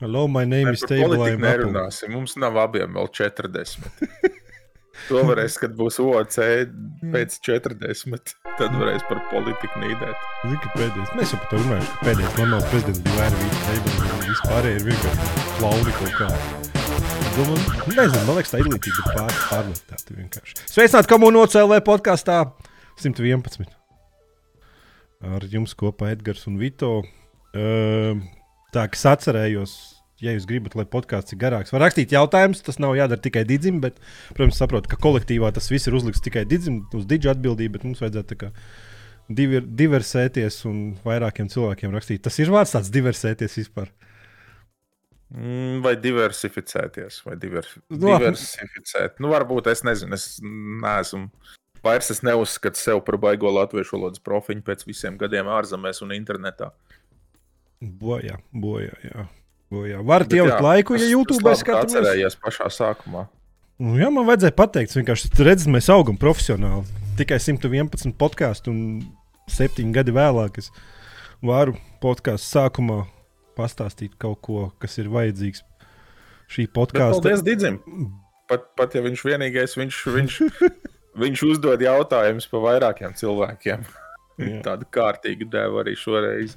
Hello, my name Mēs is Table. nerunāsim. Mums nav abiem vēl 40. to varēs, kad būs OC pēc 40. Tad varēs par politiku nīdēt. Zini, ka pēdējais, mēs jau par to runājām, ka pēdējais normāls prezidents bija Vērvīts Table, un vispārējie ir vienkārši klauni kaut kā. Domāju, nezinu, man liekas, tā ir līdzīga, bet pār, pārvērtēta vienkārši. Sveicināt komunu OCLV podkāstā 111. Ar jums kopā Edgars un Vito. Uh, tā, kas atcerējos, ja jūs gribat, lai podkāsts ir garāks, var rakstīt jautājumus. Tas nav jādara tikai Digim, bet, protams, saprotu, ka kolektīvā tas viss ir uzlikts tikai Digim, uz Digi atbildību, bet mums vajadzētu kā diver, diversēties un vairākiem cilvēkiem rakstīt. Tas ir vārds tāds diversēties vispār. Mm, Vai diversificēties, vai divers, Nu, diversificēt. Nu, varbūt es nezinu, es neesmu. Vairs es neuzskatu sevi par baigo latviešu valodas profiņu pēc visiem gadiem ārzemēs un internetā. Bojā, bojā. Jā. Bojā. Varat ielikt laiku, ja tas- YouTube tas ka skatāmies. Atcerējies pašā sākumā. Nu, jā, man vajadzēja pateikt, vienkārši redzu, mēs augam profesionāli. Tikai 111 podkāstu un 7 gadi vēlāk es varu podkāstu sākumā pastāstīt kaut ko, kas ir vajadzīgs šī Bet podkāsta. Paldies, Digim! Pat, pat ja viņš vienīgais, viņš, viņš, viņš uzdod jautājumus par vairākiem cilvēkiem. Tādu kārtīgu devu arī šoreiz.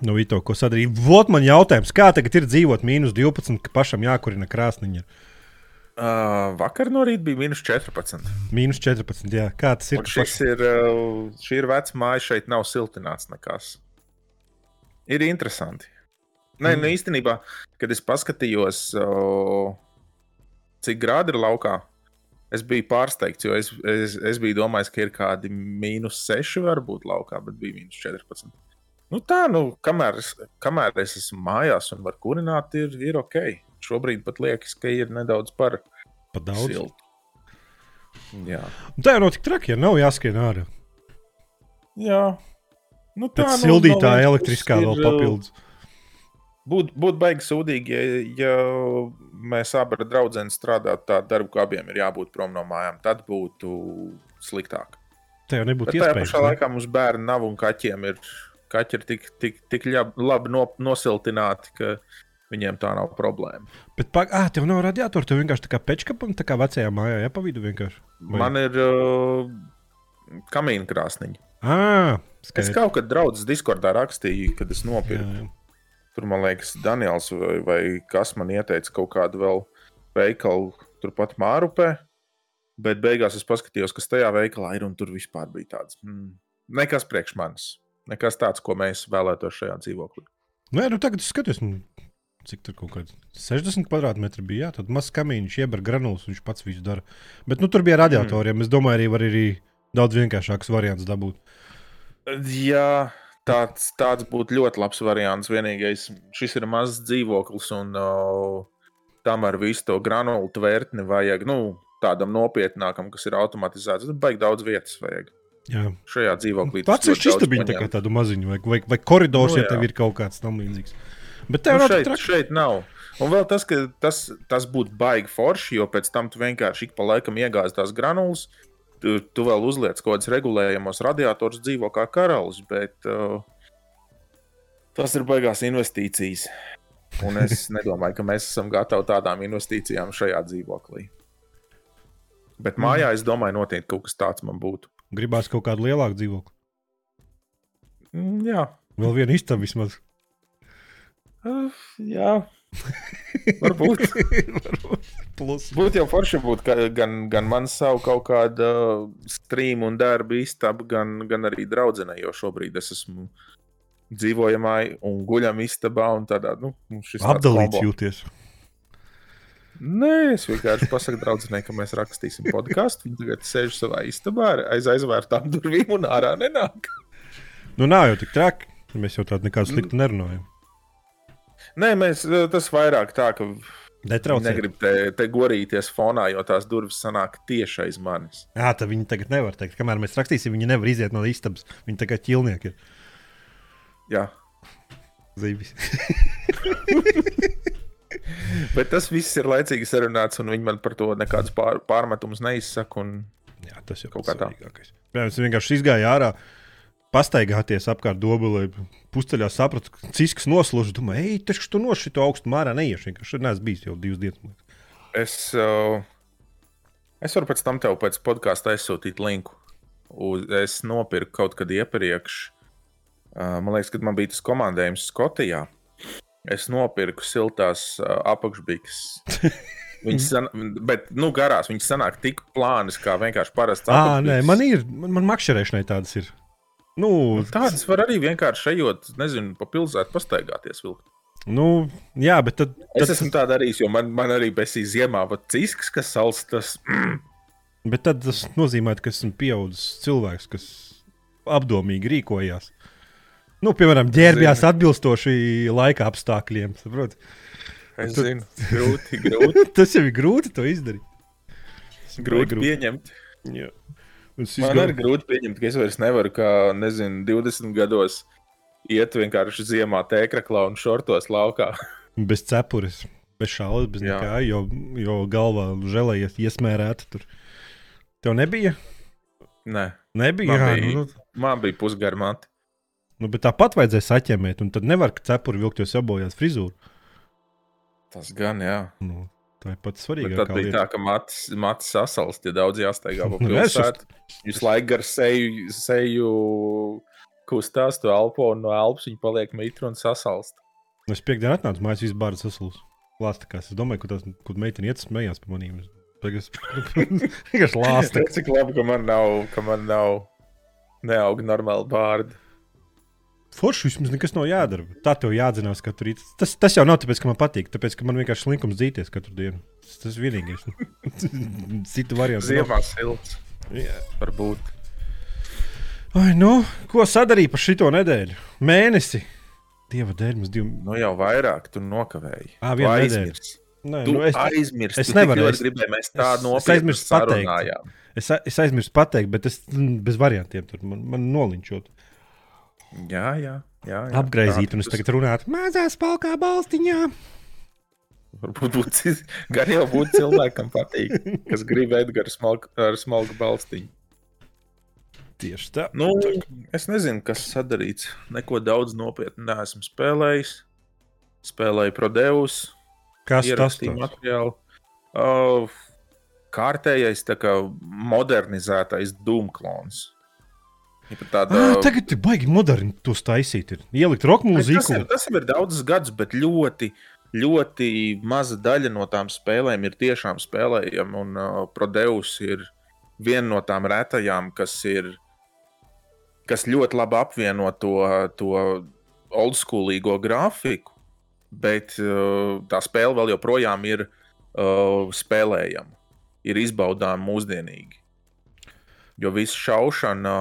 Nu, Vito, ko sadarīt? Vot man jautājums, kā tagad ir dzīvot mīnus 12, ka pašam jākurina krāsniņa? Uh, vakar no rīta bija minus 14. Mīnus 14, jā. Kā tas ir? Šis ir, uh, šī ir veca māja, šeit nav siltināts nekas. Ir interesanti. Nē, Mm. nu īstenībā, kad es paskatījos, uh, cik grādi ir laukā, es biju pārsteigts, jo es, es, es biju domājis, ka ir kādi mīnus 6 varbūt laukā, bet bija mīnus 14. Nu tā, nu, kamēr es, kamēr es esmu mājās un varu kurināt, ir, ir ok. Šobrīd pat liekas, ka ir nedaudz par Pa daudz. siltu. Jā. Tā jau nav tik traki, ja nav jāskrien ārā. Jā. Nu, Tā nu, sildītā no vienas elektriskā puses vēl ir, uh, papildus. Būtu būt baigi sūdīgi, ja, ja mēs abi ar draugiem strādātu tādu darbu, ka abiem ir jābūt prom no mājām. Tad būtu sliktāk. Tā jau nebūtu Bet tajā iespējams. pašā ne? laikā mums bērni nav un kaķiem ir, kaķi ir tik, tik, tik ļab, labi no, nosiltināti, ka viņiem tā nav problēma. Bet, pa, ah, tev nav radiatora, tev vienkārši tā kā pečkapam, tā kā vecajā mājā, ja pa vidu vienkārši. Vai- Man ir uh, kamīna krāsniņa. Ah, Es skaidrs. kaut kad draudzes Discordā rakstīju, kad es Jā, nopirku. jā. Tur, man liekas, Daniels vai, vai kas man ieteica kaut kādu vēl veikalu turpat Mārupē. Bet beigās es paskatījos, kas tajā veikalā ir, un tur vispār bija tāds mm, nekas priekš manis. Nekas tāds, ko mēs vēlētos šajā dzīvoklī. Nē, nu tagad es skatos, nu, cik tur kaut kāds 60 kvadrātmetri bija. Jā, tad mazs kamīņš, ieber granulas, viņš pats visu dara. Bet nu, tur bija radiatoriem. Es domāju, arī var arī daudz vienkāršāks variants dabūt. Jā, tāds, tāds būtu ļoti labs variants. Vienīgais, šis ir mazs dzīvoklis, un uh, tam ar visu to granulu tvērtni vajag nu, tādam nopietnākam, kas ir automatizēts. Tur baigi daudz vietas vajag. Jā, Šajā dzīvoklī tas ir šis daudz bija tā kā tādu maziņu, vai, vai, vai koridors, Nu, nu, ja jā. tev ir kaut kāds tam līdzīgs. Bet tev Nu, šeit, traki. šeit nav. Un vēl tas, ka tas, tas būtu baigi forši, jo pēc tam tu vienkārši ik pa laikam iegāzi tās granulas. Tu, tu vēl uzliec kaut kādus regulējamos radiatorus, dzīvo kā karalis, bet uh, tas ir baigās investīcijas. Un es nedomāju, ka mēs esam gatavi tādām investīcijām šajā dzīvoklī. Bet mājā es domāju, noteikti kaut kas tāds man būtu. Gribās kaut kādu lielāku dzīvokli. Mm, Jā, Vēl viena istaba vismaz. uh, jā. varbūt. Plus. Būtu jau forši būt gan, gan man savu kaut kādu uh, streamu un darbu istabu, gan, gan arī draudzenei, jo šobrīd es esmu dzīvojamā un guļam istabā. un Tādā, nu, Apdalīts jūties. Nē, es vienkārši pasaku draudzenei, ka mēs rakstīsim podkāstu. Viņa tagad sēž savā istabā aiz aizvērtām durvīm un ārā nenāk. Nu, nav jau tik traki. Mēs jau tādu nekādu sliktu nerunājam. Nē, mēs, uh, tas vairāk tā, ka Netraucē. negribu te, te gorīties fonā, jo tās durvis sanāk tieši aiz manis. Jā, tā viņi tagad nevar teikt. Kamēr mēs rakstīsim, viņi nevar iziet no istabas. Viņi tagad ķilnieki ir. Jā. Zīvis. Bet tas viss ir laicīgi sarunāts, un viņi man par to nekādus pār, pārmetumus neizsaka. Un... Jā, tas jau Kaut kā tā. svarīgākais. Piemēram, es vienkārši izgāju ārā. pastaigāties apkārt dobulē. Pusceļā sapratu, ka cisks noslūdz. Domāju, ej, kas tu no šito augstu mārā neiešu. Viņš šodien neesmu bijis jau divas dienas. Es, uh, es varu pēc tam tev pēc podkāsta aizsūtīt linku. Uz, es nopirku kaut kad iepriekš. Uh, man liekas, kad man bija tas komandējums Skotijā. Es nopirku siltās apakšbiks. Viņas, san, bet, nu, garās viņas sanāk tik plānas, kā vienkārši parasts. Ah, nē, man ir, man, man makšķerēšanai tādas ir. Nu, Tādas var arī vienkārši ejot, nezinu, pa pilsētu pastaigāties. Vilkt. nu, jā, bet tad, Es tad, esmu tā darījis, jo man, man arī besī ziemā cisks, kas salst tas. Mm, bet tad tas nozīmē, ka esmu pieaudzis cilvēks, kas apdomīgi rīkojās. Nu, piemēram, ģērbjās atbilstoši laika apstākļiem. Saprot? es Tu- zinu, grūti, grūti, Tas jau ir grūti to izdarīt. grūti pieņemt. Jā. Man izgāju- ir grūti pieņemt, ka es vairs nevaru, kā, nezinu, 20 gados iet vienkārši ziemā tēkraklā un šortos laukā. Bez cepures, bez šādas, bez Jā. nekā, jo, jo galvā žēlējies iesmērēta tur. Tev nebija? Nē, Nebija. Man Jā, bija. nu, man bija pusgarmāti. Nu, bet tāpat vajadzēja saķemēt, un tad nevar cepuri vilkt, jo sabojās frizūru. Tas gan, jā. Nu, tā ir pats svarīgākā tad bija lieta. tā, ka matis, matis sasalst, ja daudz jāsteigā pa Nu, pilsētu. Jūs laiku gar seju, seju kustās to elpo, un no elpas viņa paliek mitra un sasalst. Nu, Es piekdienā atnācu mājās, viss bārds sasalus. Lāstakās. Es domāju, ka tas, kur meitene iet, smējās par maniem. Tagad es vienkārši lāstu. Cik labi, ka man nav, ka man nav neauga normāli bārdi. Forši vismaz nekas nav jādara. Tā tev jādzinās katru rītu. Tas, tas jau nav tāpēc, ka man patīk, tāpēc, ka man vienkārši slinkums dzīties katru dienu. Tas, tas vienīgais. Citu variantu. Ziemā silts. Jā. Varbūt. Ai, nu, ko sadarīja par šito nedēļu? Mēnesi. Dieva dēļ mums divi. Nu jau vairāk tu nokavēji. Vienu nedēļu. aizmirsi. Nē, Tu nu, es, aizmirsti. es nevaru, es- gribēju, mēs tā es- es nopietni aizmirsu pateikt. sarunājām. es, es aizmirsu pateikt, bet es mm, bez variantiem tur man, man nolinčot. Jā, jā. jā, jā. Apgraizīt, un es tagad runātu mazā spēlkā balstiņā. Varbūt būt, gan jau būtu cilvēkam patīk, kas grib Edgars ar smalku balstiņu. Tieši tā. Nu, es nezinu, kas sadarīts. Neko daudz nopietnu neesmu spēlējis. Spēlēju Prodeus, Kas tas tāds? materiālu. Uh, kārtējais, tā kā modernizētais Doomklons. Tāda, Ah, tagad ir baigi moderni to taisīt. Ir. Ielikt roka Bet Tas, mūziku. ir, tas jau ir daudzus gadus, bet ļoti, ļoti maza daļa no tām spēlēm ir tiešām spēlējama. Un uh, Prodeus ir viena no tām retajām, kas ir kas ļoti labi apvieno to, to oldschoolīgo grafiku, bet uh, tā spēle vēl joprojām ir uh, spēlējama, ir izbaudāma mūsdienīgi. Jo viss šaušana,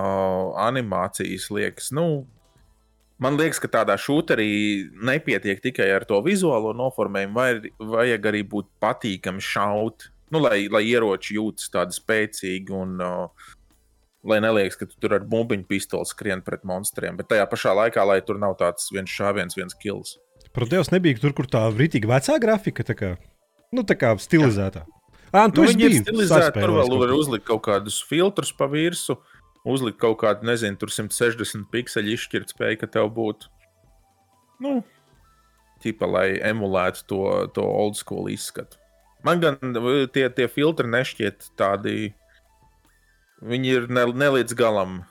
animācijas liekas, nu, Man liekas, ka tādā šūterī nepietiek tikai ar to vizuālo noformējumu, vai vajag arī būt patīkami šaut, nu, lai, lai ieroči jūtas tādi spēcīgi un uh, lai neliekas, ka tu tur ar bumbiņu pistoli skrien pret monstriem. Bet tajā pašā laikā, lai tur nav tāds viens šāviens, viens kills. Protams, nebija tur, kur tā rītīgi vecā grafika, tā kā, nu, tā kā stilizētā. Ah, tu Nu, esi viņi ir stilizēti, tur vēl var uzlikt kaut kādus filtrus pa virsmu, uzlikt kaut kādu, nezinu, tur 160 pikseli izšķirt spēju, ka tev būtu. Nu, tipa, lai emulētu to, to old school izskatu. Man gan tie, tie filtri nešķiet tādi. Viņi ir ne, ne līdz galam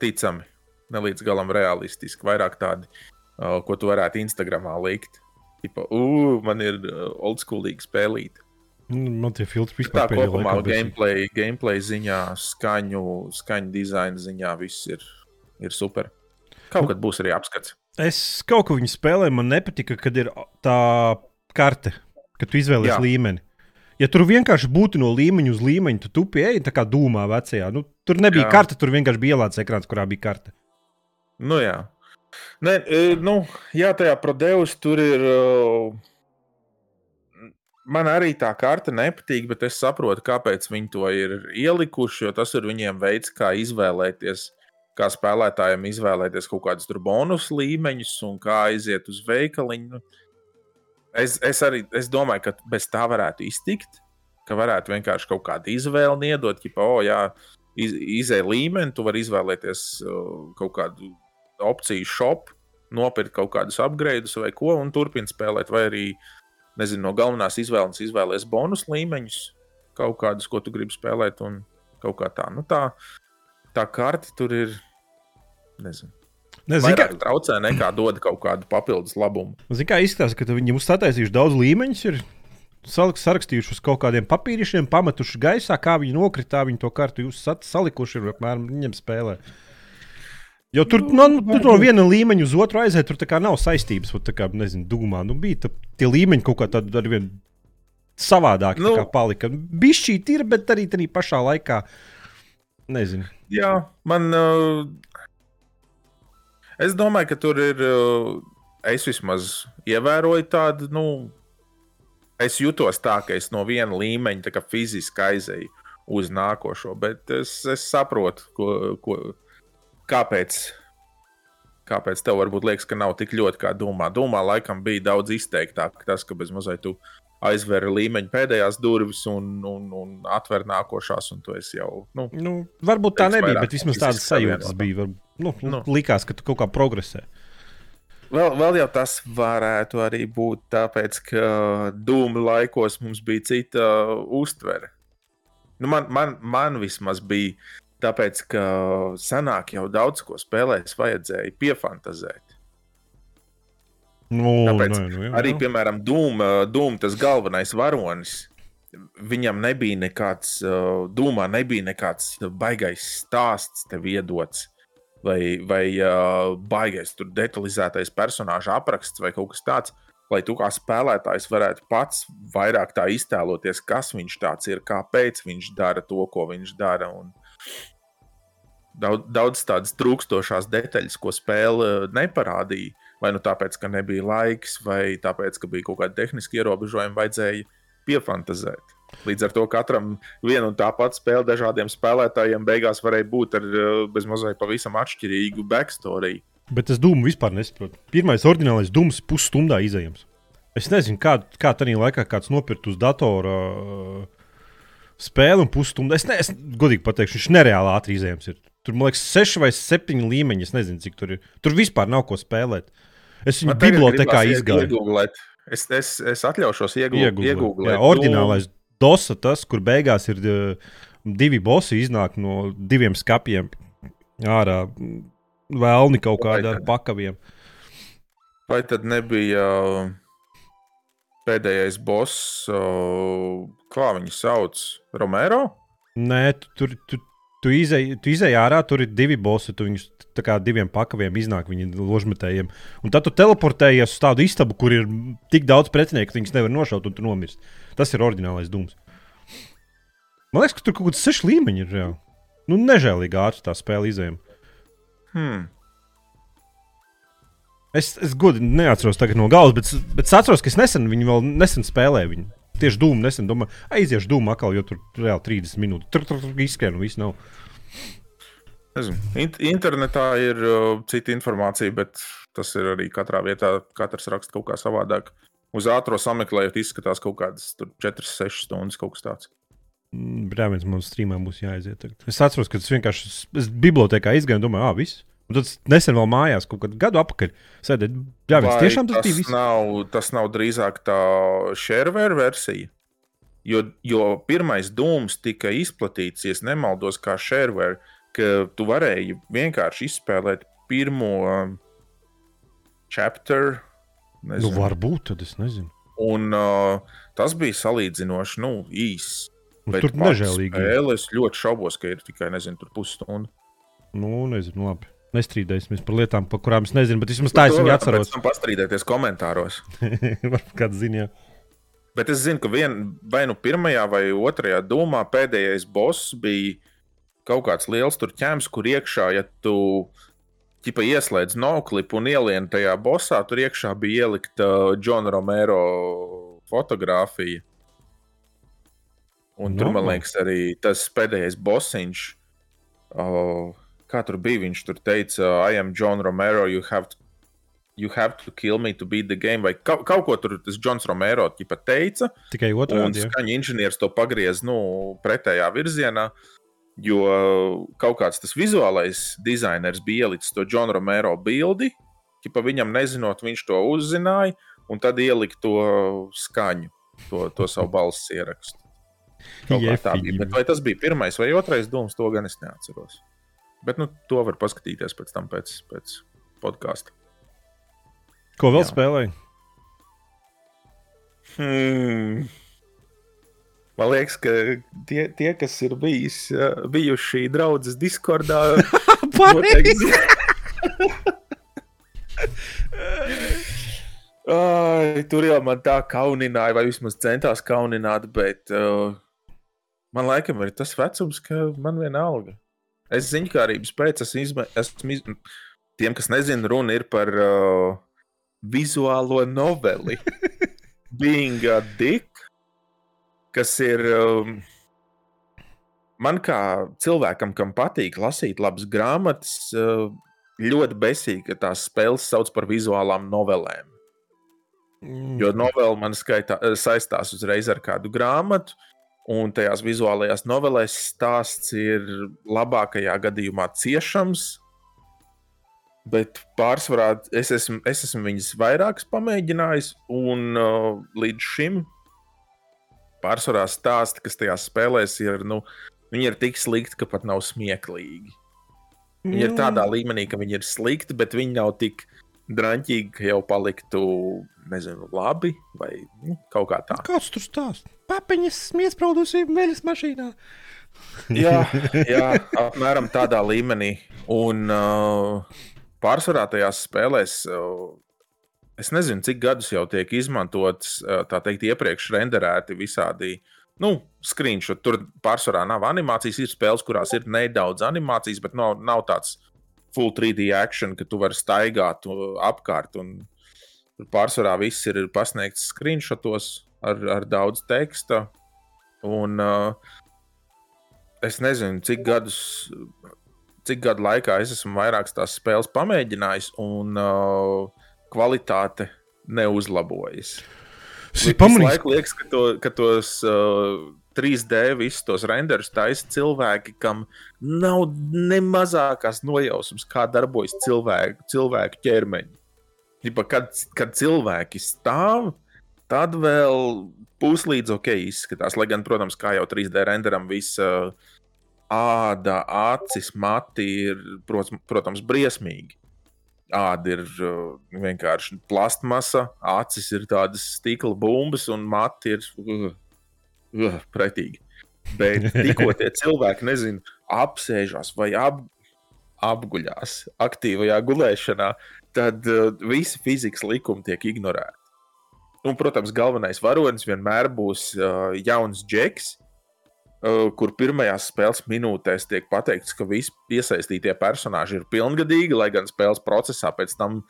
ticami, ne līdz galam realistiski. Vairāk tādi, ko tu varētu Instagramā likt. Tipa, uh, man ir old schoolīga spēlīte. Nu, Man tie filtri vispār pēdējā kopumā bija. gameplay, gameplay ziņā, skaņu, skaņu dizaina ziņā viss ir, ir super. Kaut kad būs arī apskats. Es kaut ko viņu spēlēju, man nepatika, kad ir tā karte, kad tu izvēlējies Jā. līmeni. Ja tur vienkārši būtu no līmeņa uz līmeņa, tu tupi ej, tā kā dūmā vecajā. Nu, tur nebija Jā. Karte, tur vienkārši bija ielādes ekrāns, kurā bija karte. Nu, jā. Nē, e, nu, jā, tajā Prodeus tur ir. uh, Man arī tā karte nepatīk, bet es saprotu, kāpēc viņi to ir ielikuši. Jo tas ir viņiem veids, kā izvēlēties, kā spēlētājiem izvēlēties kaut kādus bonus līmeņus un kā aiziet uz veikaliņu. Es, es arī es domāju, ka bez tā varētu iztikt. Ka varētu vienkārši kaut kādu izvēli iedot, ja, oh, jā, iz, izēja līmeni, tu vari izvēlēties uh, kaut kādu opciju shop, nopirkt kaut kādus upgrades vai ko, un turpināt spēlēt. Vai arī nezinu, no galvenās izvēles izvēlēties bonus līmeņus, kaut kādus, ko tu gribi spēlēt, un kaut kā tā. Nu, tā, tā karte tur ir. Nezinu. Nezinu, Vairāk traucē nekā dod kaut kādu papildus labumu. Zini, kā izskatās, ka viņi mums sataisījuši daudz līmeņus, ir sarakstījuši uz kaut kādiem papīrišiem, pametuši gaisā, kā viņi nokritā, viņi to kartu jūs salikuši ir apmēram viņiem spēlē. Jo tur nu, nu, tur no viena līmeņa uz otru aiziet, tur kā nav saistības. Tā kā, nezinu, dūmā. Nu, bija tā, tie līmeņi kaut kā tādi ar vien savādāki Nu. palika. Bišķīt ir, bet arī tajā pašā laikā. Nezinu. Jā, man. Uh, es domāju, ka tur ir. Uh, es vismaz ievēroju tādu. Nu, es jutos tā, ka es no viena līmeņa fiziski aizēju uz nākošo, bet es, es saprotu, ko, ko, kāpēc. Kāpēc tev varbūt liekas, ka nav tik ļoti kā domā? Domā, laikam bija daudz izteiktāk tas, ka bez mazliet tu aizver līmeņa pēdējās durvis un, un, un atver nākošās, un tu esi jau. Nu, Nu, varbūt tā nebija, bet vismaz tādas sajūtas bija. Var, nu, nu. Nu. Likās, ka tu kaut kā progresē. Vēl, vēl jau tas varētu arī būt tāpēc, ka dūmu laikos mums bija cita uztvere. Nu, man, man, man vismaz bija tāpēc, ka senāk jau daudz ko spēlēs, vajadzēja piefantazēt. Nu, Tāpēc nu, nu, jā, Arī, jā. piemēram, Dūma, Dūma tas galvenais varonis. Viņam nebija nekāds, uh, Dūmā nebija nekāds baisais stāsts tev iedots, vai, vai uh, baisais tur detalizētais personāža apraksts vai kaut kas tāds. Lai tu kā spēlētājs varētu pats vairāk tā iztēloties, kas viņš tāds ir, kāpēc viņš dara to, ko viņš dara. Un daudz, daudz tādas trūkstošās detaļas, ko spēle neparādīja. Vai nu tāpēc, ka nebija laiks, vai tāpēc, ka bija kaut kāda tehniska ierobežojuma, vajadzēja piefantazēt. Līdz ar to katram viena un tā pati spēle dažādiem spēlētājiem beigās varēja būt ar eh, bezmazliet pavisam atšķirīgu backstory. Bet es dūmu vispār nesaprotu. Pirmais oriģinālais dūms pusstundā izējams. Es nezinu, kā, kā tajā laikā kāds nopirka uz datora uh, spēli un pusstundu. Es, ne, es godīgi pateikšu, viņš nereāli ātri izējams. Ir. Tur, man liekas, seši vai septiņi līmeņi. Es nezinu, cik tur ir. Tur vispār nav ko spēlēt. Es viņu bibliotekā izgāju. Es, es, es atļaušos iegūt. Jā, oriģinālais dosa, tas, kur beigās ir uh, divi bosi, iznāk no diviem skapiem ārā. Vēlni kaut kādā ar pakaviem. Vai tad nebija uh, pēdējais boss, kā viņu sauc? Romero? Nē, tu, tur tu, tu izēji tu izēj ārā, tur ir divi bosi. Tu viņus tā kā diviem pakaviem iznāk viņa ložmetējiem. Un tad tu teleportējies uz tādu istabu, kur ir tik daudz pretinieku, ka viņus nevar nošaut un tu nomirsti. Tas ir oriģinālais dūms. Man liekas, ka tur kaut kāds seši līmeņi ir. Jā. Nu, nežēlīgi ātri tā spēle izējama. Hmm. Es, es godīgi neatceros no galvas, bet, bet es atceros, ka es nesen viņu vēl nesen spēlēju. Viņu. Tieši dūmu nesen domāju, aiziešu dūmu atkal, jo tur reāli 30 minūtes. Tur tur tur izskrien un viss nav. Nezinu. Int internetā ir uh, cita informācija, bet tas ir arī katrā vietā. Katrs raksta kaut kā savādāk. Uz ātrā sameklējot, izskatās kaut kādas 4-6 stundas, kaut kas tāds. Brāļs man strīmā būs jāaiziet. Tagad. Es atceros, ka tas vienkārši es bibliotekā izgāju un domāju, ah, viss. Un tad es nesen vēl mājās, kaut kādu gadu atpakaļ. Sēdēt, jā, viens tiešām tas bija viss. Nav, tas nav drīzāk tā shareware versija. Jo, jo pirmais dūms tika izplatīts, ja nemaldos, kā shareware, ka tu varēji vienkārši izspēlēt pirmo um, chapter. Nu, nezinu. varbūt, tad es nezinu. Un uh, tas bija salīdzinoši nu, īss. Nu, tur nežēlīgi. spēle, Es ļoti šaubos, ka ir tikai nezinu, tur pusstunda. Nu, nezinu, labi. Nestrīdēsimies par lietām, par kurām es nezinu, bet vismaz tā es viņu atceros. Tam pastrīdēties komentāros. Varbūt kāds zina. Bet es zinu, ka vien, vai nu pirmajā vai otrajā domā pēdējais boss bija kaut kāds liels tur ķēmis, kur iekšā, ja tu ķipa, ieslēdz noklipu un ielien tajā bossā, tur iekšā bija ielikta Džona Romero fotografija. Un tur, man Nu. liekas, arī tas pēdējais bossiņš, uh, kā tur bija, viņš tur teica, I am John Romero, you have to, you have to kill me to beat the game. Vai kaut, kaut ko tur tas Džons Romero ķipa teica. Tikai Un otrādi. jā. skaņa inženieris to pagriez nu, pretējā virzienā. Jo kaut kāds tas vizuālais dizainers bija ielicis to Džona Romero bildi, ja pa viņam nezinot, viņš to uzzināja, un tad ielika to skaņu, to, to savu balss ierakstu. Kaut kā tā bija. Bet vai tas bija pirmais vai otrais dūms, to gan es neatceros. Bet nu, to var paskatīties pēc tam, pēc, pēc podkāsta. Ko vēl spēlēji? Hmm. Man liekas, ka tie, tie kas ir bijis, bijuši draugi Discordā, pareizi. Ai, tur jau man tā kaunināja, vai vismaz centās kaunināt, bet uh, man laikam ir tas vecums, ka man vienalga. Es ziņkārības pēc esmu izmēģinājis. Tiem, kas nezina, runa ir par uh, vizuālo noveli. Being a Dick, kas ir um, man kā cilvēkam, kam patīk lasīt labas grāmatas, uh, ļoti besīgi, ka tās spēles sauc par vizuālām novelēm. Mm. Jo novela man skaitā, saistās uzreiz ar kādu grāmatu, Un tajās vizuālajās novelēs stāsts ir labākajā gadījumā ciešams, bet pārsvarā es esmu, es esmu viņas vairākas pamēģinājis, un uh, līdz šim pārsvarā stāsti, kas tajās spēlēs, ir, nu, viņi ir tik slikti, ka pat nav smieklīgi. Viņi ir tādā mm. līmenī, ka viņi ir slikti, bet viņi nav tik drāmīgi, ka jau paliktu, nezinu, labi vai nu, kaut kā tā. Kāds tur stāsta? Papiņas iesprūdusi veļas mašīnā. jā, jā, apmēram tādā līmenī. Un uh, pārsvarā tajās spēlēs. Uh, Es nezinu, cik gadus jau tiek izmantots, uh, tā teikt, iepriekš renderēti visādi nu, screenshot. Tur pārsvarā nav animācijas. Ir spēles, kurās ir nedaudz animācijas, bet nav, nav tāds full 3D action, ka tu vari staigāt apkārt. Pārsvarā viss ir pasniegts screenshotos ar, ar daudz teksta. Un, uh, es nezinu, cik gadus, cik gadu laikā es esmu vairākas tās spēles pamēģinājis, un uh, kvalitāte neuzlabojas. Tas ir pamanīts. Liekas, ka, to, ka tos uh, 3D visus tos renderus taisa cilvēki, kam nav ne mazākās nojausmas, kā darbojas cilvēku, cilvēku ķermeņi. Kad, kad cilvēki stāv, tad vēl puslīdz ok izskatās. Lai gan, protams, kā jau 3D renderam, visa āda, acis, mati ir, protams, briesmīgi. Āda ir uh, vienkārši plastmasa, acis ir tādas stikla bumbas, un mati ir uh, uh, pretīgi. Bet tikko tie cilvēki, nezinu, apsēžās vai ap, apguļās aktīvajā gulēšanā, tad uh, visi fizikas likumi tiek ignorēti. Un, protams, galvenais varonis vienmēr būs uh, jauns džeks, uh, kur pirmajās spēles minūtēs tiek pateikts, ka visi iesaistītie personāļi ir pilngadīgi, lai gan spēles procesā pēc tam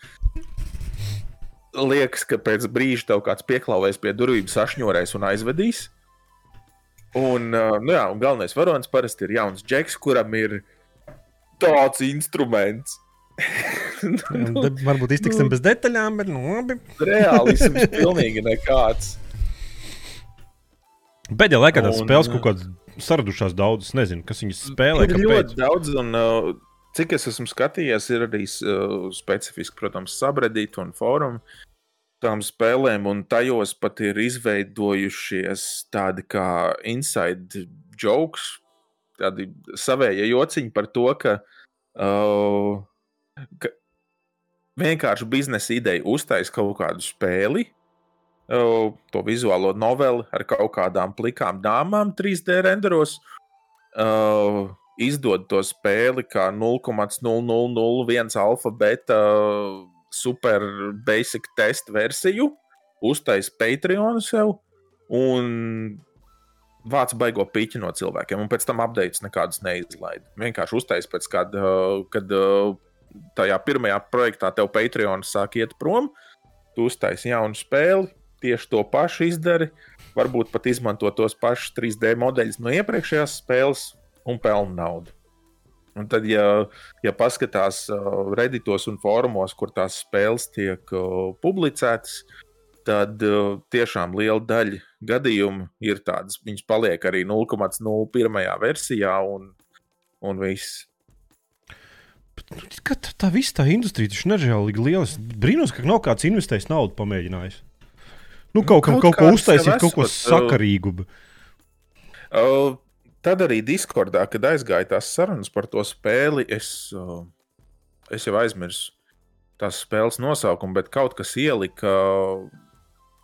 liekas, ka pēc brīža tev kāds pieklāvēs pie durvīm, sašņorēs un aizvedīs. Un, uh, nu jā, un galvenais varonis parasti ir jauns džeks, kuram ir tāds instruments. Nu, varbūt iztiksim nu, bez detaļām, bet nu, labi. Reālisms pilnīgi nekāds. Pēdējā laikā tās spēles kaut kādas saradušās daudzas, nezinu, kas viņas spēlē. Ir ļoti daudz, un uh, cik es esmu skatījies, ir arī uh, specifiski, protams, subreddit un fórumu tām spēlēm, un tajos pat ir izveidojušies tādi kā inside jokes, tādi savēja jociņi par to, ka, uh, ka vienkārši biznesa ideja uztais kaut kādu spēli, uh, to vizuālo noveli ar kaut kādām plikām dāmām 3D renderos. Uh, izdod to spēli kā 0,0001 alfa beta super basic test versiju, uztais Patreon sev un vāc baigo piķi no cilvēkiem, un pēc tam updates nekādas neizlaida. Vienkārši uztais pēc kāda, kad tajā pirmajā projektā tev Patreon sāk iet prom, tu uztais jaunu spēli, tieši to pašu izdari, varbūt pat izmanto tos pašus 3D modeļus no iepriekšējās spēles un pelna naudu. Un tad, ja, ja paskatās uh, redditos un fórumos, kur tās spēles tiek uh, publicētas, tad uh, tiešām liela daļa gadījumu ir tādas. Viņas paliek arī 0,01 versijā, un un viss. Nu, tā, viss tā industrija taču nežēlīgi liela. Es brīnos, ka nav kāds investējis naudu pamēģinājis. Nu, kaut, kaut, kaut ko uztaisīt, kaut ko sakarīgu. Uh, tad arī Discordā, kad aizgāja tās sarunas par to spēli, es, uh, es jau aizmirsu tās spēles nosaukumu, bet kaut kas ielika uh,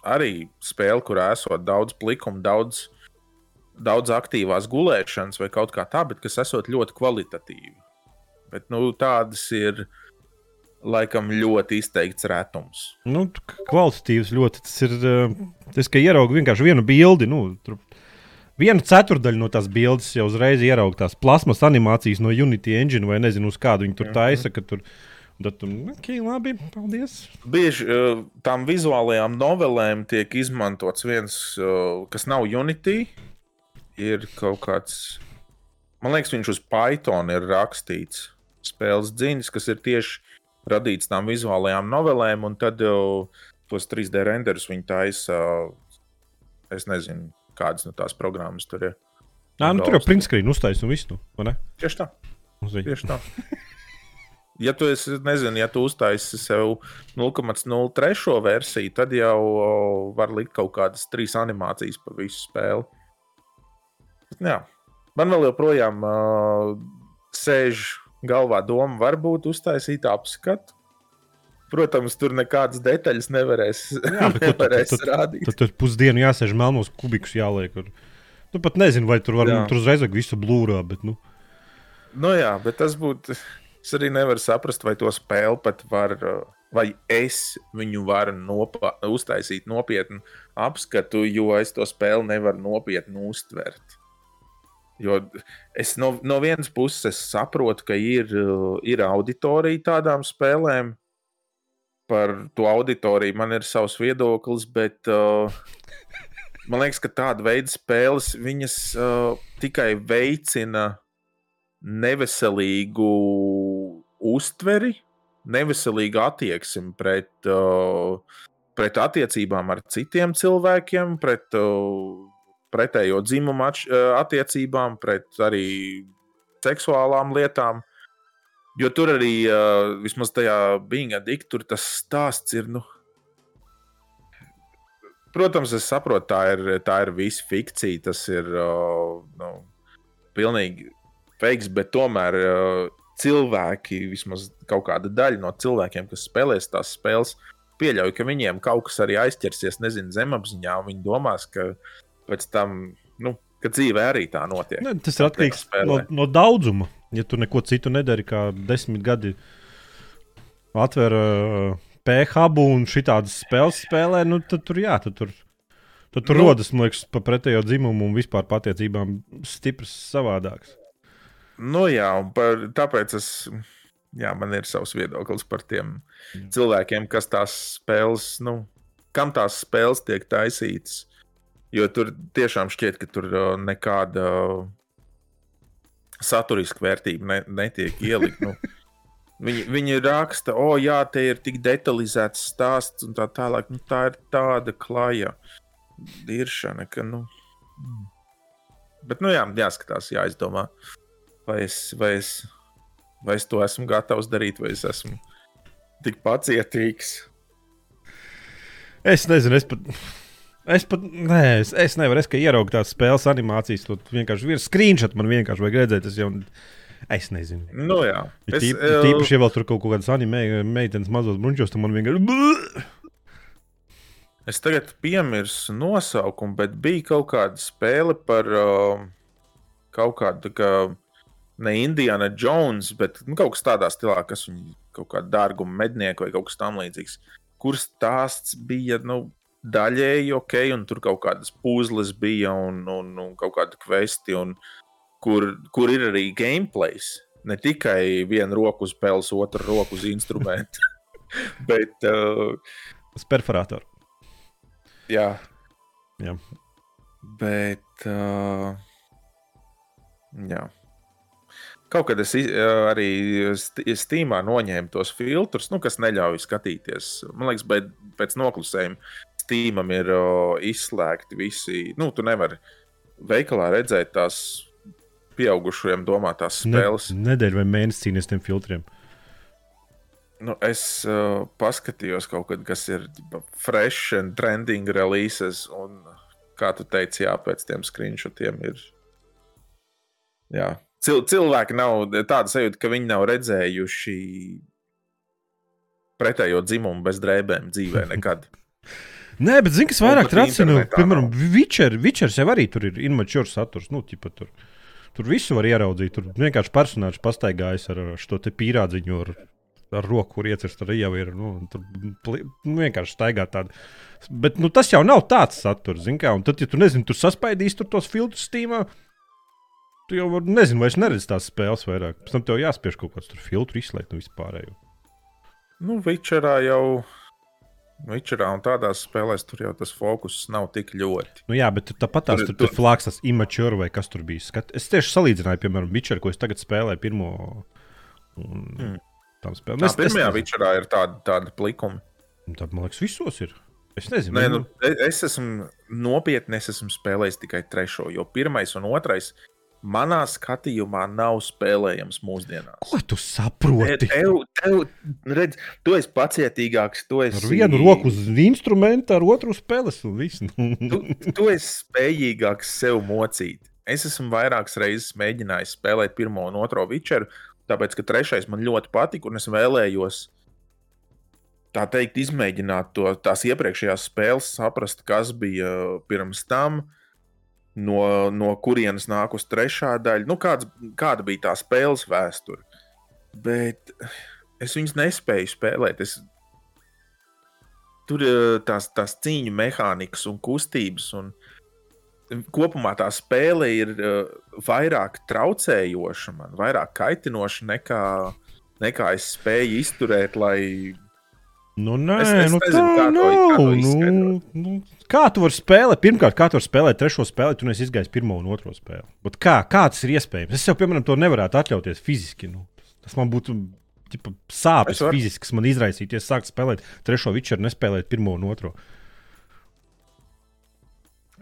arī spēli, kurā esot daudz plikumu, daudz, daudz aktīvās gulēšanas vai kaut kā tā, bet kas esot ļoti kvalitatīva. Bet nu, tādas ir laikam ļoti izteikts retums. Nu, kvalitatīvs ļoti. Tas ir. Tas, ka ieraugu vienkārši vienu bildi. Nu, tur, Vienu ceturdaļu no tās bildes jau uzreiz ierauga tās plasmas animācijas no Unity Engine vai nezinu, uz kādu viņi tur mhm. taisa. Tur, Tad, ok, labi, paldies. Bieži tām vizuālajām novelēm tiek izmantots viens, kas nav Unity. Ir kaut kāds, man liekas, viņš uz Python ir rakstīts spēles dziņas, kas ir tieši radīts tām vizuālajām novelēm, un tad jau tos 3D renderus viņi taisa. Es nezinu, kādas no tās programmas tur ir. Nā, nu, tur jau printskrīnu uztaisīja un viss. Nu, Tieši tā. Tieši tā. Ja tu esi, nezinu, ja tu uztaisīsi sev 0,03 versiju, tad jau var likt kaut kādas trīs animācijas pa visu spēli. Jā. Man vēl joprojām uh, sēž galvā doma varbūt uztaisīt apskatu. Protams, tur nekādas detaļas nevarēs, Jā, nevarēs tad, rādīt. Tad, tad pusdienu jāsēž melnos kubikus jāliek. Ar... Nu, pat nezinu, vai tur var nu, tur uzreiz visu blūrā. Bet, nu. Nu, jā, bet tas būtu. Es arī nevaru saprast, vai to spēli pat var, vai es viņu varu nopa, uztaisīt nopietnu apskatu, jo es to spēli nevaru nopietni uztvert. Jo es no, no vienas puses saprotu, ka ir, ir auditorija tādām spēlēm. Par to auditoriju man ir savs viedoklis, bet uh, man liekas, ka tāda veida spēles viņas uh, tikai veicina neveselīgu uztveri, neveselīgu attieksmi pret, uh, pret attiecībām ar citiem cilvēkiem, pret uh, pretējo dzimumu attiecībām, pret arī seksuālām lietām. Jo tur arī, uh, vismaz tajā bija dikta, tur tas stāsts ir. Nu, protams, es saprotu, tā ir, tā ir visa fikcija, tas ir uh, nu, pilnīgi fakes, bet tomēr uh, cilvēki, vismaz kaut kāda daļa no cilvēkiem, kas spēlēs tās spēles, pieļauj, ka viņiem kaut kas arī aizķersies, nezinu, zemapziņā. Viņi domās, ka pēc tam, nu, ka dzīvē arī tā notiek. Ne, tas ir atkarīgs no, no daudzuma. Ja tu neko citu nedari, kā desmit gadi atver uh, PHB un šitādas spēles spēlē, nu, tad tur jā, tad tur. Tad tur nu, rodas, man liekas, pa pretējo dzimumu un vispār patiecībām stiprs savādāks. Nu, jā, un par, tāpēc es, jā, man ir savs viedoklis par tiem cilvēkiem, kas tās spēles, nu, kam tās spēles tiek taisītas. Jo tur tiešām šķiet, ka tur uh, nekāda uh, saturiska vērtība ne, netiek ielikt. Nu, viņi, viņi raksta, o, oh, jā, te ir tik detalizēts stāsts, un tā tālāk. Nu, tā ir tāda klaja diršana, ka. Nu, mm. Bet, nu, jā, jāskatās, jāizdomā, vai es, vai, es, vai es to esmu gatavs darīt, vai es esmu tik pacietīgs. Es nezinu, es pat. Es pat nē, es, es nevaru, es ieraugu tās spēles animācijas. Tur vienkārši ir screenshot, man vienkārši vajag redzēt. Es jau es nezinu. Nu, jā, es, tīp, uh... tīpaši, ja vēl tur kaut kādas anime meitenes mazos bruņķos, tad man vienkārši. Es tagad piemirsu nosaukumu, bet bija kaut kāda spēle par uh, kaut kādu, kā, ne Indiana Jones, bet nu, kaut kas tādā stilā, kas viņa kaut kāda dārguma mednieka vai kaut kas tamlīdzīgs. Kurš stāsts bija, nu, daļēji ok, un tur kaut kādas puzles bija un, un, un kaut kāda kvesti, un kur, kur ir arī gameplays. Ne tikai viena roka uz peles, otra roka uz instrumentu. bet. Uh, uz perforātoru. Jā. jā. Bet. Uh, jā. Kaut kad es arī Steamā noņēmu tos filtrus, nu, kas neļauj skatīties. Man liekas, bet pēc noklusējuma Steamam ir o, izslēgti visi. Nu, tu nevari veikalā redzēt tās pieaugušajiem domātās Ne, spēles. nedēļu vai mēnesi cīnīties tiem filtriem. Nu, es uh, paskatījos kaut kad, kas ir fresh and trending releases. Un, kā tu teici, jā, pēc tiem screenshotiem ir. Jā. Cil cilvēki nav tāda sajūta, ka viņi nav redzējuši pretējo dzimumu bez drēbēm dzīvē nekad. Nē, bet zini, kas vairāk tracina, internetā piemēram. Witcher, Witchers jau arī tur ir immature saturs. Nu, ķipa, tur, tur visu var ieraudzīt. Tur vienkārši personāžs pastaigājas ar šo pīrādziņu. Ar, Ar roku, kur iecirst, arī jau ir. Nu, tur nu, vienkārši staigā tādu. Bet nu, tas jau nav tāds saturs, zini, kā. Un tad, ja tu nezini, tur saspaidīs tur tos filtrus stīmā, tu jau var, nezinu, vairs neredz tās spēles vairāk. Pēc tam tev jāspiež kaut kāds tur filtru izslēgt un vispārējo. Nu, Witcherā jau. Witcherā un tādās spēlēs tur jau tas fokus nav tik ļoti. Nu, jā, bet tāpat tās Tur- tur, tur tur- flāks, tas immature vai kas tur bija. Skat, es tieši salīdzināju, piemēram, Witcher, ko es tagad spēlēju pirmo. Un, Mm. Tam spēlēm. Tā pirmajā Witcherā ir tāda, tāda plikuma. Tā, man liekas, visos ir. Es nezinu, Nē, nu, e- es esmu nopietni, es esmu spēlējis tikai trešo, jo pirmais un otrais manā skatījumā nav spēlējams mūsdienās. ko tu saproti? Tev, tev, redz, tu esi pacietīgāks, tu esi Ar vienu roku uz instrumenta, ar otru spēles un viss. Tu, tu esi spējīgāks sev mocīt. Es esmu vairākas reizes mēģinājis spēlēt pirmo un otro Witcheru, tāpēc, ka trešais man ļoti patika, un es vēlējos tā teikt, izmēģināt to, tās iepriekšējās spēles, saprast, kas bija pirms tam, no, no kurienes nākus trešā daļa, nu, kāds, kāda bija tā spēles vēsture. Bet es viņus nespēju spēlēt. Es, tur eh, tās, tās cīņu mehānikas un kustības. Un kopumā tā spēle ir uh, vairāk traucējoša, man vairāk kaitinoša nekā, nekā es spēju izturēt, lai Nu, nē, Es- es nu, nezinu, tā kā to- nav. kā to nu, izskaidrot. nu, kā tu vari spēlēt? Pirmkārt, kā tu vari spēlēt trešo spēli, tu neesi izgājis pirmo un otro spēli. Bet kā, kā tas ir iespējams? Es jau, piemēram, to nevarētu atļauties fiziski. Nu. Tas man būtu ķipa, sāpes fiziski, kas man izraisītu, ja sāktu spēlēt trešo vičeru, nespēlēt pirmo un otro.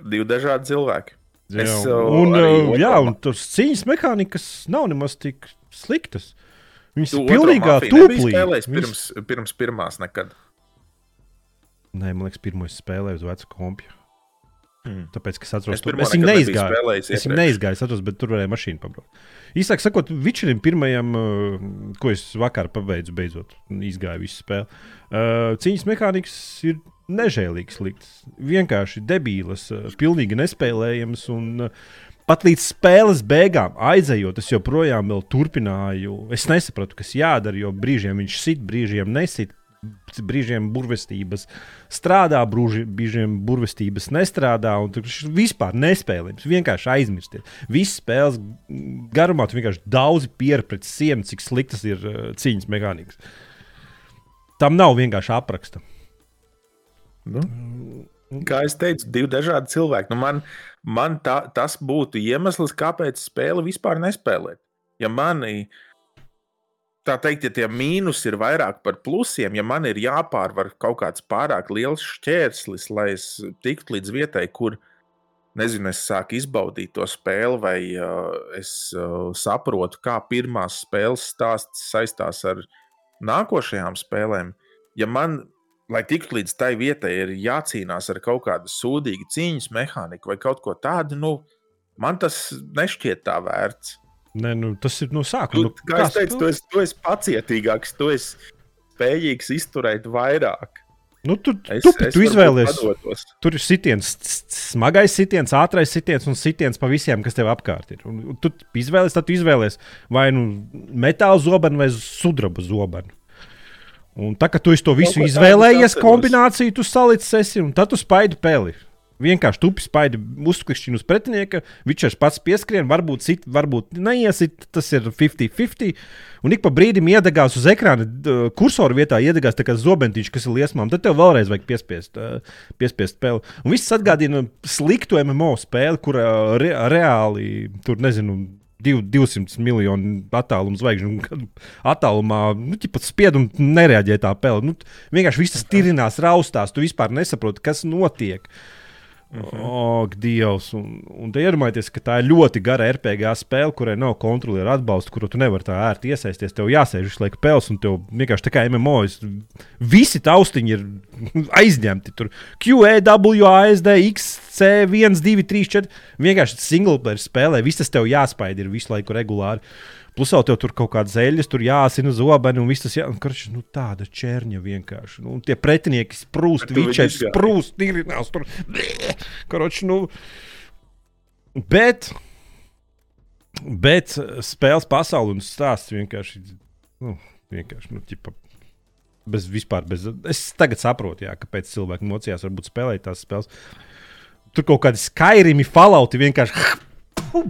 divi dažādi cilvēki. Es, jā, uh, un, uh, jā, un tas cīņas mehānikas nav nemaz tik sliktas. Viņas Tu ir pilnīgā tūplī. Viņas- Pirms, pirms pirmās nekad. Nē, man liekas, pirmo es spēlēju uz vecu kompju. Mm. Tāpēc, ka es atceros, Es to pirmo es viņu neizgāju. Es atceros, bet tur varēja mašīnu pabraukt. Īsāk sakot, Vičerim pirmajam, uh, ko es vakar pabeidzu, beidzot izgāju visu spēli. Uh, cīņas mehānikas ir nežēlīgas, sliktas, vienkārši debīlas, uh, pilnīgi nespēlējamas. Un, uh, Pat līdz spēles beigām aizejot, es joprojām vēl turpināju. Es nesapratu, kas jādara, jo brīžiem viņš sit, brīžiem nesit. Brīžiem burvestības strādā, brīžiem burvestības nestrādā. šis Vispār nespēlējams. Vienkārši aizmirstiet. Visas spēles garumā tu vienkārši daudz pieredzi pret sienu, cik sliktas ir uh, cīņas mehānikas. Tam nav vienkārši apraksta. Nu, kā jau teicu, divi dažādi cilvēki. Nu, man man tā, tas būtu iemesls, kāpēc spēli vispār nespēlēt. Ja manī, tā teikt, ja tie mīnusi ir vairāk par plusiem, ja man ir jāpārvar kaut kāds pārāk liels šķērslis, lai es tiktu līdz vietai, kur nezinu, es sāku izbaudīt to spēli, vai uh, es uh, saprotu, kā pirmās spēles stāsts saistās ar nākošajām spēlēm. Ja man lai tiktu līdz tai vietai, ir jācīnās ar kaut kādu sūdīgu cīņas mehāniku vai kaut ko tādu, nu, man tas nešķiet tā vērts. Nē, nu, tas ir no sākuma. Nu, kā es teicu, tu esi, tu esi pacietīgāks, tu esi spējīgs izturēt vairāk. nu, tu, Es, tu, es tu izvēlies. padotos. Tur ir sitiens, smagais sitiens, ātrais sitiens un sitiens pa visiem, kas tev apkārt ir. Un, un tu izvēlies, tad tu izvēlies vai nu metāla zobenu vai sudraba zobenu. Un tā kā tu to visu tādu izvēlējies, kombināciju tu salicis esi, un tad tu spaidi peli. Vienkārši tupi spaidi uzklikšķinu uz pretinieka, viņš pats pieskrien, varbūt sit, varbūt neiesit, tas ir 50-50. Un ik pa brīdim iedegās uz ekrāna, kursoru vietā iedegās tā kā zobentiņš, kas ir liesmām. Tad tev vēlreiz vajag piespiest, piespiest peli. Un viss atgādina sliktu MMO spēli, kur re, reāli tur nezinu. Div- 200 miljonu attālumu zvaigžņu, attālumā nu, pat spiedumu nereaģē tā pele. Nu, vienkārši viss tas tirinās, raustās, tu vispār nesaproti, kas notiek. Mm -hmm. Ak, Dievs! Un, un te iedomājieties, ka tā ir ļoti gara RPG spēle, kurai nav kontrolieru atbalsta, kuru tu nevari tā ērti iesaisties. Tev jāsēž visu laiku pels, un tev vienkārši tā kā MMO. Visi taustiņi ir aizņemti. Tur QEW, ASD, XC, 1, 2, 3, 4. Vienkārši single player spēlē. Viss tas tev jāspaida ir visu laiku regulāri. Plus tev tur kaut kādas eļļas, tur jāsina zobeni un viss tas jā, karš, nu, tāda čērņa vienkārši. Nu, tie pretinieki sprūst, vičeri sprūst, tīrinās tur. Karoči, nu. Bet, bet spēles pasauli un stāsts vienkārši, nu, vienkārši, nu, ķipa, bez vispār, bez. Es tagad saprotu, jā, kāpēc cilvēki mocījās, varbūt spēlēt tās spēles. Tur kaut kādi skairimi, falauti vienkārši. Puh,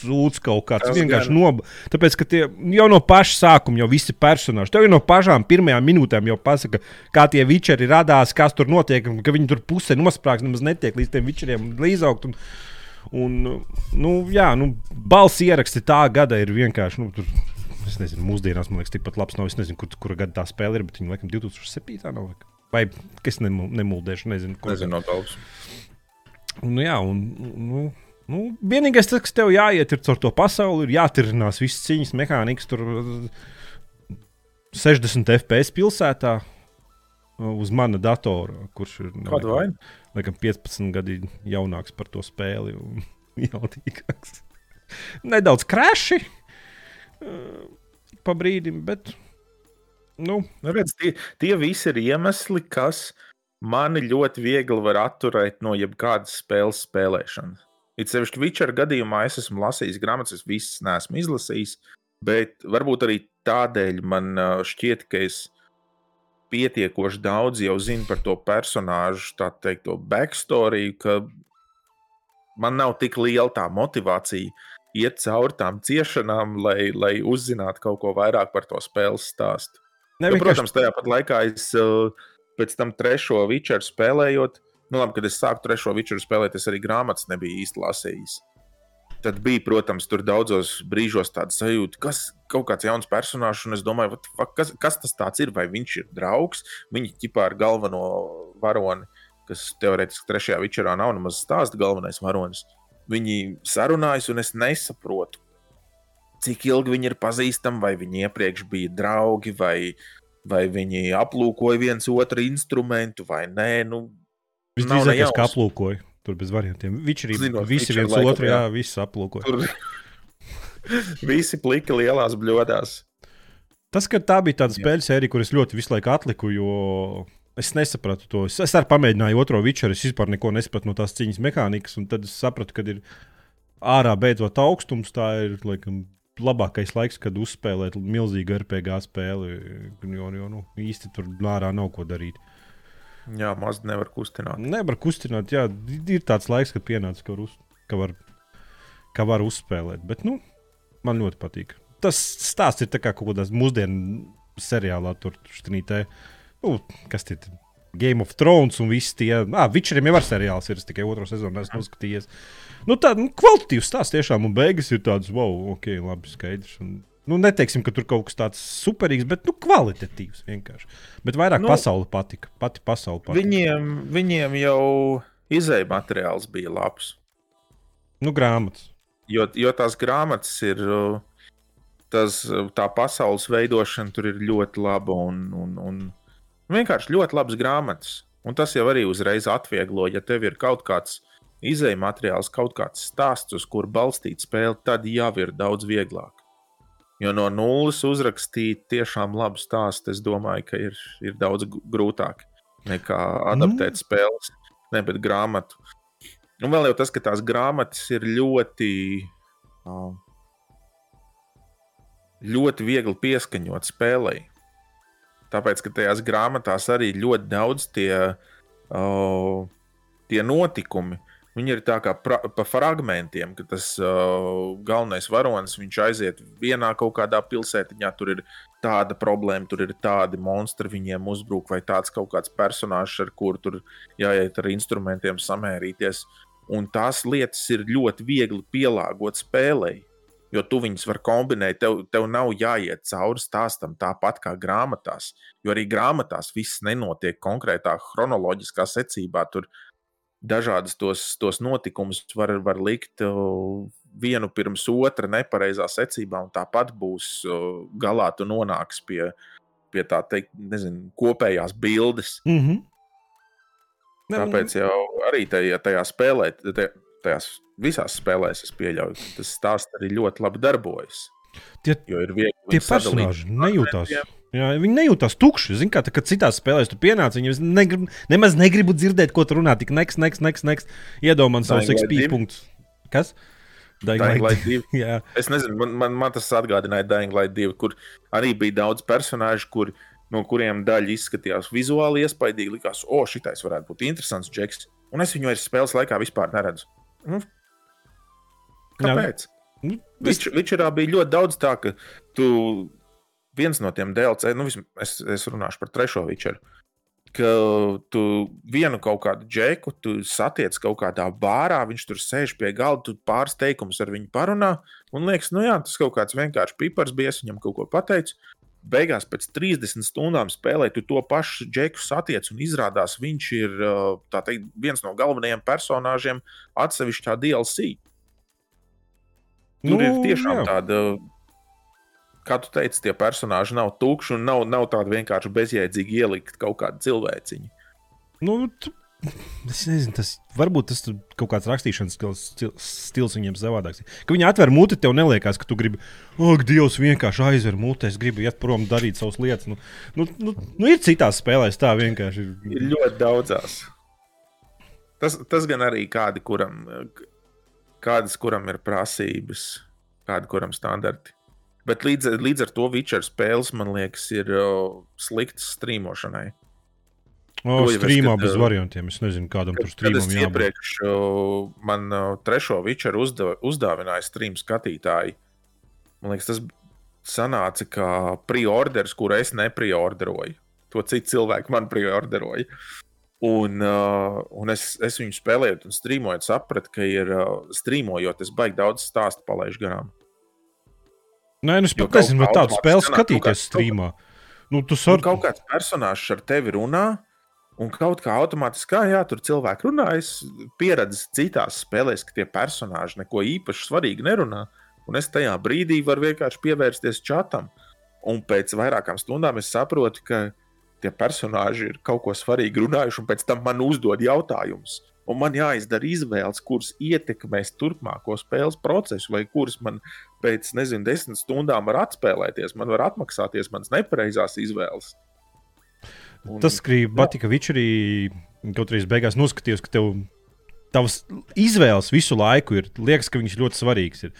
sūds kaut kāds. Tas vienkārši nob... Tāpēc, ka tie jau no paša sākuma, jau visi personāļi, tev jau no pašām pirmajām minūtēm jau pasaka, kā tie vičeri radās, kas tur notiek, un ka viņi tur pusē nosprāgst, nemaz netiek līdz tiem vičeriem līdzaugt. Un, un, nu, jā, nu, balss ieraksti tā gada ir vienkārši. Nu, tur, Es nezinu, mūsdienās man liekas, tikpat labs nav. Es nezinu, kur, kura gada tā spēle ir, bet viņa laikam 2007. nav. Vai kas nemuldēšu, nezinu. Nezinu no galvas. Nu, jā, un, nu, Nu, vienīgais, tas, kas tev jāiet caur to pasauli, ir jātirinās visas cīņas mehānikas. Tur 60 FPS pilsētā uz mana datora, kurš ir nu, laikam, 15 gadi jaunāks par to spēli un jaudīgāks. Nedaudz krāši pa brīdim, bet. Nu. Nu, redz, tie, tie visi ir iemesli, kas mani ļoti viegli var atturēt no jebkādas spēles spēlēšanas. It sevišķi Vičera gadījumā es esmu lasījis grāmatas, es visas neesmu izlasījis, bet varbūt arī tādēļ man šķiet, ka es pietiekoši daudz jau zinu par to personāžu, tā teikt, to backstory, ka man nav tik liela tā motivācija iet cauri tām ciešanām, lai, lai uzzinātu kaut ko vairāk par to spēles stāstu. Ne, jo, protams, tajā pat laikā es pēc tam trešo Vičeru spēlējot, Nu, labi, kad es sāku trešo vičuru spēlēt, es arī grāmatas nebiju īsti lasījis. Tad bija, protams, tur daudzos brīžos tāda sajūta, kas kaut kāds jauns personāžs, un es domāju, what, kas, kas tas ir, vai viņš ir draugs. Viņa ķipā ar galveno varoni, kas teorētiski trešajā vičurā nav nemaz stāsta galvenais varonis. Viņi sarunājas, un es nesaprotu, cik ilgi viņi ir pazīstami, vai viņi iepriekš bija draugi, vai, vai viņi aplūkoja viens otru instrumentu, vai nē. Nu, Visdrīzāk, ka aplūkoju. Tur bez variantiem. Viņš arī Zinot, visi viens otru, jā, visus aplūkoja. Tur visi pliki lielās bļodās. Tas, ka tā bija tāda spēļu sērija, kuras ļoti visu laiku atliku, jo es nesapratu to. Es, es arī pamēģināju otro vičeru, es vispār neko nesapratu no tās cīņas mehānikas, un tad es sapratu, ka ir ārā beidzot augstums. Tā ir laikam, labākais laiks, kad uzspēlēt milzīgu RPG spēli, jo, jo nu, īsti tur ārā nav ko darīt. Jā, maz nevar kustināt. Nevar kustināt, jā, ir tāds laiks, kad pienācis, ka var, uz, ka var, ka var uzspēlēt. Bet, nu, man ļoti patīk. Tas stāsts ir kā kaut kādā mūsdienu seriālā, tur štrītē. Nu, kas tie ir? Game of Thrones un viss tie. Ah, Vičeriem jau ir seriāls, ir tikai otro sezonu, esmu noskatījies. Nu, tā nu, kvalitatīvs stāsts tiešām, un beigas ir tāds, wow, ok, labi, skaidrs. Un Nu, neteiksim, ka tur kaut kas tāds superīgs, bet nu, kvalitatīvs vienkārši. Bet vairāk nu, pasaule patika. Pati pasaule patika. Viņiem, viņiem jau izēja materiāls bija labs. Nu, grāmatas. Jo, jo tās grāmatas ir. Tas, tā pasaules veidošana tur ir ļoti laba un, un, un vienkārši ļoti labas grāmatas. Un tas jau arī uzreiz atvieglo, ja tev ir kaut kāds izēja materiāls, kaut kāds stāsts, uz kur balstīt spēli, tad jau ir daudz vieglāk. Jo no nulles uzrakstīt tiešām labu stāstu, es domāju, ka ir, ir daudz grūtāk nekā adaptēt mm. spēles, ne bet grāmatu. Un vēl jau tas, ka tās grāmatas ir ļoti, ļoti viegli pieskaņot spēlei. Tāpēc, ka tajās grāmatās arī ļoti daudz tie, uh, tie notikumi, Viņi ir tā kā pra, pa fragmentiem, ka tas uh, galvenais varonis aiziet vienā kaut kādā pilsētiņā, tur ir tāda problēma, tur ir tādi monstri, viņiem uzbruk, vai tāds kaut kāds personāžs, ar kuru tur jāiet ar instrumentiem samērīties. Un tās lietas ir ļoti viegli pielāgot spēlei. Jo tu viņus vari kombinēt, tev, tev nav jāiet cauri stāstam tāpat kā grāmatās. Jo arī grāmatās viss nenotiek konkrētā chronoloģiskā secībā. Tur dažādas tos, tos notikumus var, var likt vienu pirms otra nepareizā secībā, un tāpat būs galā tu nonāks pie, pie tā teikt, nezinu, kopējās bildes. Mm -hmm. Tāpēc jau arī tajā, tajā spēlē, tajās visās spēlēs es pieļauju, tas stāsts arī ļoti labi darbojas. Tie, jo ir viegli. Tie personāļi nejūtās. Jā, viņi nejūtās tukši. Zini, kā tā, kad citās spēlēs tu pienāc, viņi negrib, nemaz negribu dzirdēt, ko tu runā. Tik neks, neks, neks, neks. iedomā savus XP punktus. Kas? Dying Light 2. es nezinu, man, man, man tas atgādināja Dying Light 2, kur arī bija daudz personāžu, kur, no kuriem daļa izskatījās vizuāli iespaidīgi. Likās, o, šitais varētu būt interesants džeks. Un es viņu vairs spēles laikā vispār neredzu. Nu, kāpēc? Viņš, viņš ir bija ļoti daudz tā, ka tu viens no tiem DLC, nu, es, es runāšu par trešo vičeru. Ka tu vienu kaut kādu džeku, tu satiec kaut kādā bārā, viņš tur sēž pie galda, tu pāris teikumus ar viņu parunā. Un liekas, nu jā, tas kaut kāds vienkārši pipars bija, viņam kaut ko pateicu. Beigās pēc 30 stundām spēlē, tu to pašu džeku satiec, un izrādās viņš ir teikt, viens no galvenajiem personāžiem atsevišķā DLC. Tur nu, ir tiešām jā. tāda, kā tu teici, tie personāļi nav tukši un nav, nav tādi vienkārši bezjēdzīgi ielikt kaut kādu cilvēciņu. Nu, tu, es nezinu, tas varbūt tas kaut kāds rakstīšanas stils, stils viņiem savādāks. Kad viņi atver muti, tev neliekas, ka tu gribi, ak, Dievs, vienkārši aizver muti, es gribu iet prom, darīt savas lietas. Nu, nu, nu, nu ir citās spēlēs tā vienkārši. Ir, ir ļoti daudzās. Tas, tas gan arī kādi, kuram kādas kuram ir prasības, kādi kuram standarti. Bet līdz, līdz ar to Witcher spēles, man liekas, ir sliktas strīmošanai. O, strīmā bez variantiem. Es nezinu, kādam tur strīmam jābūt. Iepriekš man trešo Witcher uzda, uzdāvināja stream skatītāji. Man liekas, tas sanāca kā preorders, kuru es nepreorderoju. To citu cilvēku man preorderoja. Un, uh, un es, es viņu spēlēju, un strīmojot, sapratu, ka ir uh, strīmojot, es baigi daudz stāstu palaidu garām. Nē, nu es pat nezinu, vai tādu spēli skatīties strīmā. Nu, tu nu, kaut kāds personāžs ar tevi runā, un kaut kā automātiski, kā jā, tur cilvēki runā. Es pieredzu citās spēlēs, ka tie personāļi neko īpaši svarīgi nerunā. Un es tajā brīdī varu vienkārši pievērsties čatam. Un pēc vairākām stundām es saprotu, ka tie personāļi ir kaut ko svarīgu runājuši, un pēc tam man uzdod jautājumus. Un man jāizdara izvēles, kuras ietekmēs turpmāko spēles procesu, vai kuras man pēc, nezinu, desmit stundām var atspēlēties, man var atmaksāties manas nepareizās izvēles. Un, Tas skrīja Batika Vičerī, kaut arī beigās noskatījos, ka tev tavas izvēles visu laiku ir, liekas, ka viņš ļoti svarīgs ir.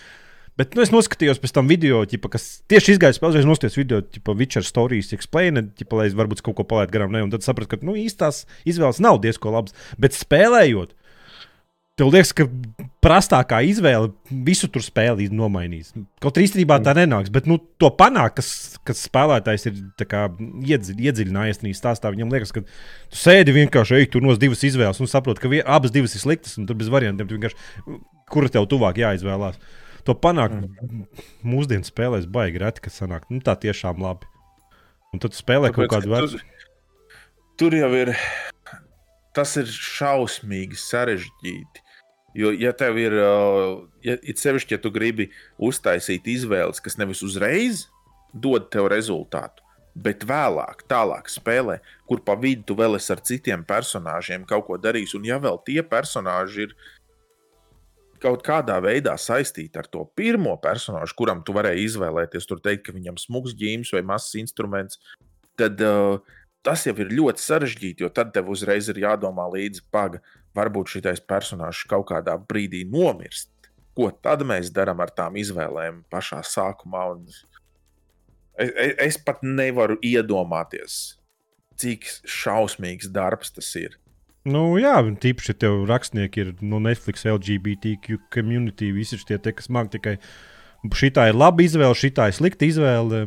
Bet nu, es noskatījos pēc tam video, ķipa, kas tieši izgāja spēlē, es noskatījos video, tipo Witcher Stories, Explained, ķipa, lai es varbūt kaut ko palaidu garām. Ne, un tad sapratu, ka nu, īstās izvēles nav diezgan labas. Bet spēlējot, tev liekas, ka prastākā izvēle visu tur spēli nomainīs. Kaut arī īstenībā tā nenāks, bet nu, to panākt, kas, kas spēlētājs ir kā, iedzi, iedziļinājies tajā stāstā. Viņam liekas, ka tu sēdi vienkārši, ej, tur nos divas izvēles un saproti, ka vien, abas divas ir sliktas un tur bez variantiem. Kura tev tuvāk jāizvēlās? To panākt mm. mūsdienu spēlēs baigi reti, kas sanāk. Nu, tā tiešām labi. Un tad spēlē Tāpēc, kaut kādu vērtību. Tur, tur jau ir. Tas ir šausmīgi sarežģīti. Jo, ja tev ir, ja, it sevišķi, ja tu gribi uztaisīt izvēles, kas nevis uzreiz dod tev rezultātu, bet vēlāk, tālāk spēlē, kur pa vidu tu vēl esi ar citiem personāžiem kaut ko darījis, un ja vēl tie personāži ir kaut kādā veidā saistīta ar to pirmo personāžu, kuram tu varēji izvēlēties, tur teikt, ka viņam smags ģīms vai mazs instruments, tad uh, tas jau ir ļoti sarežģīti, jo tad tev uzreiz ir jādomā līdzi, paga, varbūt šis personāžs kaut kādā brīdī nomirst. Ko tad mēs darām ar tām izvēlēm pašā sākumā? Un es, es pat nevaru iedomāties, cik šausmīgs darbs tas ir. Nu, jā, tīpaši, tev rakstnieki ir no Netflix, LGBTQ community, visi šie te, kas man tikai šī ir laba izvēle, šī ir slikta izvēle.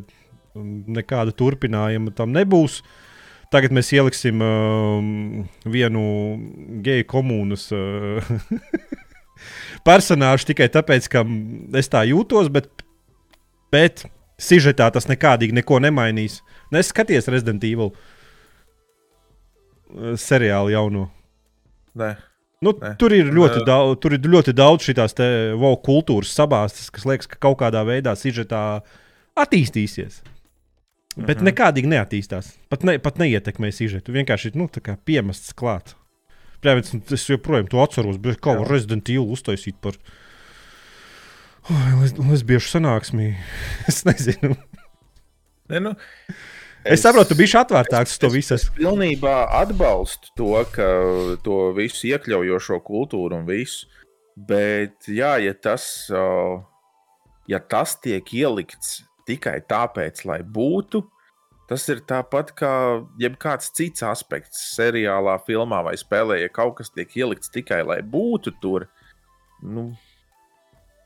Nekāda turpinājuma tam nebūs. Tagad mēs ieliksim uh, vienu geju komunas uh, personāžu tikai tāpēc, ka es tā jūtos, bet, bet sižetā tas nekādīgi neko nemainīs. Neskaties Resident Evil. Uh, seriālu jauno. Nē. Nu, Ne. tur, ir ļoti Nē. daudz, tur ir ļoti daudz šīs wow, kultūras sabāztas, kas liekas, ka kaut kādā veidā sižetā attīstīsies. Bet Mhm. nekādīgi neattīstās. Pat, ne, pat neietekmē sižetu. Vienkārši nu, tā kā piemests klāt. Protams, es joprojām to atceros, bet kā var Resident Evil uztaisīt par oh, lesbiešu sanāksmi? Es nezinu. Ne, nu, Es, es saprotu, tu biji atvērtāks uz to visu. Es pilnībā atbalstu to, ka to visu iekļaujošo kultūru un visu. Bet, jā, ja tas, ja tas tiek ielikts tikai tāpēc, lai būtu, tas ir tāpat kā jebkāds cits aspekts seriālā, filmā vai spēlē. Ja kaut kas tiek ielikts tikai lai būtu tur, nu,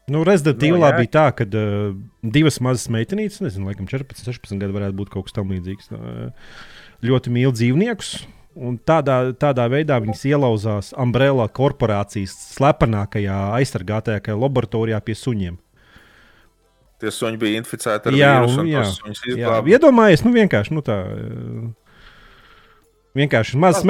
Nu, Resident No, Evil jā. bija tā, ka uh, divas mazas meitenītes, nezinu, laikam 14, 16 gadi varētu būt kaut kas tamlīdzīgs. Uh, ļoti mīl dzīvniekus. Un tādā, tādā veidā viņas ielauzās Umbrella korporācijas slepenākajā, aizsargātajā laboratorijā pie suņiem. tie suņi bija inficēti ar Jā, vīrusu, un- un jā, tos suņus Jā, izglāba. iedomājies, nu vienkārši nu, tā. uh, Vienkārši mazas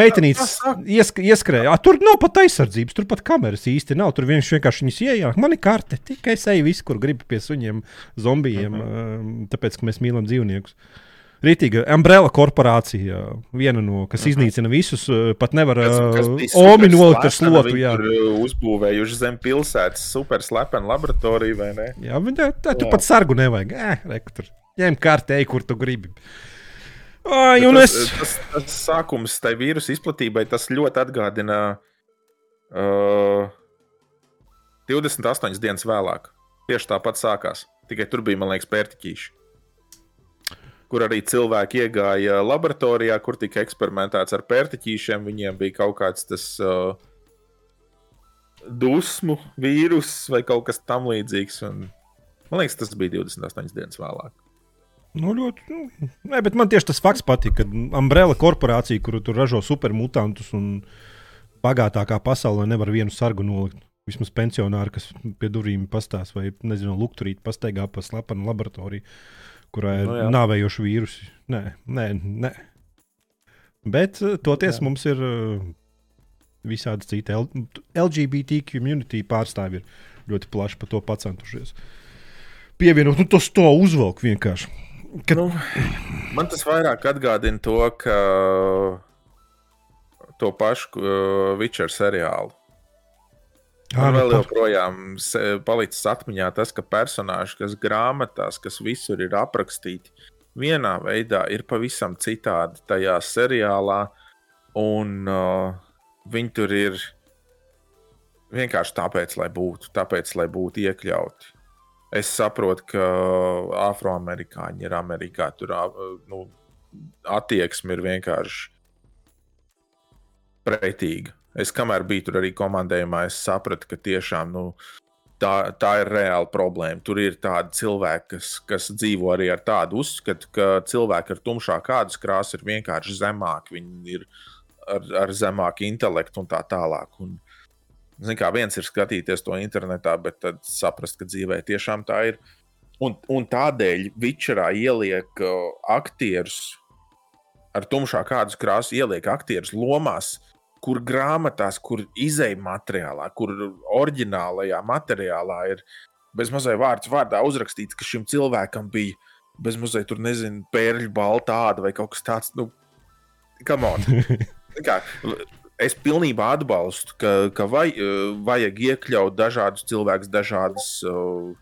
saka. iesk ieskrēja. Ah, tur nav pat aizsardzības, tur pat kameras īsti nav. Tur viņš vienkārši viņus ienāk. Man ir karte, tikai es eju visu, kur gribu pie suņiem, zombijiem, uh Mhm. -huh. tāpēc, ka mēs mīlam dzīvniekus. Rītīga Umbrella korporācija, viena no, kas uh -huh. iznīcina visus, uh, pat nevar uh, Omi nolikt ar slotu. Jā, uh, uzbūvējuši zem pilsētas super slepenu laboratoriju, vai ne? jā bet tā, tu pat sargu nevajag. Eh, reku, tur. Ņem kārtē, ej, kur tu gribi. Ai, un tas, es. tas, tas sākums tai vīrusu izplatībai tas ļoti atgādina uh, 28 dienas vēlāk. Tieši tāpat sākās. Tikai tur bija, man liekas, pērtiķīši. Kur arī cilvēki iegāja laboratorijā, kur tika eksperimentēts ar pērtiķīšiem. Viņiem bija kaut kāds tas uh, dusmu vīrus vai kaut kas tamlīdzīgs. Un, man liekas, tas bija 28 dienas vēlāk. Nu, ļoti. Nu, nē, bet man tieši tas fakts patīk, ka Umbrella korporācija, kuru tur ražo supermutantus un bagātākā pasaulē, nevar vienu sargu nolikt. Vismaz pensionāri, kas pie durvīm pastāv, vai nezinu, lukturīt, pastaigā pa slepenu laboratoriju, kurā ir Nu, no, jā. nāvējoši vīrusi. Nē, nē, nē. Bet eh, toties Jā. mums ir uh, visādi citi L LGBT community pārstāvji, ir ļoti plaši par to pacentušies. Pievienot, nu tas to uzvelk vienkārši. Kad- Nu, man tas vairāk atgādina to, ka to pašu uh, Witcher seriālu. Ā, Man nu, vēl joprojām palicis atmiņā tas, ka personāži, kas grāmatās, kas visur ir aprakstīti, vienā veidā ir pavisam citādi tajā seriālā, un uh, viņi tur ir vienkārši tāpēc, lai būtu, tāpēc, lai būtu iekļauti. Es saprotu, ka afroamerikāņi ir Amerikā. Tur nu, attieksme ir vienkārši pretīga. Es kamēr biju tur arī komandējumā, es sapratu, ka tiešām nu, tā, tā ir reāla problēma. Tur ir tādi cilvēki, kas, kas dzīvo arī ar tādu uzskatu, ka cilvēki ar tumšāku kādas krāsu ir vienkārši zemāki. Viņi ir ar, ar zemāku intelektu un tā tālāk. Un, Zin, kā viens ir skatīties to internetā, bet tad saprast, ka dzīvē tiešām tā ir. Un, un tādēļ Vičerā ieliek uh, aktierus ar tumšāku kādas krāsu, ieliek aktierus lomās, kur grāmatās, kur izējai materiālā, kur oriģinālajā materiālā ir bezmazliet vārds vārdā uzrakstīts, ka šim cilvēkam bija bezmazliet, tur nezinu, pērļu balta āda vai kaut kas tāds. Nu! Kā, es pilnībā atbalstu, ka, ka vai, eh, vajag iekļaut dažādus cilvēkus, dažādas, eh,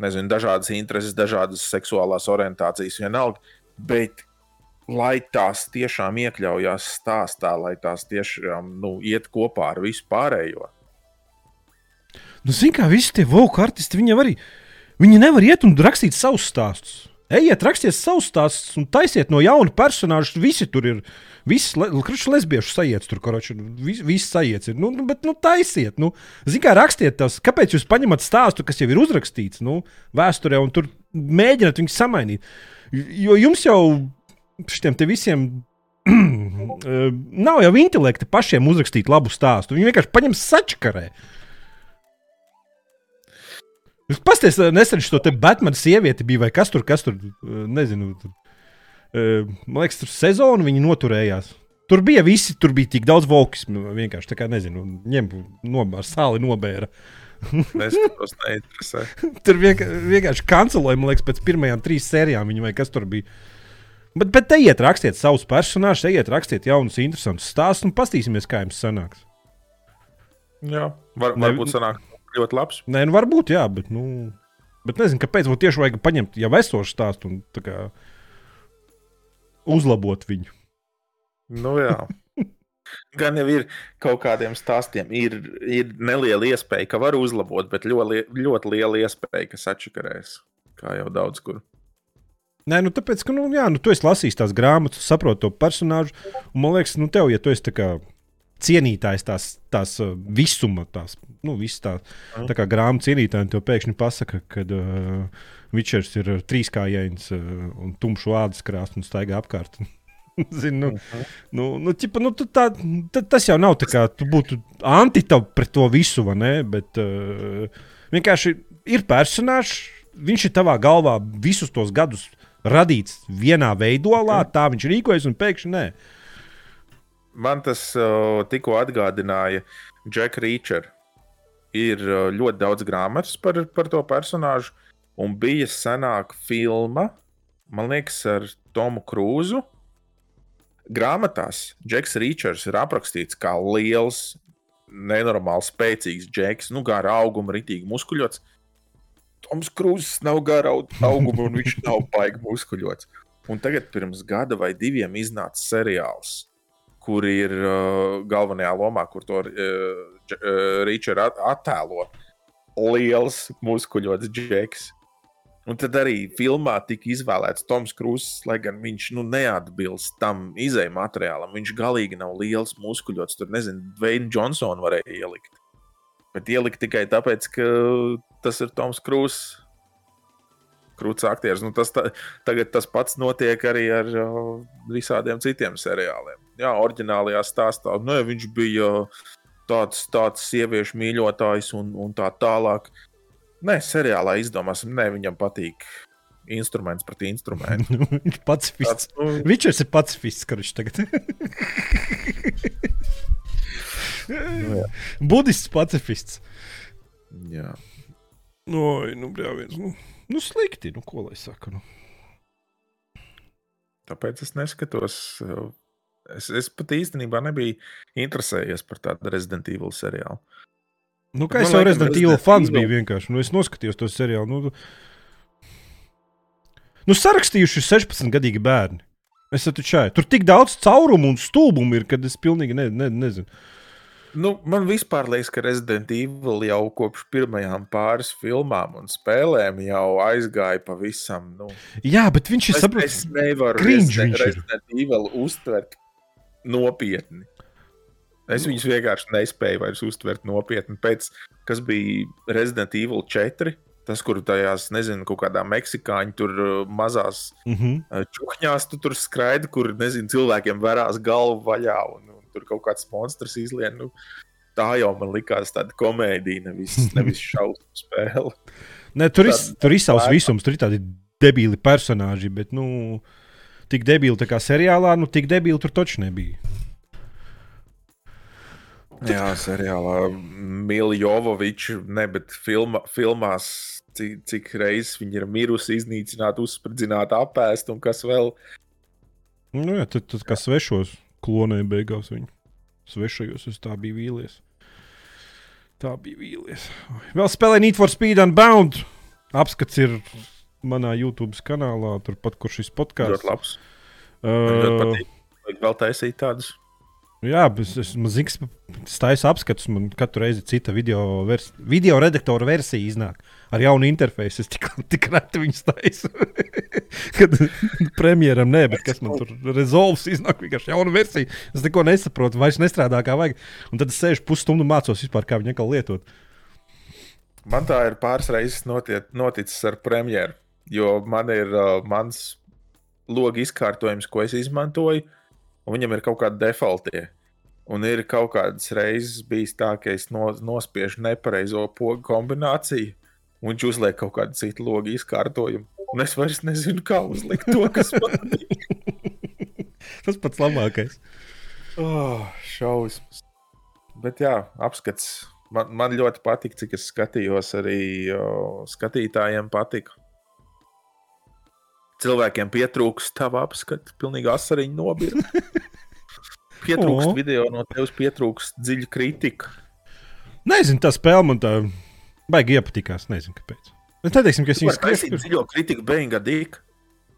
nezinu, dažādas intereses, dažādas seksuālās orientācijas, vienalga. Bet, lai tās tiešām iekļaujās stāstā, lai tās tiešām nu, iet kopā ar visu pārējo. Nu, Ziniet, kā visi tie voku artisti, viņiem arī. Viņi nevar iet un rakstīt savus stāstus. Ejiet, rakstiet savus stāstus un taisiet no jauna personāža. Visi tur ir. Visi le, lesbiešu sajiets tur, koroči. Visi, visi sajiets ir. Nu, nu, bet, nu, taisiet. Nu, Ziniet, rakstiet tas. Kāpēc jūs paņemat stāstu, kas jau ir uzrakstīts nu, vēsturē, un tur mēģināt viņu samainīt? Jo jums jau šiem visiem. eh, Nav jau intelekta pašiem uzrakstīt labu stāstu. Viņi vienkārši paņem sačakarē. Jūs paskatieties, nesen šo te Batmana sievieti bija vai kas tur, kas tur, eh, nezinu. Tur, eh, man liekas, tur sezonu viņi noturējās. Tur bija visi, tur bija tik daudz volkismu. Vienkārši tā kā nezinu, ņem no, ar sāli nobēra. Es tos neinteresē. tur vienkārši kancelēja, man liekas, pēc pirmajām trīs sērijām viņa vai kas tur bija. Bet, bet te iet rakstiet savus personāžus, te iet rakstiet jaunus, interesantus stāstus un paskatīsimies, kā jums sanāks. Jā, var, varbūt sanāk ļoti labs. Nē, nu varbūt jā, bet, nu, bet nezinu, kāpēc man tieši vajag paņemt jau esošu stāstu un kā, uzlabot viņu. Nu, jā. Gan jau ir kaut kādiem stāstiem, ir, ir neliela iespēja, ka var uzlabot, bet ļoti, ļoti liela iespēja, ka sačakarēs. Kā jau daudz kur. Nē, nu tāpēc, ka, nu, jā, nu, tu esi lasījis tās grāmatas, saproti to personāžu. Un man liekas, nu, tev, ja tu esi tā kā cienītājs tās, tās uh, visuma, tās, nu, visas tā, tā kā grāmatu cienītāji, tev pēkšņi pasaka, ka uh, Vičers ir uh, trīskājains uh, un tumšs ādas krāsa un staigā apkārt. Zinu, nu, nu, nu, ķipa, nu, tā, ta, tas jau nav tā kā tu būtu antitop pret to visu, vai ne? Bet uh, vienkārši ir personāžs, viņš ir tavā galvā visus tos gadus radīts vienā veidolā, tā viņš rīkojas un pēkšņi nē. Man tas uh, tikko atgādināja Džeku Rīčeru. Ir uh, ļoti daudz grāmatas par, par to personāžu, un bija senāka filma, man liekas, ar Tomu Krūzu. Grāmatās Džeks Rīčers ir aprakstīts kā liels, nenormāli spēcīgs džeks, nu, gara auguma, ritīgi muskuļots. Toms Krūzs nav gara au- auguma, un viņš nav baigi muskuļots. Un tagad, pirms gada vai diviem, iznāca seriāls, kur ir uh, galvenajā lomā, kur to uh, uh, at attēlo. Liels, muskuļots džeks. Un tad arī filmā tika izvēlēts Toms Krūss, lai gan viņš nu, neatbilst tam izējai materiālam. Viņš galīgi nav liels, muskuļots. Tur nezinu, Dwayne Johnsonu varēja ielikt. Bet ielikt tikai tāpēc, ka tas ir Toms Krūss. Krūts aktieris. Nu, tas ta, tagad tas pats notiek arī ar uh, visādiem citiem seriāliem. Jā, oriģinālajā stāstā nē, viņš bija tāds, tāds sieviešu mīļotājs un, un tā tālāk. Nē, seriālā izdomāsim, nē, viņam patīk instruments pret instrumentu. Viņš ir pacifists. Nu, Viņš ir pacifists, kurš tagad nu, jā. Budists pacifists. jā. No, nu, brāviens, nu, nu, slikti, nu, ko lai saka. Nu. Tāpēc es neskatos. uh, Es, es pat īstenībā nebiju interesējies par tādu Resident Evil seriālu. Nu, kā es jau Resident Evil fans biju vienkārši. Nu, es noskatījos to seriālu. Nu, nu sarakstījuši 16 gadīgi bērni. Es saprotu, šai. Tur tik daudz caurumu un stulbumu ir, kad es pilnīgi ne, ne, nezinu. Nu, man vispār liekas, ka Resident Evil jau kopš pirmajām pāris filmām un spēlēm jau aizgāja pavisam. Nu, Jā, bet viņš ir es, saprotis. es nevaru Resident. Resident Evil uztvert nopietni. Es viņus vienkārši nespēju vairs uztvert nopietni. Pēc kas bija Resident Evil 4, tas, kur tajās, nezinu, kaut kādā meksikāņu tur uh, mazās Mm -hmm. uh, čūņās tu tur skraidi, kur, nezinu, cilvēkiem verās galvu vaļā un, un tur kaut kāds monstrs izlien. Nu, tā jau man likās tāda komēdija, nevis, nevis šausmu spēle. Ne, tur ir tur lētāk. visums, tur ir tādi debīli personāļi, bet nu, tik debīli tā kā seriālā, nu tik debīli tur taču nebija. Jā, seriālā Miljovičs, ne, bet filma, filmās, cik, cik reizes viņa ir mirusi, iznīcināta, uzspridzināta, apēsta un kas vēl. Nu, jā, tad, tad kā svešos klonēja beigās viņa. Svešajos es tā biju vīlies. Tā bija vīlies. Vēl spēlē Need for Speed and Bound. Apskats ir manā YouTube kanālā, turpat, kur šis podkāsts. Ļoti labs. Uh. Vajag vēl taisīt tādus. jā, es esmu ziks, stājas apskats. Man katru reizi cita video, vers video redaktora versija iznāk ar jaunu interfeisu. Es tik, tik reti viņu staisu. Kad premjeram nē, bet kas man tur rezolvs iznāk vienkārši jauna versija. Es neko nesaprotu, vairs nestrādā kā vajag. Un tad es sēžu pusstundu mācos vispār, kā viņu lietot. Man tā ir pāris reizes notiet, noticis ar premjeru, jo man ir uh, mans logs izkārtojums, ko es izmantoju, un viņam ir kaut kādi defaultie. Un ir kaut kādas reizes bijis tā, ka es no, nospiežu nepareizo pogu kombināciju, un viņš uzliek kaut kādu citu logu izkārtojumu. Un es vairs nezinu, kā uzlikt to, kas man ir. Tas pats labākais. Oh, šausmas. Bet jā, apskats. Man, man ļoti patīk, cik es skatījos. Arī o, skatītājiem patika. Cilvēkiem pietrūks tava apskats, pilnīgi asariņu nobīde. pietrūkst O. video no tevis, pietrūkst dziļa kritika. Nezinu, tā spēle man tā baigi iepatikās. Nezinu, kāpēc. Es neteiksim, ka es viņu taisīt skriešu. dziļo kritiku, beigas dīk.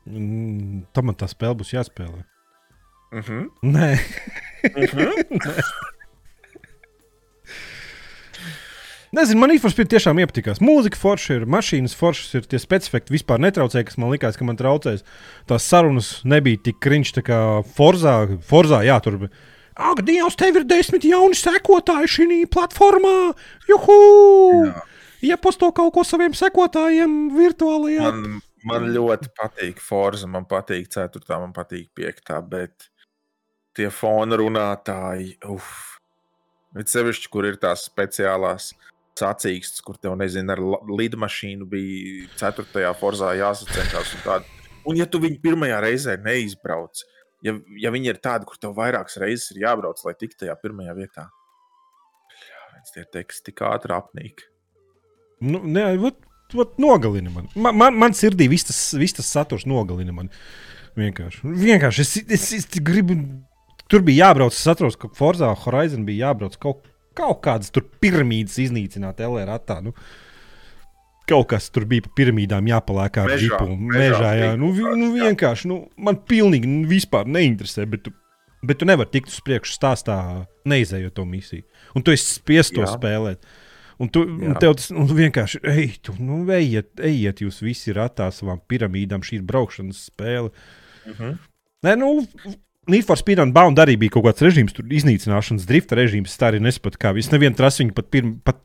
Mm, Tam man tā spēle būs jāspēlē. Uh -huh. Nē, Nezinu, man īstenībā tiešām iepatikās. Mūzika forša ir, mašīnas foršas ir, tie specifiki vispār netraucēja, kas man likās, ka man traucēs. Tās sarunas nebija tik kriņš, tā kā Forzā. Forzā jā, tur bija. Ak, Dievs, tev ir desmit jauni sekotāji šī platformā! Juhu! Jā. Ieposto kaut ko saviem sekotājiem virtuālajā. Man, man ļoti patīk Forza, man patīk 4, man patīk 5, bet tie fona runātāji, uff. Ir sevišķi, kur ir tās speciālās sacīkstes, kur tev, nezinu, ar lidmašīnu bija 4. forzā jāsacenšas. Un, tāda. un ja tu viņu pirmajā reizē neizbrauc, ja, ja viņi ir tādi, kur tev vairākas reizes ir jābrauc, lai tiktu tajā pirmajā vietā, tad tie teksti tik ātri apnīk. Nu, nē, vat, vat nogalina man. Man, man, man sirdī viss tas, viss tas saturs nogalina man. Vienkārši. Vienkārši es, es, es gribu. Tur bija jābrauc. Es atceros, ka Forzā Horizon bija jābrauc kaut, kaut kādas tur piramīdas iznīcināt LR attā. Nu. Kaut kas tur bija pa piramīdām jāpaliek ar džipu. mežā jā. Nu, vi, nu, vienkārši, nu, man pilnīgi nu, vispār neinteresē. Bet tu, bet tu nevari tikt uz priekšu stāstā, neizējot to misiju. Un tu esi spiests to Jā. spēlēt. Un tu, un Jā. tev tas un vienkārši, ej, tu, nu, ejiet, ejiet, jūs visi ratā savām piramīdām, šī ir braukšanas spēle. Uh -huh. Nē, nu, Need for Speed un Bound arī bija kaut kāds režīms, tur iznīcināšanas drifta režīms. Es tā arī nesapratu, kā viņš nevienu trasiņu pat, pirm, pat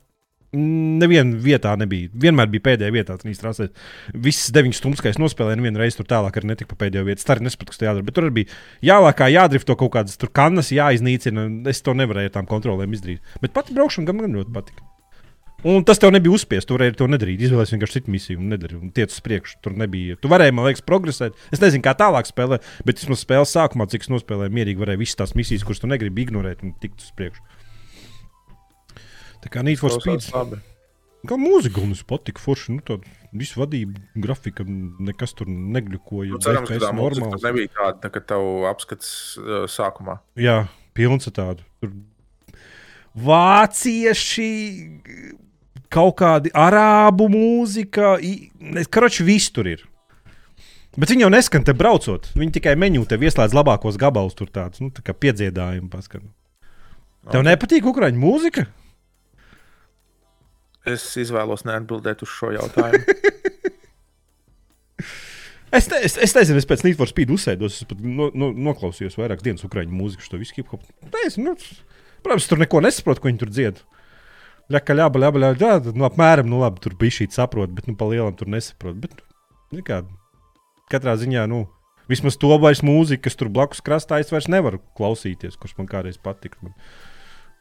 nevienā vietā nebija. Vienmēr bija pēdējā vietā, tas trasēs. Visas deviņas stundas, kā es nospēlēju, nevienu reizi tur tālāk arī netika pa pēdējo vietu. Es tā arī nesapratu, kas tur jādara. Bet tur arī bija jālākā, jādrifto kaut kādas tur kanas, jāiznīcina. Es to nevarēju ar tām kontrolēm izdarīt. Bet pati braukšana gan man ļoti patika. Un tas tev nebija uzspiests. Tur arī to nedarīt. Izvēlējies vienkārši citu misiju un nedarīji. Un tiec uz priekšu. Tur nebija. Tu varēji, man liekas, progresēt. Es nezinu, kā tālāk spēlēt, bet vismaz spēles sākumā, cik es nospēlēju, mierīgi varēja visas tās misijas, kuras tu negribi ignorēt un tikt uz priekšu. Tā kā Need for Speed. Labi. Kā mūzika, un es patiku forši. Nu, tāda visu vadību, grafika, nekas tur negļukoja. Nu, cerams, ka tā normāls. tur nebija tāda, tā, ka tev apskats uh, sākumā. Jā, pilns ar tādu. Tur vācieši, kaut kādi arābu mūzika, karoči viss tur ir. Bet viņi jau neskan te braucot. Viņi tikai menu te ieslēdz labākos gabalus, tur tāds nu, tā kā piedziedājumi. Paskan. Tev nepatīk ukrāņu mūzika? Es izvēlos neatbildēt uz šo jautājumu. Es, ne, es, es nezinu, es pēc Need for Speed uzsēdos, es pat no, no, noklausījos vairākas dienas ukrāņu mūziku, šo visu hip hop. Nezinu, nu, protams, tur neko nesaprotu, ko viņi tur dzied. Ļaka, ļaba, ļaba, ļaba, ļaba, nu, apmēram, nu, labi, tur bija šī saprot, bet, nu, pa lielam tur nesaprot. Bet, nu, kā, katrā ziņā, nu, vismaz to vairs mūziku, kas tur blakus krastā, es vairs nevaru klausīties, kurš man kādreiz patika. Man,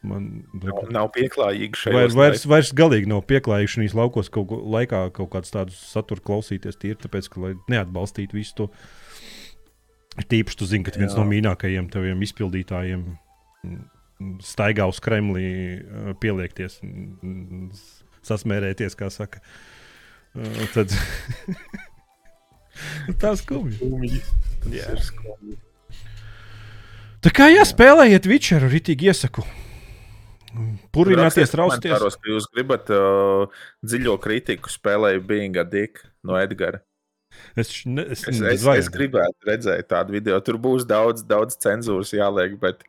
man, Nav, nav pieklājīgi šeit. Vai, vairs, vairs galīgi nav pieklājīgi šīs laukos kaut laikā kaut kādus tādus satura klausīties. Tīri tāpēc, ka lai neatbalstītu visu to. Tīpaši tu zini, ka viens Jā. no mīļākajiem taviem izpildītājiem mm, staigā uz Kremlī, eh, pieliekties, sasmērēties, kā saka. Eh, Tad tas skumji. Jā, ir skumji. Tā kā jāspēlējiet Witcheru, ritīgi iesaku. Purināties, Rakstiet rausties. komentāros, ka jūs gribat uh, dziļo kritiku spēlēju Binga Dika no Edgara. Es, ne, es, Es, es, es gribētu redzēt tādu video. Tur būs daudz, daudz cenzūras jāliek, bet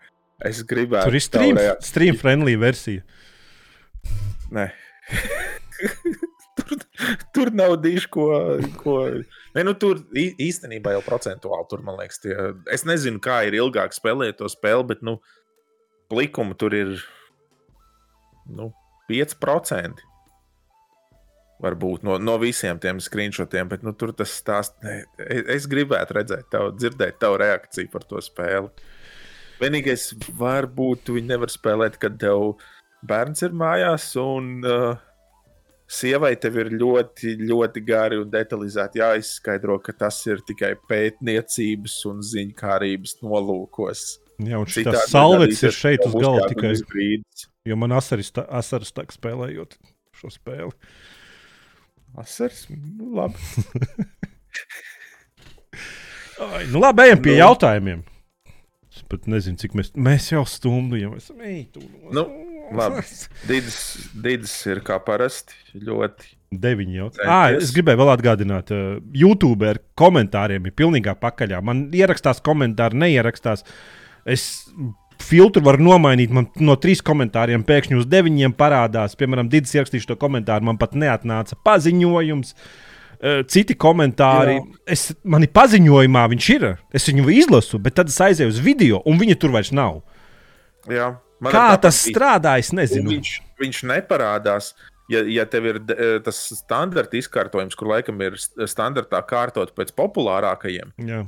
es gribētu. Tur ir stream, stream friendly versija. Nē. tur, tur nav diši, ko. ko... Ne, nu, tur īstenībā jau procentuāli tur, man liekas, tie. Es nezinu, kā ir ilgāk spēlēt to spēli, bet nu, likuma tur ir nu, 5%. Varbūt no, no visiem tiem screenshotiem, bet nu, tur tas stāsts. Es, es gribētu redzēt, tavu, dzirdēt tavu reakciju par to spēli. Vienīgais, varbūt viņi nevar spēlēt, kad tev bērns ir mājās, un uh, sievai tev ir ļoti, ļoti gari un detalizēti jāizskaidro, ka tas ir tikai pētniecības un ziņkārības nolūkos. Jā, un šis salvets ir šeit uz galda tikai, brīdis. jo man asaris tā- asaras tak spēlējot šo spēli. Asars, nu, labi. Ai, nu labi, ejam pie Nu. jautājumiem. Pat nezinu, cik mēs, mēs jau stundu jau esam. Tu, Nu, labi. Dīdis, dīdis ir kā parasti ļoti. Deviņi jau. Centies. Ah, es gribēju vēl atgādināt, uh, YouTube ar komentāriem ir pilnīgā pakaļā. Man ierakstās komentāri, neierakstās. Es filtru varu nomainīt. Man no trīs komentāriem pēkšņi uz deviņiem parādās. Piemēram, Digis ierakstīja šo komentāru, man pat neatnāca paziņojums. Uh, Citi komentāri, Jā. es, man ir paziņojumā, viņš ir. Es viņu izlasu, bet tad es aizēju uz video, un viņa tur vairs nav. Jā, Kā tas bija. strādā, es Un nezinu. Viņš, viņš neparādās. Ja, ja tev ir eh, tas standarta izkārtojums, kur laikam ir standartā kārtot pēc populārākajiem, Jā.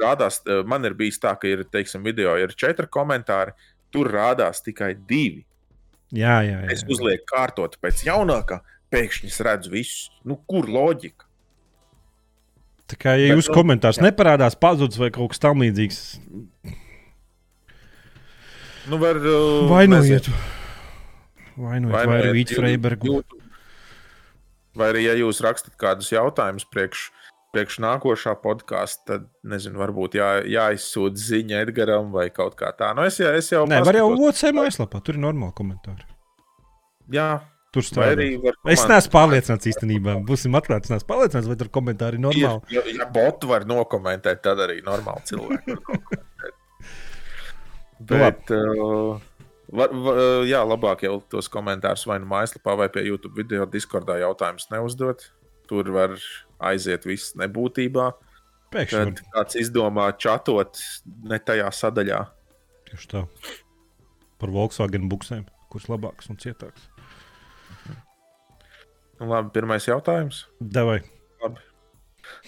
rādās, eh, man ir bijis tā, ka ir, teiksim, video ir četri komentāri, tur rādās tikai divi. Jā, jā, jā. Es uzlieku kārtot pēc jaunākā, pēkšņi es redzu visu. Nu, kur loģika? Tā kā ja jūsu nu, komentārs neparādās, pazudis vai kaut kas tamlīdzīgs, Nu, var, uh, vainojiet. Vainojiet, vai arī. YouTube. Vai arī, ja jūs rakstat kādus jautājumus priekš, priekš nākošā podkāsta, tad, nezinu, varbūt jā, jāizsūta ziņa Edgaram vai kaut kā tā. Nu, es, jau- es jau Nē, var jau paskatos. otrs mājaslapā, tur ir normāli komentāri. Jā, Tur strādā. Es neesmu pārliecināts īstenībā. Būsim atklāti, es neesmu pārliecināts, vai tur komentāri ir normāli. Ja, ja botu var nokomentēt, tad arī normāli cilvēki nokomentēt. Bet, uh, var, var, jā, labāk jau tos komentārus vai nu mājaslapā, vai pie YouTube video, Discordā jautājumus neuzdot. Tur var aiziet viss nebūtībā. Pēkšņi var kāds izdomā čatot ne tajā sadaļā. tieši tā. Par Volkswagen buksēm, kurš labāks un cietāks. Nu, labi, pirmais jautājums. Devai.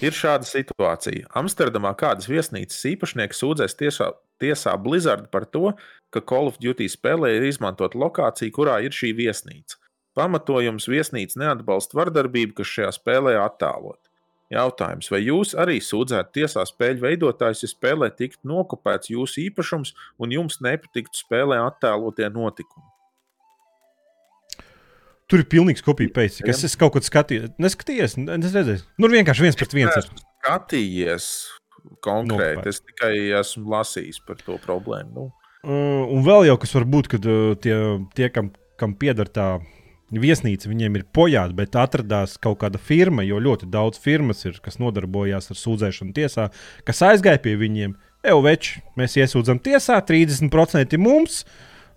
Ir šāda situācija. Amsterdamā kādas viesnīcas īpašnieks sūdzēs tiesā, tiesā Blizzard par to, ka Call of Duty spēlē ir izmantota lokācija, kurā ir šī viesnīca. Pamatojums viesnīca neatbalsta vardarbību, kas šajā spēlē attēlot. Jautājums, vai jūs arī sūdzētu tiesā spēļu veidotājus, ja spēlē tiktu nokopēts jūsu īpašums un jums nepatiktu spēlē attēlotie notikumi? Tur ir pilnīgs kopija pēc, kas Jā. es kaut ko skatījos. Neskatījies, ne- es redzēju. Nu, vienkārši viens pret viens. ir. Skatījies konkrēti, Nokopēt. es tikai esmu lasījis par to problēmu. Nu, Uh, un vēl jau kas var būt, kad uh, tie, tie kam, kam pieder tā viesnīca, viņiem ir pojāta, bet atradās kaut kāda firma, jo ļoti daudz firmas ir, kas nodarbojās ar sūdzēšanu tiesā, kas aizgāja pie viņiem. Euveči, mēs iesūdzam tiesā, 30% mums.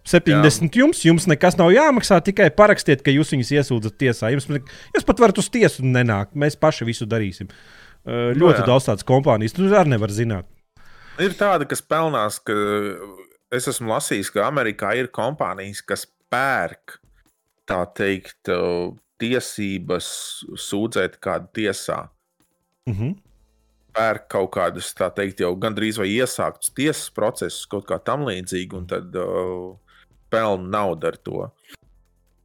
70 Jā. jums, jums nekas nav jāmaksā, tikai parakstiet, ka jūs viņus iesūdzat tiesā. Jums, jūs pat varat uz tiesu nenākt, mēs paši visu darīsim. Uh, Nu ļoti jā. daudz tādas kompānijas, tu arī nevar zināt. Ir tāda, kas pelnās, ka es esmu lasījis, ka Amerikā ir kompānijas, kas pērk tā teikt, tiesības sūdzēt kādu tiesā. Uh -huh. Pērk kaut kādus, tā teikt, jau gandrīz vai iesāktus tiesas procesus, kaut kā tam līdzīgu, un tad uh, pelna naudu ar to.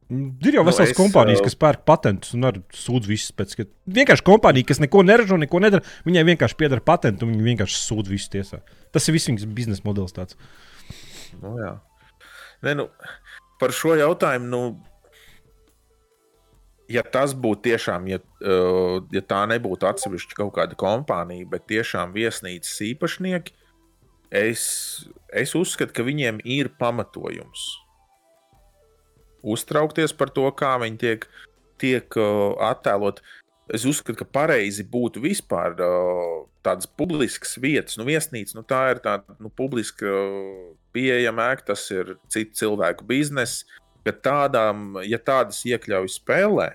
Ir jau Nu, vesels es, kompānijas, ā, kas pērk patentus un sūdz visus pēc tam. Vienkārši kompānija, kas neko neražo, neko nedara, viņai vienkārši pieder patentu un viņi vienkārši sūdz visus tiesā. Tas ir viss viņas biznesa modelis. Tāds. Nu, jā. Nē, nu, par šo jautājumu, nu, ja tas būtu tiešām, ja, uh, ja tā nebūtu atsevišķa kaut kāda kompānija, bet tiešām viesnīcas īpašnieki, es, es uzskatu, ka viņiem ir pamatojums uztraukties par to, kā viņi tiek, tiek uh, attēlot. Es uzskatu, ka pareizi būtu vispār uh, tādas publiskas vietas, nu, viesnīca, nu, tā ir tāda nu, publiska uh, pieejama ēka, tas ir citu cilvēku bizness. Ka tādām, ja tādas iekļauj spēlē,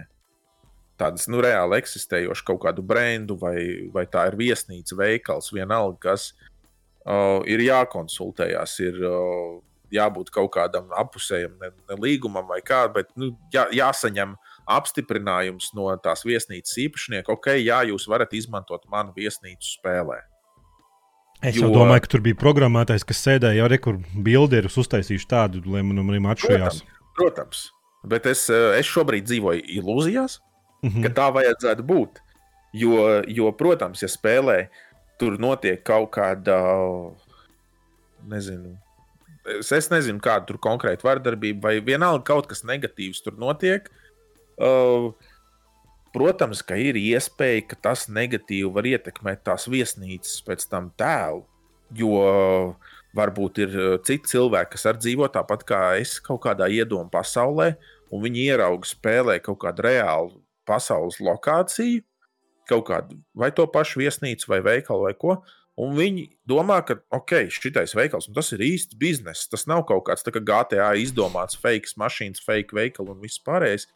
tādas nu, reāli eksistējošas kaut kādu brendu, vai, vai tā ir viesnīca, veikals, vienalga, kas uh, ir jākonsultējās, ir uh, jābūt kaut kādam apusējam, ne, ne līgumam vai kā, bet nu, jā, jāsaņem apstiprinājums no tās viesnīcas īpašnieka, ok, jā, jūs varat izmantot manu viesnīcu spēlē. Es Jo- domāju, ka tur bija programmētājs, kas sēdēja jau rekur bilderus uztaisījuši tādu, lai man arī atšķirās. Protams, bet es, eh, es šobrīd dzīvoju ilūzijās, Mhm. ka tā vajadzētu būt. Jo, jo, protams, ja spēlē tur notiek kaut kāda nezinu. Es, es nezinu, kāda tur konkrēti vardarbība, vai vienalga kaut kas negatīvs tur notiek. Uh, protams, ka ir iespēja, ka tas negatīvi var ietekmēt tās viesnīcas pēc tam tēlu. Jo varbūt ir citi cilvēki, kas arī dzīvo tāpat kā es, kaut kādā iedomā pasaulē, un viņi ierauga spēlē kaut kādu reālu pasaules lokāciju, kaut kādu vai to pašu viesnīcu, vai veikalu, vai ko. Un viņi domā, ka ok, šitais veikals, tas ir īsts bizness. Tas nav kaut kāds kā GTA izdomāts fake mašīnas, fake veikals un viss pārējais.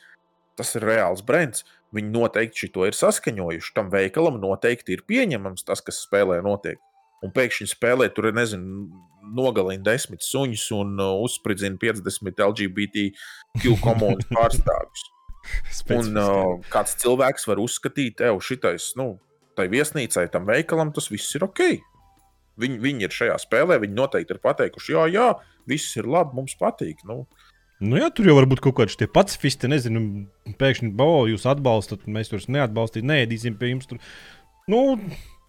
Tas ir reāls brands. Viņi noteikti to ir saskaņojuši. Tam veikalam noteikti ir pieņemams tas, kas spēlē notiek. Un pēkšņi spēlē tur, nezinu, nogalina desmit suņus un uh, uzspridzina 50 LGBTQ komunas pārstāvjus. Un uh, kāds cilvēks var uzskatīt, ka šitais, nu, tai viesnīcai, tam veikalam, tas viss ir ok. Viņi, viņi ir šajā spēlē, viņi noteikti ir pateikuši, jā, jā, viss ir labi, mums patīk. Nu, Nu, jā, tur jau var būt kaut kādi pacifisti. Nezinu, pēkšņi, oh, jūs atbalstat, mēs tur neatbalstām, neēdīsim pie jums. Tur. Nu,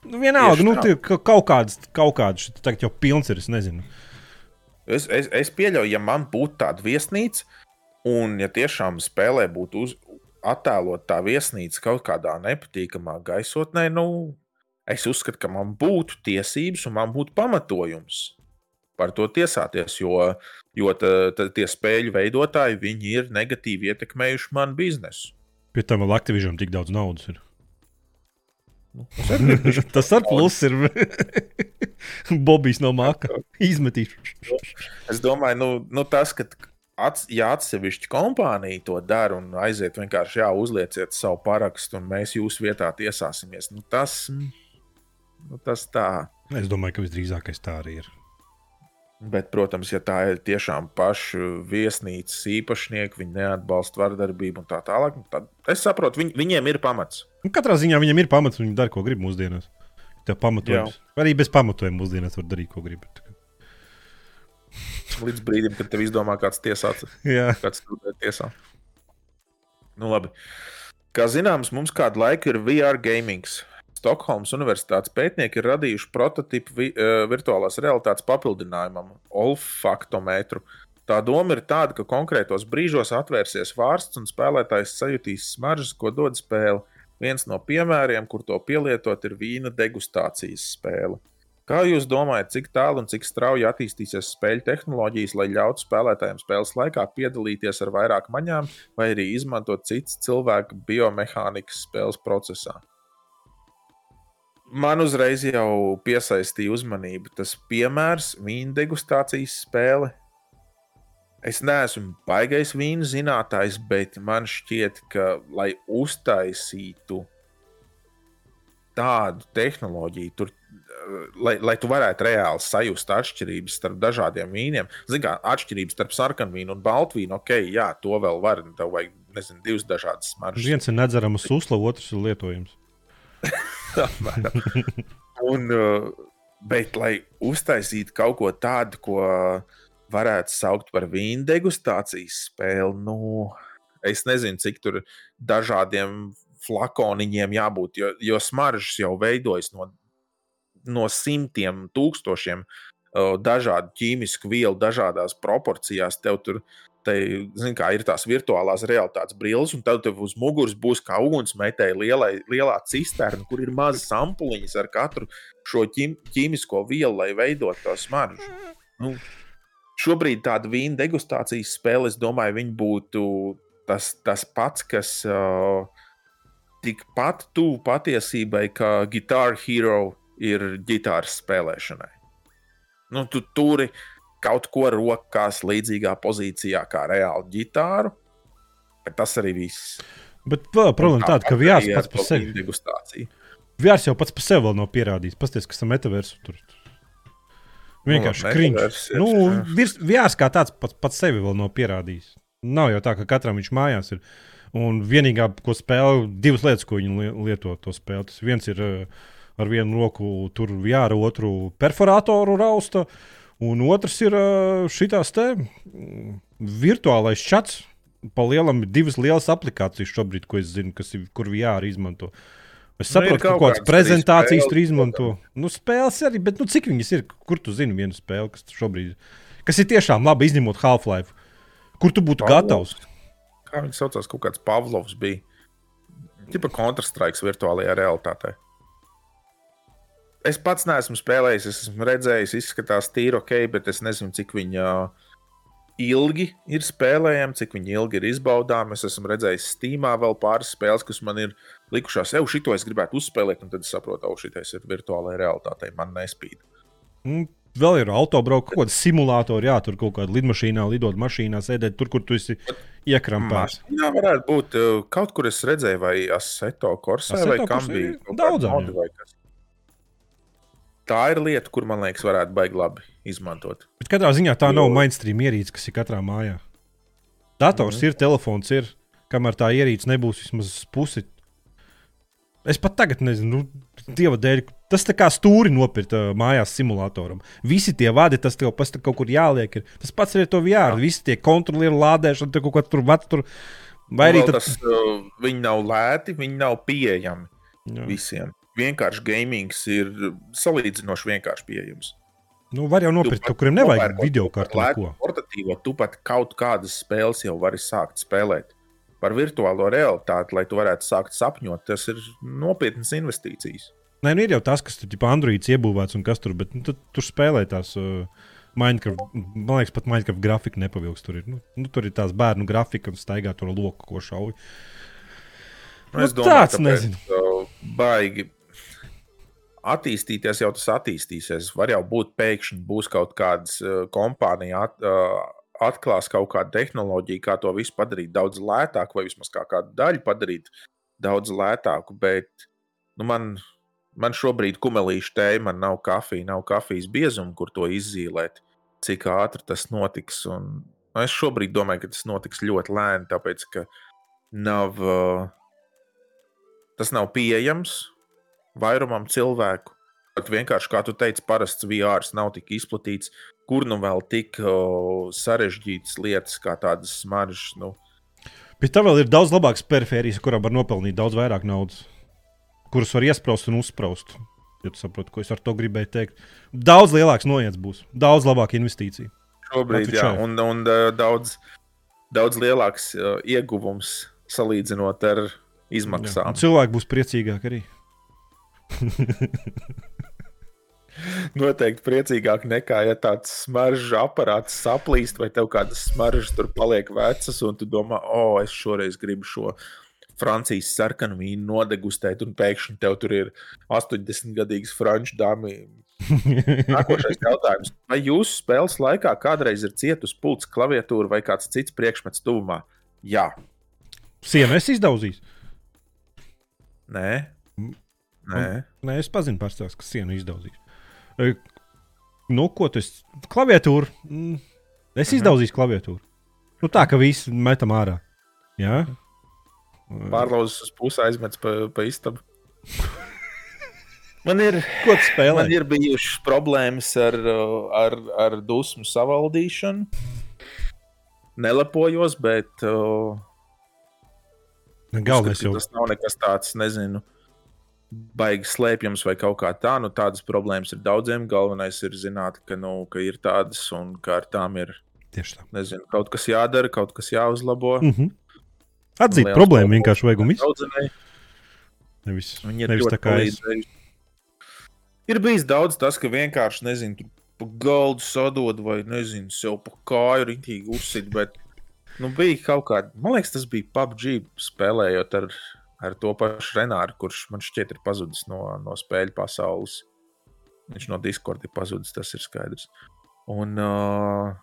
vienalga, nu, tur kaut kādas, kaut kādas, tagad jau pilns ir, es nezinu. Es, es, es pieļauju, ja man būtu tāda viesnīca, un ja tiešām spēlē būtu uz, attēlot tā viesnīca kaut kādā nepatīkamā gaisotnē, nu, es uzskatu, ka man būtu tiesības un man būtu pamatojums par to tiesāties, jo, jo ta, ta, tie spēļu veidotāji ir negatīvi ietekmējuši manu biznesu. Pie tam vēl Activision tik daudz naudas ir. Nu, tas ar plusu ir. Bobijs no māka izmetīšu. es domāju, nu, nu tas, ka ats, ja atsevišķa kompānija to dara un aiziet vienkārši, jā, uzlieciet savu parakstu, un mēs jūsu vietā tiesāsimies, nu, tas, nu, tas tā. Es domāju, ka visdrīzākais tā arī ir. Bet, protams, ja tā ir tiešām paša viesnīcas īpašnieki, viņi neatbalsta vardarbību un tā tālāk, nu, tad es saprotu, viņ, viņiem ir pamats. Nu, katrā ziņā viņiem ir pamats, viņi dara, ko grib mūsdienās. Tev pamatojums. Arī bez pamatojuma mūsdienās var darīt, ko grib. Līdz brīdim, kad tev izdomā kāds tiesāts. Jā, kāds tiesā. Nu, labi. Kā zināms, mums kādu laiku ir VR gaming. Stokholmas Universitātes pētnieki ir radījuši prototipu vi, uh, virtuālās realitātes papildinājumam, olfaktometru. Tā doma ir tāda, ka konkrētos brīžos atvērsies vārsts un spēlētājs sajutīs smaržas, ko dod spēle. Viens no piemēriem, kur to pielietot, ir vīna degustācijas spēle. Kā jūs domājat, cik tālu un cik strauji attīstīsies spēļu tehnoloģijas, lai ļautu spēlētājiem spēles laikā piedalīties ar vairāk maņām, vai arī izmantot citas cilvēku biomehānikas spēles procesā? Man uzreiz jau piesaistīja uzmanību tas piemērs, vīna degustācijas spēle. Es neesmu baigais vīnu zinātājs, bet man šķiet, ka, lai uztaisītu tādu tehnoloģiju, tur lai, lai tu varētu reāli sajust atšķirības starp dažādiem vīniem. Zinām, kā atšķirības starp sarkanvīnu un baltvīnu, ok, jā, to vēl var. Tev vajag, nezinu, divas dažādas smaržas. Viens ir nedzerams uzsla, otrs ir lietojams. un, uh, bet, lai uztaisītu kaut ko tādu, ko varētu saukt par vīnu degustācijas spēli, nu, es nezinu, cik tur dažādiem flakoniņiem jābūt, jo, jo smaržas jau veidojas no no simtiem, tūkstošiem dažādu ķīmisku vielu, dažādās proporcijās. Tev tur zin, kā, ir tās virtuālās realitātes brilles, un tad tev uz muguras būs kā ugunsmetēja lielai, lielā cisterna, kur ir mazas ampuliņas ar katru šo ķim, ķīmisko vielu, lai veidotu to smaržu. Nu, šobrīd tāda vīna degustācijas spēle, es domāju, būtu tas, tas pats, kas uh, tikpat tuvu patiesībai kā Guitar Hero ir ģitāras spēlēšanai. Nu, tu turi kaut ko rokās līdzīgā pozīcijā kā reāli ģitāru, bet tas arī viss. Bet vēl problēma tāda, ka VR pats par sevi degustācija. VR jau pats par sevi vēl nav pierādījis. Pasties, kas ir metaversu tur. Vienkārši nu, kriņš. Nu, virs, VR kā tāds pats, pats sevi vēl nav pierādījis. Nav jau tā, ka katram viņš mājās ir. Un vienīgā, ko spēlē, divas lietas, ko viņi lieto to spēli. Tas viens ir uh, ar vienu roku tur jāra, otru perforatoru rausta. Un otrs ir šīs te mm, virtuālais čats. Pa lielam ir divas lielas aplikācijas šobrīd, ko es zinu, kas ir, kur VR izmanto. Es saprotu, ir ka kaut kaut kādas prezentācijas spēles, tur izmanto. Nu, spēles arī, bet nu, cik viņas ir? Kur tu zini vienu spēli, kas šobrīd kas ir tiešām labi izņemot Half-Life? Kur tu būtu Pavlovs. gatavs? Kā viņi saucās, kaut kāds Pavlovs bija. Tipa Counter-Strike virtuālajā realitātē. Es pats neesmu spēlējis, es esmu redzējis, izskatās tīri ok, bet es nezinu, cik viņa ilgi ir spēlējama, cik viņa ilgi ir izbaudāma. Es esmu redzējis Steamā vēl pāris spēles, kas man ir likušās, jau šito es gribētu uzspēlēt, un tad es saprotu, ka šitais ir virtuālajā realitātē, man nespīd. Mm, Vēl ir autobraukt, kaut kāda simulātora, jā, tur kaut kādā lidmašīnā, lidot mašīnā, sēdēt tur, kur tu esi iekrampēts. Jā, varētu būt. uh, Kaut kur es redzēju, vai Aseto Korsē, vai kam Corsē bija kāda daudzām, vai kas. Tā ir lieta, kur man liekas, varētu baigi labi izmantot. Bet katrā ziņā tā nav Jo- mainstream ierīce, kas ir katrā mājā. Dators ir, telefons ir, kamēr tā ierīce nebūs vismaz pusi. Es pat tagad nezinu, nu, dieva dēļ, tas tā kā stūri nopirkt uh, mājās simulatoram. Visi tie vadi, tas tev pēc tam kaut kur jāliek. Ir. Tas pats ir ar to VR. Visi tie kontrolieri, lādēšana, tur kaut kā tur vats tur. Vai arī tad, tas, uh, viņi nav lēti, viņi nav pieejami jā. visiem. Vienkārši gamings ir salīdzinoši vienkārši pieejams. nu, var jau nopirkt, kaut kuriem nevajag video kartu. Portatīvo, tu pat kaut kādas spēles jau vari sākt spēlēt. Par virtuālo realitāti, lai tu varētu sākt sapņot, tas ir nopietnas investīcijas. Nē, nu ir jau tas, kas tur ir Androids iebūvēts un kas tur, bet nu, tad tur spēlē tās. Uh, Minecraft, man liekas, pat Minecraft grafika nepavilks. Tur ir, nu, nu, tur ir tās bērnu grafika un staigā tur loku, ko šauj. Nu, Nu, es tāds nezinu. uh, Baigi attīstīties, jau tas attīstīsies. Var jau būt, pēkšņi būs kaut kādas uh, kompānija at, uh, atklās kaut kādu tehnoloģiju, kā to visu padarīt daudz lētāku, vai vismaz kā kādu daļu padarīt daudz lētāku. Bet nu, man, man šobrīd kumelīša tēja, man nav kafija, nav kafijas biezuma, kur to izzīmēt, cik ātri tas notiks. Un, nu, es šobrīd domāju, ka tas notiks ļoti lēni, tāpēc ka nav. Uh, tas nav pieejams vairumam cilvēku. Pat vienkārši, kā tu teici, parasts VR nav tik izplatīts, kur nu vēl tik o, sarežģītas lietas, kā tādas smaržas. Nu, Bet tā vēl ir daudz labākas perifērijas, kurām var nopelnīt daudz vairāk naudas, kuras var iesprāst un uzsprāst. Ja tu saproti, ko es ar to gribēju teikt. Daudz lielāks noiets būs, daudz labāka investīcija. šobrīd, jā, un, un ā, daudz, daudz lielāks uh, ieguvums salīdzinot ar izmaksām. Un cilvēki būs priecīgāki arī. Noteikti priecīgāk nekā, ja tāds smaržu aparāts saplīst, vai tev kādas smaržas tur paliek vecas, un tu domā, o, oh, es šoreiz gribu šo Francijas sarkanu vīnu nodegustēt, un pēkšņi tev tur ir 80-gadīgs franču dāmas. Nākošais jautājums. Vai jūsu spēles laikā kādreiz ir cietusi pults, klaviatūra vai kāds cits priekšmets tuvumā? Jā, Sienu es izdaudzīju. Nē, nē. Nē, es pazinu pārstāvs, ka sienu izdaudzīju. E, Nu, ko tu esi? Klaviatūra. Mm, Es Mhm. izdauzīju klaviatūru. Nu, tā, ka visi metam ārā. Jā. Pārlauzis uz pusi aizmets pa, pa istabu. Man ir, Ko tu spēlē? man ir bijušas problēmas ar, uh, ar, ar dusmu savaldīšanu. Nelepojos, bet uh, Galvenais jau tas nav nekas tāds, nezinu, baigi slēpjams vai kaut kā tā. Nu, tādas problēmas ir daudziem. Galvenais ir zināt, ka, nu, ka ir tādas un ka ar tām ir tieši tā. nezinu, kaut kas jādara, kaut kas jāuzlabo. Mm -hmm. Atzīt problēmu vienkārši vajag un viss. Nevis, Viņi ir nevis tā kā es. Ir bijis daudz tas, ka vienkārši nezinu, tur pa galdu sadod vai nezinu, sev pa kāju rītīgi uzsit. Bet nu, bija kaut kāda, man liekas, tas bija PUBG spēlējot ar, ar to pašu Renāru, kurš man šķiet ir pazudis no, no spēļu pasaules. Viņš no Discord ir pazudis, tas ir skaidrs. Un, uh,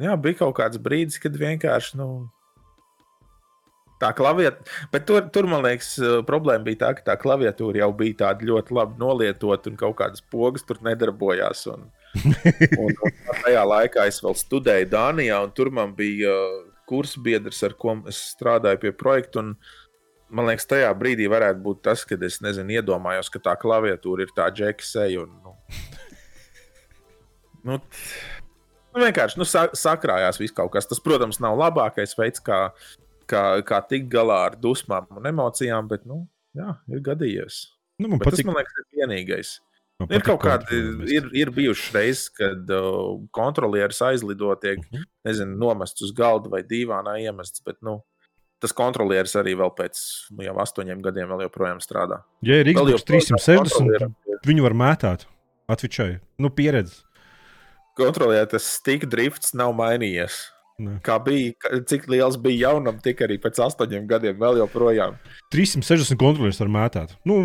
jā, bija kaut kāds brīdis, kad vienkārši. Nu, Tā klaviatūra, bet tur, tur, man liekas, problēma bija tā, ka tā klaviatūra jau bija tāda ļoti labi nolietota, un kaut kādas pogas tur nedarbojās. Un, un, un tajā laikā es vēl studēju Dānijā, un tur man bija uh, kursbiedrs, ar ko es strādāju pie projekta. un Man liekas, tajā brīdī varētu būt tas, kad es nezinu, iedomājos, ka tā klaviatūra ir tā džekseja. Nu, nu, nu, vienkārši nu, sa sakrājās viss kaut kas. Tas, protams, nav labākais veids, kā, kā, kā tikt galā ar dusmām un emocijām, bet nu, jā, ir gadījies. Nu, man Bet patīk, tas, man liekas, ir vienīgais. man Ir kaut kādi, ir, ir bijušas reizes, kad uh, kontrolieris aizlido, tiek Mhm. nezinu, nomests uz galda vai dīvānā iemests. Bet, nu, tas kontrolieris arī vēl pēc nu, jau astoņiem gadiem vēl joprojām strādā. Ja ir Xbox joprojām 360, kontrolierim ir- viņu var mētāt. Atvičai. Nu, pieredze. Kontrolieris tas stika drifts nav mainījies. Ne. Kā bija, cik liels bija jaunam, tik arī pēc astoņiem gadiem vēl joprojām. 360 kontrolieris var mētāt. Nu,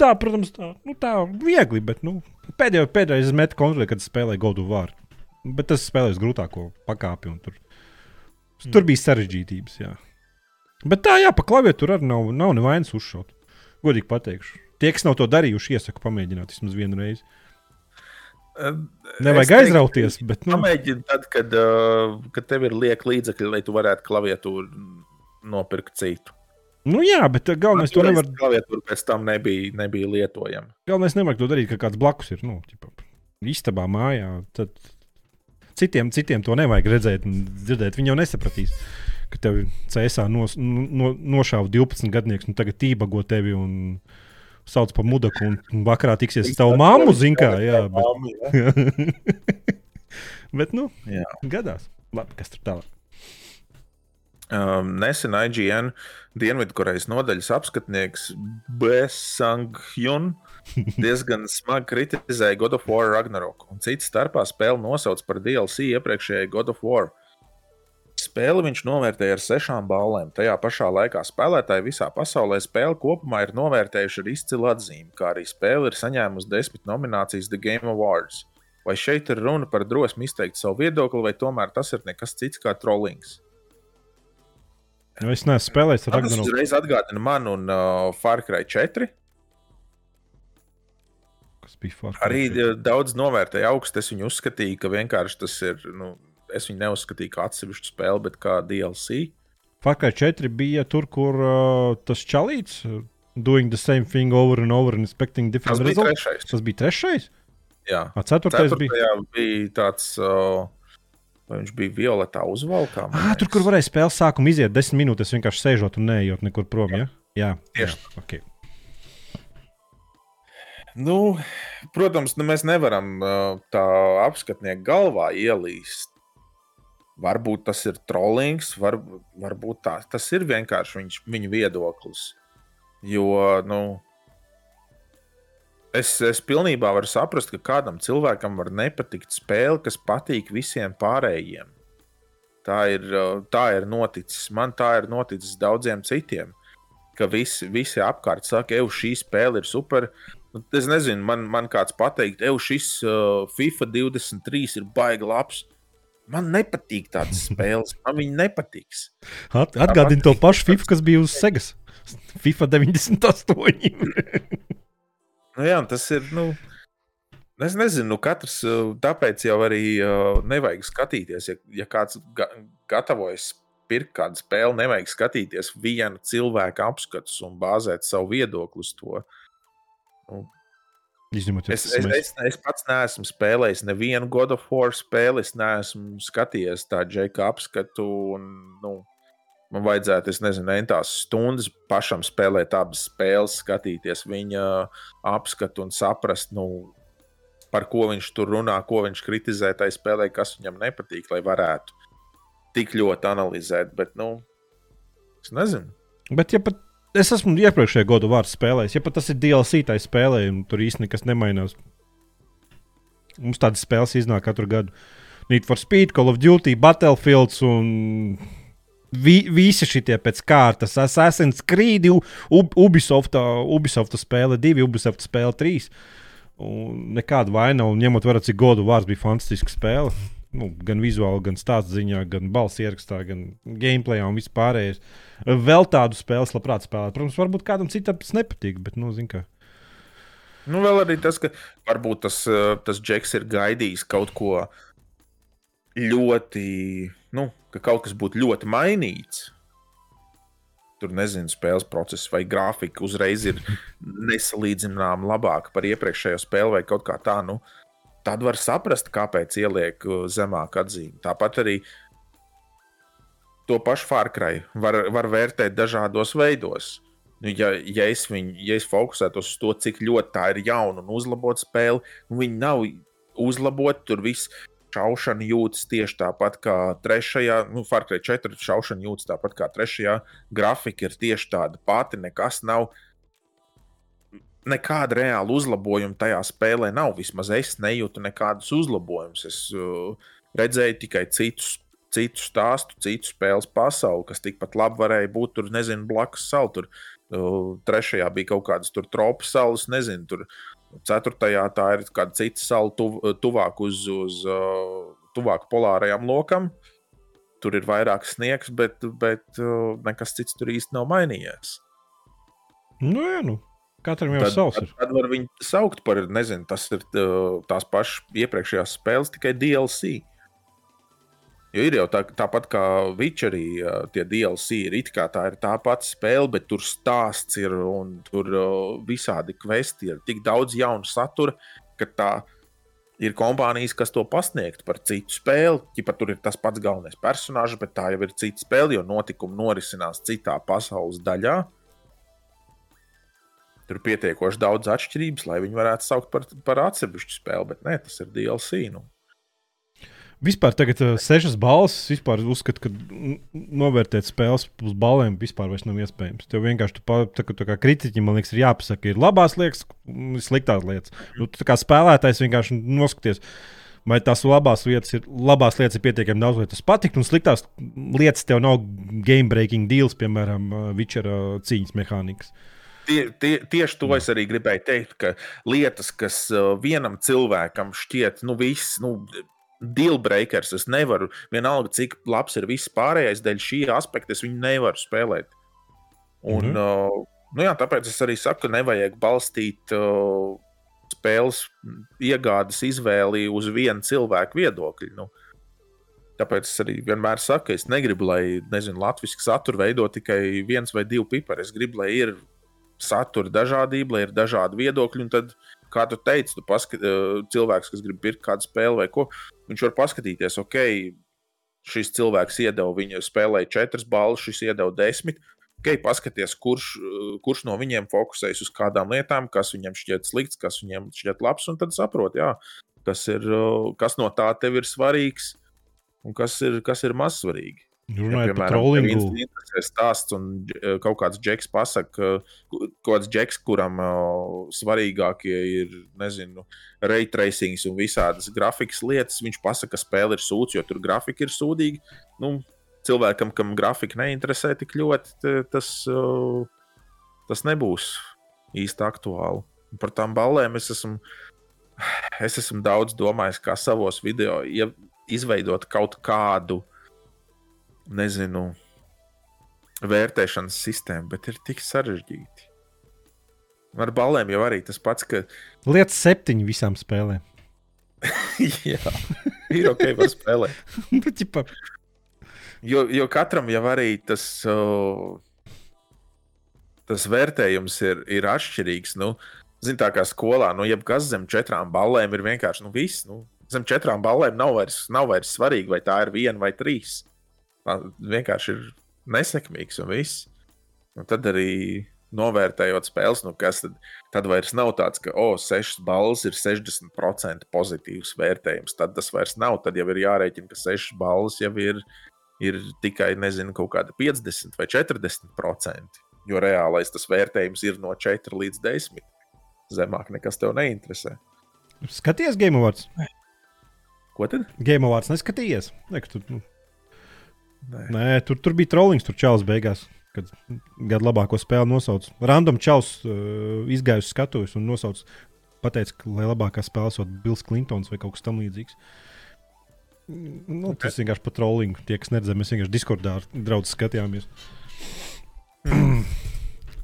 tā, protams, tā, nu, tā viegli, bet nu, pēdējo, pēdējais es metu kontrolieri, kad spēlēju of War. Bet tas spēlēs grūtāko pakāpi. un Tur, tur bija sarežģītības. Jā. Bet tā, jā, pa klaviatūru arī nav, nav nevainas uzšaut. Godīgi pateikšu. Tie, kas nav to darījuši, iesaku pamēģināt vismaz vienu reizi. Nevajag teiktu, aizrauties, bet nu, Pamēģini tad, kad, uh, kad tev ir lieka līdzekļi, lai tu varētu klaviatūru nopirkt citu. nu jā, bet uh, galvenais to nevar, Klaviatūra pēc tam nebija, nebija lietojama. galvenais nevajag to darīt, ka kāds blakus ir. Nu, ķipa, istabā, mājā. Tad citiem, citiem to nevajag redzēt un dzirdēt. Viņi jau nesapratīs, ka tev cēsā nos, no, nošāva 12 gadnieks, un tagad tībago tevi un sauc par mudaku, un- vakarā tiksies ar tavu mammu, zin kā. Jā, bet, Mammu, jā. bet nu, Jā. gadās. Labi, kas tur tālāk? Um, nesen IGN Dienvidkorejas nodaļas apskatnieks Besang Hyun diezgan smagi kritizēja God of War Ragnarok, un cits starpā spēli nosauc par DLC iepriekšējai God of War. Spēli viņš novērtēja ar sešām balēm. Tajā pašā laikā spēlētāji visā pasaulē spēli kopumā ir novērtējuši ar izcilu atzīmi, kā arī spēle ir saņēmusi desmit nominācijas The Game Awards. Vai šeit ir runa par drosmi izteikt savu viedokli, vai tomēr tas ir nekas cits kā trollings? Nu, es neesmu spēlējis ar Man Tas uzreiz atgādina man un uh, Far Cry 4. kas bija Far Cry Arī 4. uh, daudz novērtēja augstu. Es viņu uzskatīju, ka vienkārši tas ir. Nu, es viņu neuzskatīju kā atsevišķu spēli, bet kā DLC. Cry 4 bija tur, kur uh, tas čalīts, uh, doing the same thing over and over and expecting Tas different bija results. trešais. Tas bija trešais. Jā, A, ceturtais bija. bija tāds. Uh, vai viņš bija violetā uzvalkā. Ah, tur, kur varēja spēles sākumu iziet desmit minūtes, vienkārši sēžot un neejot nekur prom. Ja? Jā, Tieši jā, okay. Nu, protams, nu, mēs nevaram uh, tā apskatnieku galvā ielīst. Varbūt tas ir trollings, var, varbūt tā, tas ir vienkārši viņš, viņa viedoklis. Jo nu, es, es pilnībā varu saprast, ka kādam cilvēkam var nepatikt spēle, kas patīk visiem pārējiem. Tā ir, tā ir noticis. Man tā ir noticis daudziem citiem. Ka visi, visi apkārt saka, ej, šī spēle ir super. Nu, Es nezinu, man, man kāds pateikt, ej, šis uh, FIFA 23 ir baigi labs. Man nepatīk tādas spēles, man viņa nepatiks. At, atgādini to pašu FIFA, kas bija uz Segas. FIFA 98. Nu, jā, tas ir. Nu, es nezinu, nu, katrs uh, tāpēc jau arī uh, nevajag skatīties. Ja, ja kāds ga gatavojas pirkt kādu spēli, nevajag skatīties vienu cilvēku apskatus un bāzēt savu viedokli uz to. Izņemot, Es, es, mēs- es, es pats neesmu spēlējis nevienu God of War spēli. Es neesmu skatījies tādu džeka apskatu. Un, nu, man vajadzētu, es nezinu, entās stundas pašam spēlēt abas spēles, skatīties viņa apskatu un saprast, nu, par ko viņš tur runā, ko viņš kritizē tajā spēlē, kas viņam nepatīk, lai varētu tik ļoti analizēt. Bet, nu, es nezinu. Bet, ja pat es esmu iepriekšējā gada vārdu spēlējis, ja pat tas ir DLC tai spēlē, un tur īstenībā nekas nemainās. Mums tādas spēles iznāk katru gadu. Need for Speed, Call of Duty, Battlefields un vi, visi šie pēc kārtas. Assassin's Creed, U- U- Ubisoft, Ubisoft spēle 2, Ubisoft spēle 3. Un nekāda vaina, un ņemot vērā, cik godu vārds bija fantastiska spēle. Nu, gan vizuāli, gan stāstu ziņā, gan balss ierakstā, gan gameplayā un vispārējais. Vēl tādu spēli labprāt spēlēt. Protams, varbūt kādam citam tas nepatīk, bet, nu, zini, kā. Nu, vēl arī tas, ka varbūt tas, eh, tas džeks ir gaidījis kaut ko ļoti, nu, ka kaut kas būtu ļoti mainīts. Tur nezinu, spēles process vai grafika uzreiz ir nesalīdzināmā labāka par iepriekšējo spēli vai kaut kā tā. Nu, tad var saprast, kāpēc ieliek uh, zemāku atzīmi. Tāpat arī to pašu Fārkrai var, var vērtēt dažādos veidos. Nu, ja, ja, es viņu, ja es fokusētos uz to, cik ļoti tā ir jauna un uzlabota spēle, nu, viņi nav uzlaboti. Tur viss šaušana jūtas tieši tāpat kā trešajā, nu, Farklē 4 šaušana jūtas tāpat kā trešajā. Grafika ir tieši tāda pati, nekas nav. Nekāda reāla uzlabojuma tajā spēlē nav. Vismaz es nejūtu nekādus uzlabojumus. Es uh, redzēju tikai citus, citu stāstu, citu spēles pasauli, kas tikpat labi varēja būt tur, nezinu, blakus salu. Tur, uh, trešajā bija kaut kādas tropu salas, nezinu, tur Ceturtajā tā ir kāda cita sala, tuv, tuvāk uz, uz uh, tuvāk polārajam lokam. Tur ir vairāk sniegs, bet, bet uh, nekas cits tur īsti nav mainījies. Nu, jā, nu. Katram jau ir savs. Tad, tad var viņu saukt par, nezinu, tas ir uh, tās pašas iepriekšējās spēles, tikai DLC. Jo ir jau tā, tāpat kā Witcherī, tie DLC ir it kā tā ir tā pati spēle, bet tur stāsts ir un tur visādi kvesti ir tik daudz jaunu satura, ka tā ir kompānijas, kas to pasniegt par citu spēli. Ja tur ir tas pats galvenais personāžs, bet tā jau ir cita spēle, jo notikumi norisinās citā pasaules daļā. Tur pietiekoši daudz atšķirības, lai viņi varētu saukt par, par atsevišķu spēli, bet nē, tas ir DLC. Nu. Vispār tagad uh, sešas balss. Vispār uzskatu, ka novērtēt spēles uz balēm vispār nav iespējams. Tev vienkārši tu, tā, tā kā kritiķim, man liekas, ir jāpasaka, ir labās lietas, sliktās lietas. Nu, tu kā spēlētājs vienkārši noskaties. Vai tās labās lietas ir, labās lietas ir pietiekami daudz, lai tas patiktu, un sliktās lietas tev nav game breaking deals, piemēram, Vičera cīņas mehānikas. Tie, tie, tieši to es arī gribēju teikt, ka lietas, kas vienam cilvēkam šķiet, nu, viss, nu, dealbreakers. Es nevaru, vienalga, cik labs ir viss pārējais, dēļ šī aspekta es viņu nevaru spēlēt. Un, mm -hmm. uh, nu jā, tāpēc es arī saku, ka nevajag balstīt uh, spēles iegādes izvēli uz vienu cilvēku viedokļu. Nu, tāpēc es arī vienmēr saku, ka es negribu, lai nezinu, latviešu saturu veido tikai viens vai divi pipari. Es gribu, lai ir satura dažādība, lai ir dažādi viedokļi. Un tad, kā tu teici, tu paskat, cilvēks, kas grib pirkt kādu spēli vai ko, Viņš var paskatīties, ok, šis cilvēks iedeva viņu spēlēja četras balvas, šis iedeva desmit. Ok, paskaties, kurš, kurš no viņiem fokusējas uz kādām lietām, kas viņam šķiet slikts, kas viņam šķiet labs, un tad saprot, jā, kas, ir, kas no tā tev ir svarīgs un kas ir, kas ir mazsvarīgi. Runājot ja, par trollingu. Tas stāsts un e, kaut kāds džeks pasaka, kaut kāds džeks, kuram uh, svarīgākie ir, nezinu, ray tracing un visādas grafikas lietas. Viņš pasaka, ka spēle ir sūds, jo tur grafika ir sūdīga. Nu, cilvēkam, kam grafika neinteresē tik ļoti, tas, uh, tas nebūs īsti aktuāli. Par tām balēm es esmu, es esmu daudz domājis, kā savos video ja izveidot kaut kādu nezinu, vērtēšanas sistēmu, bet ir tik sarežģīti. Ar balēm jau arī tas pats, ka. Lietas septiņi visām spēlēm. Jā, ir ok, var spēlēt. Nu, jo, jo katram jau arī tas, uh, tas vērtējums ir, ir atšķirīgs. Nu, Ziniet, tā kā skolā, nu, jebkas zem četrām balēm ir vienkārši nu, viss. Nu, zem četrām balēm nav vairs, nav vairs svarīgi, vai tā ir viena vai trīs vienkārši ir nesekmīgs un viss. Un tad arī novērtējot spēles, nu kas tad, tad vairs nav tāds, ka, oh, 6 balvas ir 60% pozitīvs vērtējums. Tad tas vairs nav. Tad jau ir jārēķina, ka 6 balvas jau ir, ir tikai, nezinu, kaut kāda 50 vai 40%. Jo reālais tas vērtējums ir no 4 līdz 10. Zemāk nekas tev neinteresē. Skaties, Game Awards. Ko tad? Game Awards neskatījies. Ne, tu, nu, Nē, Nē tur, tur bija trollings, tur čels beigās. Kad gada labāko spēli nosauc. Random čels uh, izgājusi skatuves un nosauc, pateica, ka lai labākā spēle esot Bills Clintons vai kaut kas tamlīdzīgs. Nu, tas vienkārši par trollingu. Tie, kas neredzēja, mēs vienkārši diskordā draugu skatījāmies.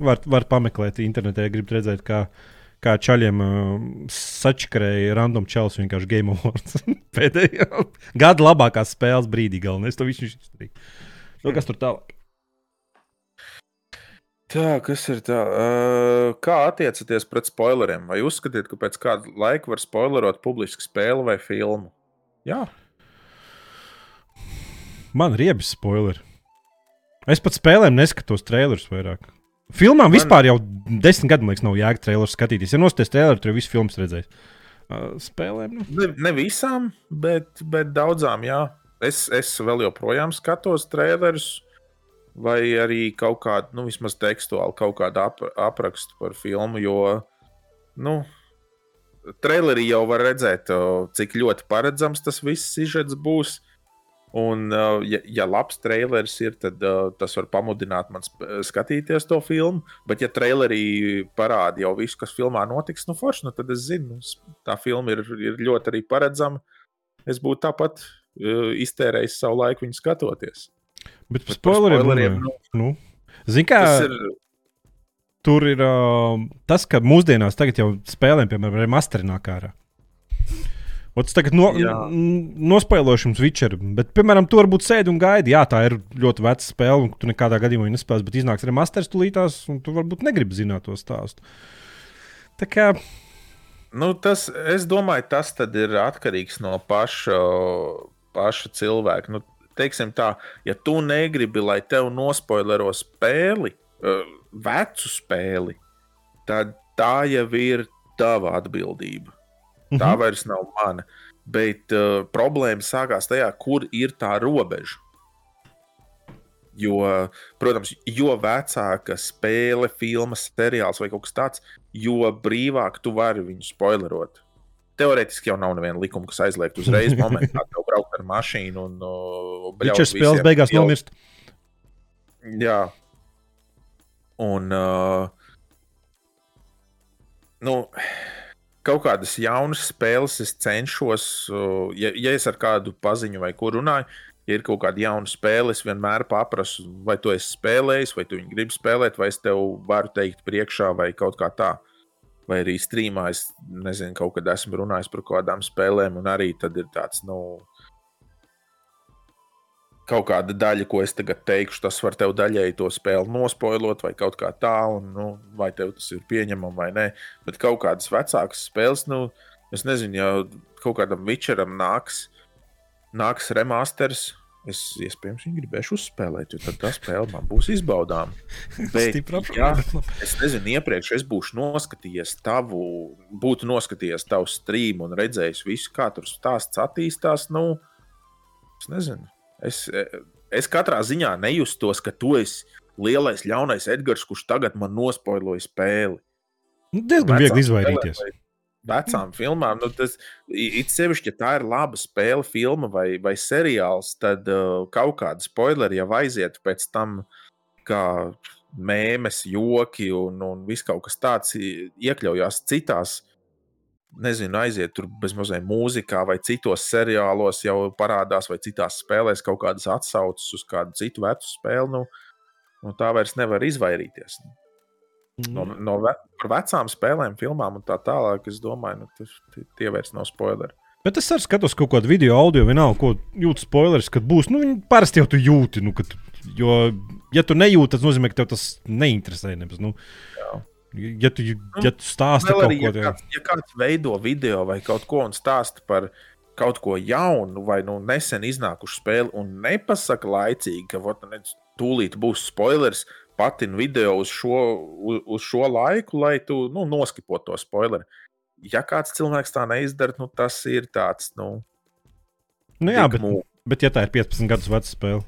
var, var pameklēt internetā, ja gribat redzēt, kā uh, kā čaļiem uh, sačakarēja random čels vienkārši Game Awards. Pēdējā gada labākās spēles brīdī galvenais. To viņš izdarīja. Nu, kas tur tālāk? Tā, kas ir tā? Uh, kā attiecaties pret spoileriem? Vai uzskatiet, ka pēc kāda laika var spoilerot publisku spēli vai filmu? Jā. Man ir riebi spoileri. Es pat spēlēm neskatos trailerus vairāk. Filmām Man... vispār jau desmit gadu liekas, nav jēga traileru skatīties. Ja nostāties traileru, jau visu filmu redzēs. Uh, spēlēm. Nu. Ne, ne visām, bet, bet daudzām, jā. Es, es vēl joprojām skatos trailerus, vai arī kaut kādu, nu, vismaz tekstuāli, kaut kādu ap, aprakstu par filmu. Jo, nu, trailerī jau var redzēt, cik ļoti paredzams tas viss izžets būs. Un, uh, ja, ja labs trailers ir, tad uh, tas var pamudināt man skatīties to filmu. Bet, ja trailerī parāda jau visu, kas filmā notiks, nu, forši, nu, tad es zinu, tā filma ir, ir ļoti arī paredzama. Es būtu tāpat uh, iztērējis savu laiku viņu skatoties. Bet par spoileriem, spoileriem nu, nu. Zini, kā. Ir... Tur ir uh, tas, ka mūsdienās jau spēlēm, piemēram, ir masterinā kārā. Es tagad no, nospēlošu jums Witcheru, bet, piemēram, tu varbūt sēdi un gaidi. Jā, tā ir ļoti veca spēle, un tu nekādā gadījumā nespēlēsi, bet iznāks arī masters tulītās, un tu varbūt negribi zināt to stāstu. Tā kā. Nu, tas, es domāju, tas ir atkarīgs no paša, paša cilvēka. Nu, teiksim tā, ja tu negribi, lai tev nospoilero spēli, uh, vecu spēli, tad tā jau ir tava atbildība. Tā mm -hmm. vairs nav mana. Bet uh, problēma sākās tajā, kur ir tā robeža. Jo, protams, jo vecāka spēle, filma, seriāls vai kaut kas tāds, jo brīvāk tu vari viņu spoilerot. Teorētiski jau nav neviena likuma, kas aizliegtu uzreiz momentā tev braukt ar mašīnu un uh, Viņš ir spēles beigās jau... nomirst. Jā. Un uh, nu, kaut kādas jaunas spēles es cenšos, ja, ja es ar kādu paziņu vai kur runāju, ja ir kaut kāda jauna spēle, es vienmēr paprasu, vai tu esi spēlējis, vai tu viņu gribi spēlēt, vai es tev varu teikt priekšā, vai kaut kā tā. Vai arī strīmā es nezinu, kaut kad esmu runājis par kaut kādām spēlēm, un arī tad ir tāds, nu, kaut kāda daļa, ko es tagad teikšu, tas var tev daļēji to spēli nospoilot, vai kaut kā tā, un nu, vai tev tas ir pieņemami vai nē. Bet kaut kādas vecākas spēles, nu, es nezinu, ja kaut kādam Witcheram nāks, nāks remasters. Es iespējams viņu gribēšu uzspēlēt, jo tad tā spēle man būs izbaudāma. Bet, ja, es nezinu, iepriekš es būšu noskatījies tavu, būtu noskatījies tavu streamu un redzējis visu, kā tur stāsts attīstās. Nu, es nezinu, Es, es katrā ziņā nejustos, ka tu esi lielais ļaunais Edgars, kurš tagad man nospoiloja spēli. Nu, diezgan Vecām viegli izvairīties. Vecām filmām, nu, tas ir sevišķi, ja tā ir laba spēle, filma vai, vai seriāls, tad uh, kaut kāda spoileri jau aiziet pēc tam, kā mēmēs, joki un, un viss kaut kas tāds iekļaujās citās nezinu, aiziet tur bezmazliet mūzikā vai citos seriālos, jau parādās, vai citās spēlēs kaut kādas atsauces uz kādu citu vecu spēli. Nu, nu, tā vairs nevar izvairīties. No, mm. no ve vecām spēlēm, filmām un tā tālāk, es domāju, nu, tas, tie vairs nav spoileri. Bet es arī skatos kaut kādu video, audio, vienalga, ko jūtas spoileris, kad būs. Nu, parasti jau tu jūti, nu, kad, jo, ja tu nejūti, tas nozīmē, ka tev tas neinteresē. Nebaz, nu. Jā. Ja tu, ja tu stāsti kaut ko tādu, ja, kāds, ja kāds veido video vai kaut ko un stāsta par kaut ko jaunu vai nu, nesen iznākušu spēli un nepasaka laicīgi, ka ot, ne, tūlīt būs spoilers, patin video uz šo, uz, uz šo laiku, lai tu nu, noskipotu to spoileru. Ja kāds cilvēks tā neizdara, nu, tas ir tāds. Nu, nu jā, bet, mū... bet ja tā ir 15 gadus veca spēle.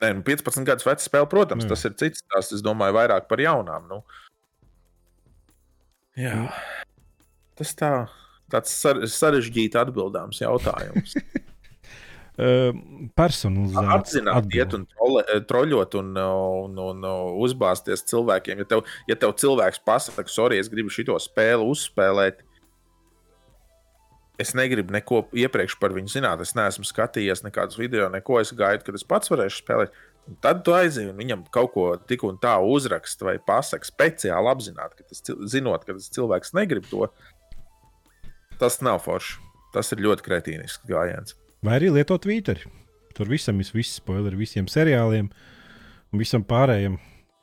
Nē, nu 15 gadus veca spēle, protams, jā. tas ir cits. Tas, es domāju, vairāk par jaunām. Nu. Jā. Tas tā, tāds sarežģīts atbildāms jautājums. Personalizēts. Apzināti iet un trole, troļot un, un, un, un uzbāzties cilvēkiem. Ja tev, ja tev cilvēks pasakā, sorry, es gribu šo spēli uzspēlēt, es negribu neko iepriekš par viņu zināt. Es neesmu skatījies nekādus video, neko es gaidu, kad es pats varēšu spēlēt. Tad tu aizjūti un viņam kaut ko tik un tā uzrakst vai pasakā speciāli apzināti, ka tas, zinot, ka tas cilvēks negrib to. Tas nav forši. Tas ir ļoti kretīnisks gājiens. Vai arī lietot Twitter. Tur visam ir viss spoileri visiem seriāliem un visam pārējiem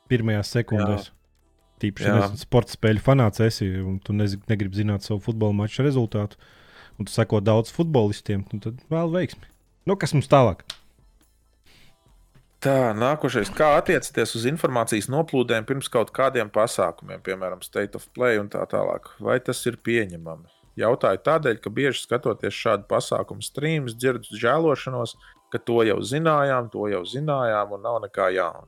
pirmajās sekundēs. Tīpaši, ja sporta spēļu fanāts esi un tu negribi zināt savu futbola maču rezultātu, un tu seko daudz futbolistiem, nu tad vēl veiksmi. Nu, kas mums tālāk? Tā, nākošais. Kā attiecaties uz informācijas noplūdēm pirms kaut kādiem pasākumiem, piemēram, State of Play un tā tālāk? Vai tas ir pieņemami? Jautāju tādēļ, ka bieži skatoties šādu pasākumu streamus, dzirdu žēlošanos, ka to jau zinājām, to jau zinājām, un nav nekā jauna.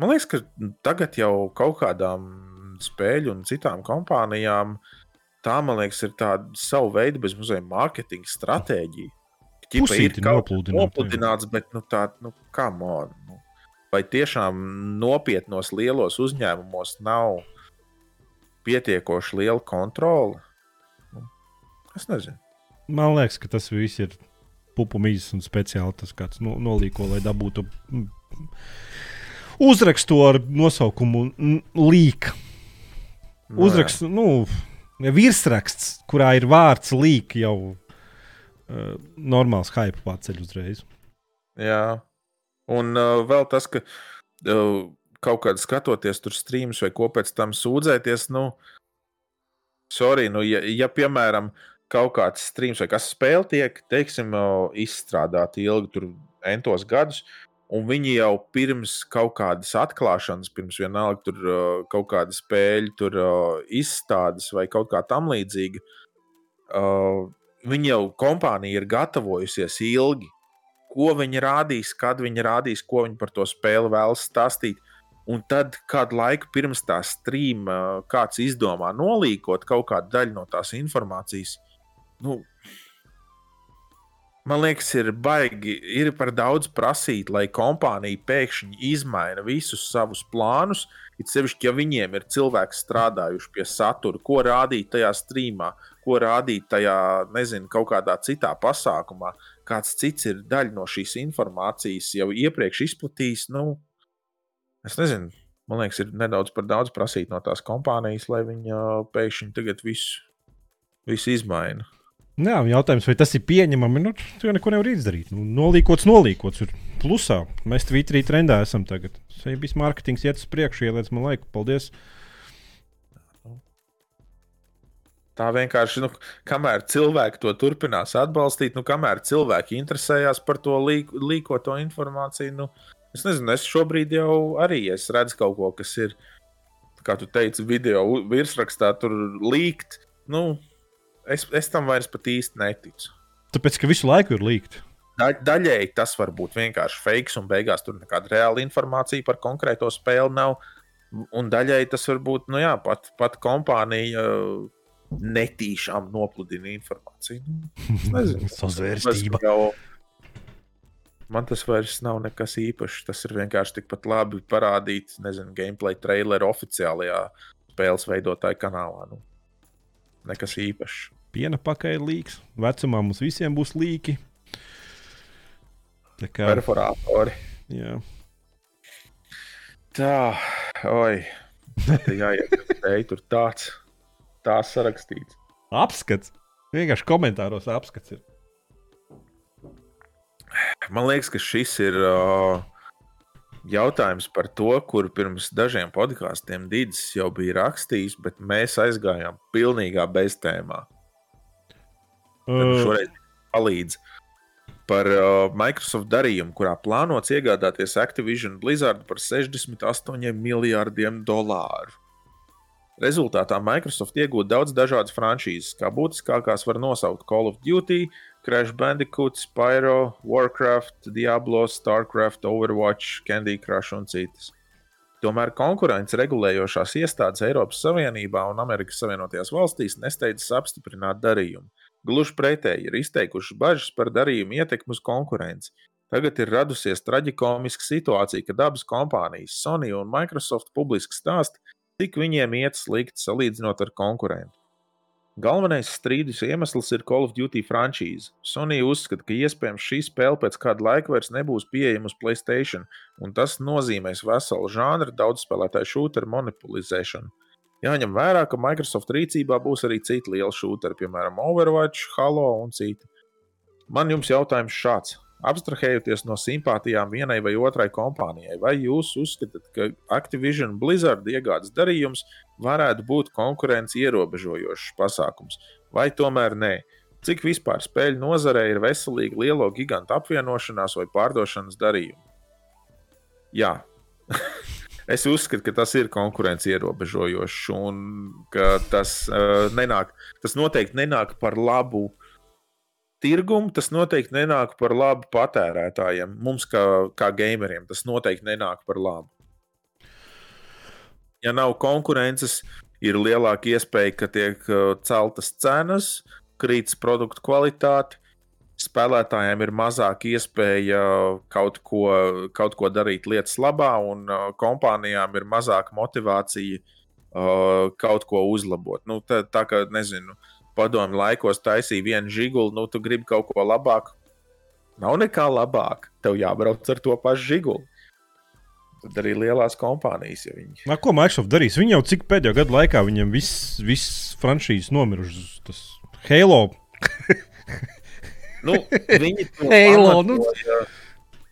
Man liekas, ka tagad jau kaut kādām spēļu un citām kompānijām tā, man liekas, ir tāda savu veidu bezmazliet mārketinga stratēģija ķipa, ir kaut kas nopludināts, bet nu, tā, nu, on, nu, vai tiešām nopietnos lielos uzņēmumos nav pietiekoši liela kontrole? Nu, es nezinu. Man liekas, ka tas viss ir pupumīs un speciāli tas kāds no, nolīko, lai dabūtu mm, uzrakstu ar nosaukumu Līka. Nu, Uzraksts, nu, virsraksts, kurā ir vārds Līka jau uh, normāls hype paceļ uzreiz. Jā, un uh, vēl tas, ka uh, kaut kādā skatoties tur streamus vai ko pēc tam sūdzēties, nu, sorry, nu, ja, ja piemēram kaut kāds streams vai kas spēle tiek, teiksim, uh, izstrādāta ilgi, tur entos gadus, un viņi jau pirms kaut kādas atklāšanas, pirms vienalga tur uh, kaut kāda spēļu tur, uh, izstādes vai kaut kā tam līdzīga, uh, Viņa jau kompānija ir gatavojusies ilgi. Ko viņi rādīs, kad viņi rādīs, ko viņi par to spēli vēlas stāstīt. Un tad, kādu laiku pirms tā streama, kāds izdomā nolīkot kaut kādu daļu no tās informācijas, nu, man liekas, ir baigi, ir par daudz prasīt, lai kompānija pēkšņi izmaina visus savus plānus. It sevišķi, ja viņiem ir cilvēki strādājuši pie satura, ko rādīt tajā streamā, ko rādīt tajā, nezinu, kaut kādā citā pasākumā. Kāds cits ir daļa no šīs informācijas jau iepriekš izplatījis. Nu, es nezinu, man liekas, ir nedaudz par daudz prasīt no tās kompānijas, lai viņi pēkšņi tagad visu, visu izmaina. Jā, jautājums, vai tas ir pieņemami? Nu, tu jau neko nevari izdarīt. Nu, nolīkots, nolīkots ir plusā. Mēs Twitterī trendā esam tagad. Viss mārketings iet uz priekšu, ieliec man laiku. Paldies! Tā vienkārši, nu, kamēr cilvēki to turpinās atbalstīt, nu, kamēr cilvēki interesējās par to līk, līkoto informāciju, nu, es nezinu, es šobrīd jau arī redzu kaut ko, kas ir, kā tu teici, video virsrakstā, tur līkt. Nu, es, es tam vairs pat īsti neticu. Tāpēc, ka visu laiku ir līkt. Da, daļēji tas var būt vienkārši fake, un beigās tur nekāda reāla informācija par konkrēto spēli nav. Un daļēji tas var būt, nu jā, pat, pat kompānija netīšām nopludina informāciju. Nu, Sazvērstība. Man tas vairs nav nekas īpašs. Tas ir vienkārši tikpat labi parādīts, nezinu, gameplay traileru oficiālajā spēles veidotāja kanālā. Nu, nekas īpašs. Piena pakaļ līks. Vecumā mums visiem būs līki. Tā kā perforātori. Jā. Tā, oi. Tā jāiet, tur tāds tā sarakstīts. Apskats. Vienkārši komentāros apskats. Ir. Man liekas, ka šis ir uh, jautājums par to, kur pirms dažiem podkāstiem Dīdis jau bija rakstījis, bet mēs aizgājām pilnīgā beztēmā. Uh. Šoreiz palīdz par uh, Microsoft darījumu, kurā plānots iegādāties Activision Blizzard par 68 miljardiem dolāru. Rezultātā Microsoft iegūta daudz dažādas franšīzes, kā būtiskākās var nosaukt Call of Duty, Crash Bandicoot, Spyro, Warcraft, Diablo, Starcraft, Overwatch, Candy Crush un citas. Tomēr konkurences regulējošās iestādes Eiropas Savienībā un Amerikas Savienotajās valstīs nesteidzas apstiprināt darījumu. Gluži pretēji ir izteikuši bažas par darījumu ietekmi uz konkurenci. Tagad ir radusies traģikomiska situācija, kad abas kompānijas, Sony un Microsoft, publiski stāsta, cik viņiem iet slikti salīdzinot ar konkurentu. Galvenais strīdus iemesls ir Call of Duty franšīze. Sony uzskata, ka iespējams šī spēle pēc kāda laika vairs nebūs pieejama uz Playstation, un tas nozīmēs veselu žanru daudzspēlētāju šūteru monopolizēšanu. Jāņem vērā, ka Microsoft rīcībā būs arī citi lieli šūteri, piemēram, Overwatch, Halo un citi. Man jums jautājums šāds. Abstrahējoties no simpātijām vienai vai otrai kompānijai, vai jūs uzskatāt, ka Activision Blizzard iegādes darījums varētu būt konkurences ierobežojošs pasākums, vai tomēr nē? cik vispār spēļu nozarē ir veselīga lielo gigantu apvienošanās vai pārdošanas darījumi. Jā. es uzskatu, ka tas ir konkurence ierobežojošs un ka tas, uh, nenāk, tas noteikti nenāk par labu tirgumu, tas noteikti nenāk par labu patērētājiem. Mums, kā, kā gameriem, tas noteikti nenāk par labu. Ja nav konkurences, ir lielāka iespēja, ka tiek uh, celtas cenas, krītas produktu kvalitāte. Spēlētājiem ir mazāka iespēja kaut ko, kaut ko darīt lietas labā, un uh, kompānijām ir mazāka motivācija uh, kaut ko uzlabot. Nu, tā, tā kā, nezinu, padomju laikos taisīja vienu žiguli, nu, tu gribi kaut ko labāku. Nav nekā labāk. Tev jābrauc ar to pašu žiguli. Tad arī lielās kompānijas. Ja viņi... Nā, ko Microsoft darīs? Viņi jau cik pēdējo gadu laikā viņiem viss vis franšīzes nomirušas. Tas Halo. nu, viņi to nu. pamatoja,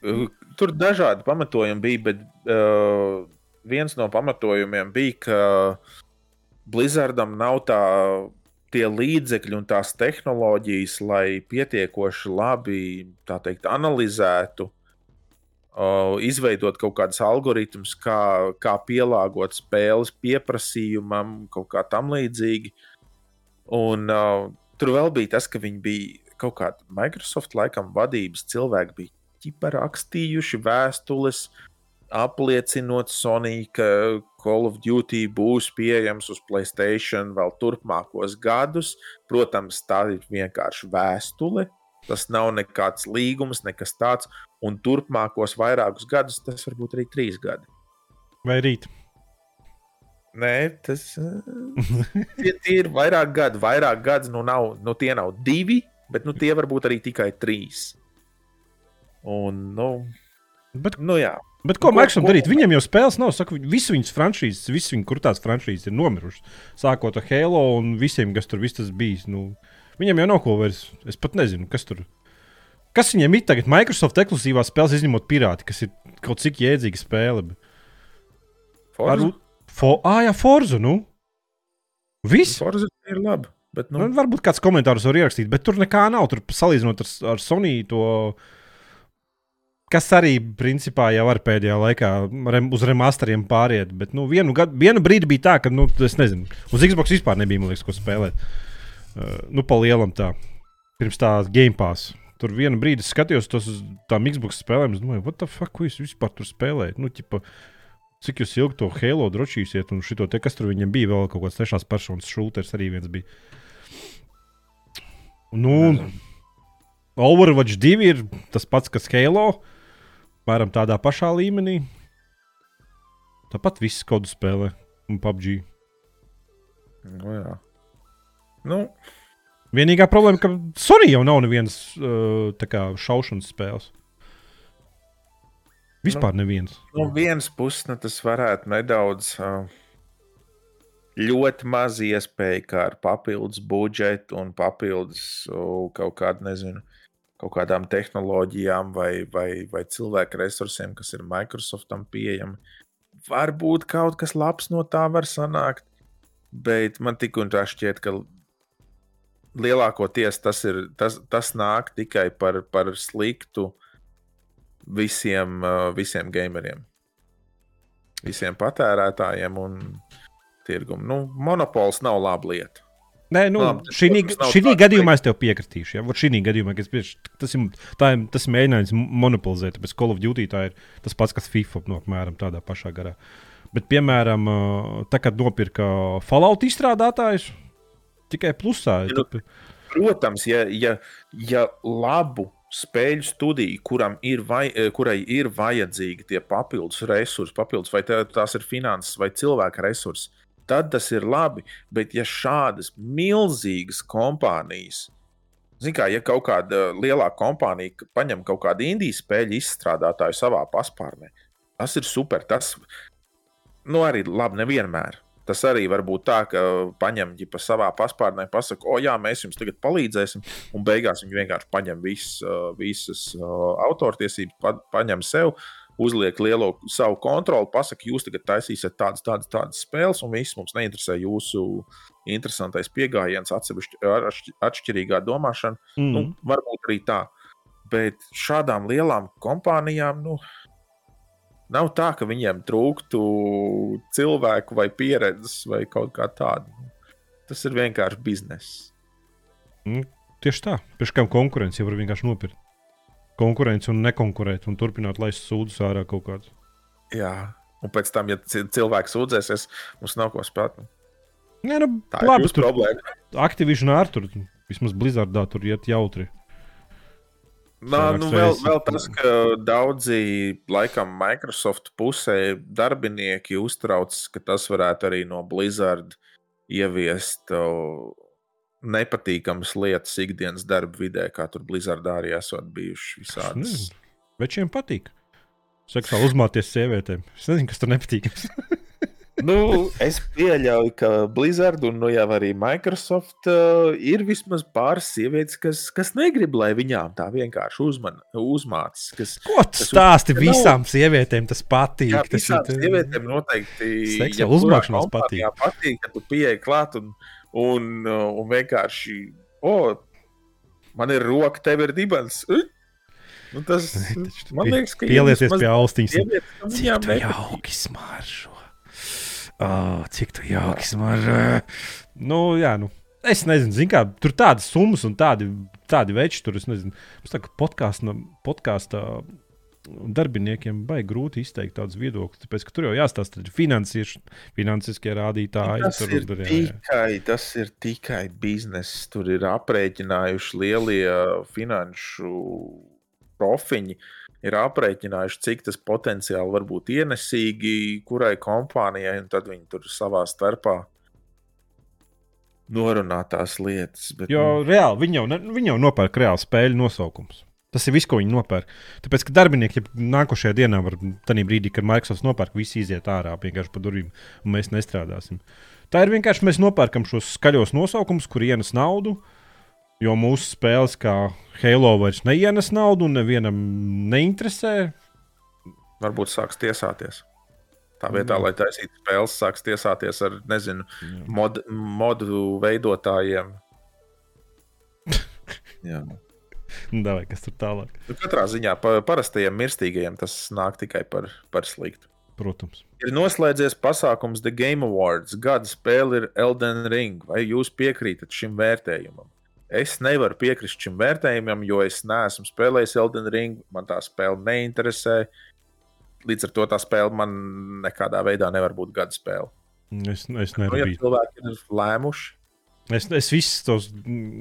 uh, Tur dažādi pamatojumi bija, bet uh, viens no pamatojumiem bija, ka Blizzardam nav tā, tie līdzekļi un tās tehnoloģijas, lai pietiekoši labi teikt, analizētu uh, izveidot kaut kādus algoritmus, kā, kā pielāgot spēles pieprasījumam, kaut kā tam līdzīgi. Un uh, tur vēl bija tas, ka viņi bija kaut kādi Microsoft laikam vadības cilvēki, bija rakstījuši vēstules, apliecinot Sony, ka Call of Duty būs pieejams uz Playstation vēl turpmākos gadus. Protams, tā ir vienkārši vēstule. Tas nav nekāds līgums, nekas tāds. Un turpmākos vairākus gadus, tas var būt arī trīs gadi. Vai rīt? Nē, tas tie, tie ir vairāk gadi. Vairāk gadi, nu, nav, nu tie nav divi, bet nu, tie var būt arī tikai trīs. Un, nu, Bet, nu jā. bet ko Ko- ko- darīt? Viņam jau spēles nav. Saku, visu viņas franšīzes, visu viņu kurtās franšīzes ir nomirušas. Sākot ar Halo un visiem, kas tur viss bijis. Nu, viņam jau nav ko vairs. Es pat nezinu, kas tur. Kas viņiem ir tagad? Microsoft ekskluzīvās spēles, izņemot pirāti, kas ir kaut cik jēdzīga spēle. Forza, Varbūt, fo, ah, jā, Forza. Nu. Viss. Forza ir labi. Bet, nu, Nu, varbūt kāds komentārs var ierakstīt, bet tur nekā nav. Tur salīdzinot ar, ar Sony to. Kas arī, principā, jau var pēdējā laikā rem, uz remasteriem pāriet. Bet nu, vienu, gadu, vienu brīdi bija tā, ka, nu, es nezinu, uz Xbox vispār nebija, man liekas, ko spēlēt. Uh, nu, pa lielam tā. Pirms tā Game Pass. Tur vienu brīdi skatījos tos uz tām Xbox spēlēm. Es domāju, what the fuck, ko jūs vispār tur spēlējat? Nu, ķipa, cik jūs ilgi to Halo drošīsiet, un šito te, kas tur viņam bija, vēl kaut kāds trešās personas šūters arī viens bija. Nu, Overwatch 2 ir tas pats, kas Halo. Mēram tādā pašā līmenī. Tāpat viss kodu spēlē un PUBG. nu, jā. Nu, Vienīgā problēma, ka Sony jau nav nevienas uh, kā šaušanas spēles. Vispār neviens. no vienas puses nu, tas varētu nedaudz. Uh, ļoti maz iespēja, kā ar papildus budžetu un papildus uh, kaut kādu, nezinu, kaut kādām tehnoloģijām vai, vai, vai cilvēku resursiem, kas ir Microsoftam pieejami. Varbūt kaut kas labs no tā var sanākt, bet man tik un tā šķiet, ka lielākoties tas, ir, tas, tas nāk tikai par, par sliktu visiem, uh, visiem gameriem, visiem patērētājiem un tirgumu. Nu, monopols nav laba lieta. Nē, nu, šī, gadījumā es tev piekritīšu. Ja? Šī gadījumā bieži, tas ir, ir tas mēģinājums monopolizēt, bet Call of Duty tā ir tas pats, kas FIFA no apmēram tādā pašā garā. Bet, piemēram, tā, kad nopirka Fallout izstrādātājus, tikai plusā. Nu, tad- Protams, ja, ja, ja labu spēļu studiju, kuram ir, vai, kurai ir vajadzīgi tie papildus resursi, papildus, vai tā, tās ir finanses vai cilvēka resursi, tad tas ir labi. Bet, ja šādas milzīgas kompānijas, Ziniet, kā ja kaut kāda lielā kompānija paņem kaut kādu indiju spēļu izstrādātāju savā paspārnē, tas ir super. Tas nu, arī labi, nevienmēr. Tas arī var būt tā, ka paņem ģipa savā paspārnē, pasakā, o, jā, mēs jums tagad palīdzēsim, un beigās viņi vienkārši paņem vis, uh, visas uh, autortiesības, pa, paņem sev, uzliek lielo savu kontroli, pasakā, jūs tagad taisīsiet tādas, tādas, tādas spēles, un viss mums neinteresē jūsu interesantais pieejams, atsevišķi atšķirīgā domāšana. Mm. Nu, varbūt arī tā. Bet šādām lielām kompānijām nu, nav tā, ka viņiem trūktu cilvēku vai pieredzes vai kaut kā tāda. Tas ir vienkārši bizness. Mm, tieši tā. Pēc tam konkurence jau var vienkārši nopirkt. Konkurence un nekonkurēt un turpināt laist sūdzes ārā kaut kādā. Jā, un pēc tam, ja cilvēks sūdzēsies, mums nav ko spēt. Nē, nu, Tā ir labi, tur problēma. Activision ar tur vismaz Blizzardā tur iet jautri. Nā, nu, vēl, vēl tas, ka daudzi, laikam, Microsoft pusē darbinieki uztraucas, ka tas varētu arī no Blizzard ieviest o, nepatīkamas lietas ikdienas darba vidē, kā tur Blizzardā arī esot bijuši visādas. nezinu. Večiem patīk. Seksuāli uzmāties sievietēm. Es nezinu, kas tur nepatīkams. Nu, es pieļauju, ka Blizzard un nu, jau arī Microsoft uh, ir vismaz pāris sievietes, kas, kas negrib, lai viņām tā vienkārši uzman, uzmācās. Kas, Ko tu Tas stāsti uz- visām sievietēm? Tas patīk. Jā, tas visām ir- sievietēm noteikti jebkurā uzmākšanās kompānijā patīk, ka tu pieeji klāt un, un, uh, un vienkārši, o, man ir roka, tev ir dibens. Nu, tas, tu man liekas, ka Pielieties pie austiņas. nepatīk. jauki smaržo. Oh, cik tu jauki smaržo. Nu, jā, nu. Es nezinu, zin kā, tur tādas summas un tādi, tādi veči tur. Es nezinu, mums tā kā podkāstā darbiniekiem baigi grūti izteikt tādus viedokļus. Tāpēc, ka tur jau jāstāsta finansies, finansiskie rādītāji. Tas ir, tur, jā, jā. tikai, tas ir tikai bizness. Tur ir aprēķinājuši lielie finanšu profiņi. Ir aprēķinājuši, cik tas potenciāli var būt ienesīgi kurai kompānijai, un tad viņi tur savā starpā norunā tās lietas. Bet, Jo nu, reāli viņi jau, ne- viņi jau nopērk reāli spēļu nosaukums. Tas ir viss, ko viņi nopērk. Tāpēc, ka darbinieki ja nākošajā dienā var, brīdī, kad Microsoft nopērk, visi iziet ārā vienkārši pa durvīm, un mēs nestrādāsim. Tā ir vienkārši mēs nopērkam šos skaļos nosaukumus, kur ienes naudu. Jo mūsu spēles, kā Halo, vairs neienes naudu, un nevienam neinteresē. varbūt sāks tiesāties. Tā vietā, lai taisītu spēles, sāks tiesāties ar, nezinu, mod, modu veidotājiem. Jā. Nu, Davai, kas tur tālāk? Nu, katrā ziņā pa, parastajiem mirstīgajiem tas nāk tikai par, par sliktu. Protams. Ir noslēdzies pasākums The Game Awards. Gada spēle ir Elden Ring. Vai jūs piekrītat šim vērtējumam? Es nevaru piekrist šim vērtējumam, jo es neesmu spēlējis Elden Ring. Man tā spēle neinteresē. Līdz ar to tā spēle man nekādā veidā nevar būt gada spēle. Es, es Nu, ja nevaru. cilvēki ir lēmuši, Es, es visas, tos,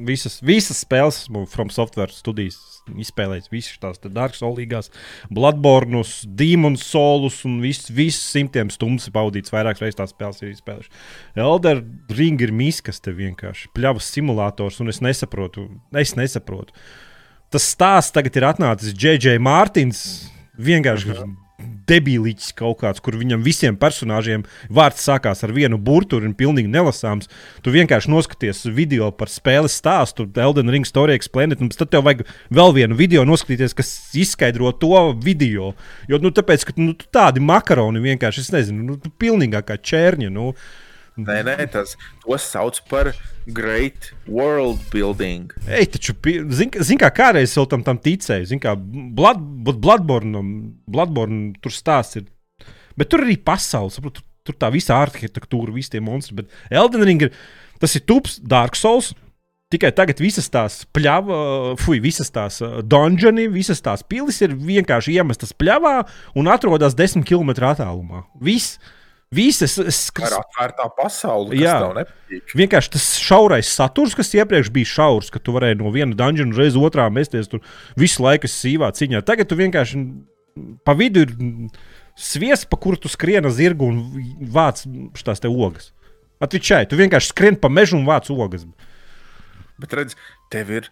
visas, visas spēles esmu From Software studijas izspēlējis. Visas tās Dark Souls, Bloodborne, Demon Souls un viss vis simtiem stundu pavadīts. Vairākas reizes tās spēles ir izspēlējuši. Elder Ring ir miskas te vienkārši. Pļavas simulators, un es nesaprotu. Es nesaprotu. Tas stāsts tagad ir atnācis J.J. Mārtiņš. Vienkārši Debīliķis kaut kāds, kur viņam visiem personāžiem vārds sākās ar vienu burbuļu un pilnīgi nelasāms. Tu vienkārši noskaties video par spēles stāstu, Elden Ring Story Explained, un tad tev vajag vēl vienu video noskatīties, kas izskaidro to video. Jo nu, tāpēc, ka nu, tādi makaroni vienkārši, es nezinu, nu, tu pilnīgā kā čērņa. Nu, nē, nē, tas sauc par Great World Building. Ej, taču, pi- zin, kā kādreiz vēl tam, tam ticēju, zin kā Blood, Bloodborne, Bloodborne tur stāsts ir. Bet tur arī pasaule, saprot, tur, tur tā visa arhitektūra, visi tie monstri. Bet Elden Ring ir, tas ir tups Dark Souls. Tikai tagad visas tās pļavas, fuck, visas tās uh, dungeoni, visas tās pilis ir vienkārši iemestas pļavā un atrodas desmit km attālumā. Viss, Tā ir atvērtā pasaule, kas Jā. Vienkārši tas šaurais saturs, kas iepriekš bija šaurs, ka tu varēji no viena dungeona uzreiz otrā mesties tur visu laiku sīvā cīņā. Tagad tu vienkārši pa vidu ir sviests, pa kuru tu skrieni zirgu un vāc šīs te ogas. Atvičai, tu vienkārši skrieni pa mežu un vāc ogas. Bet redz, tev ir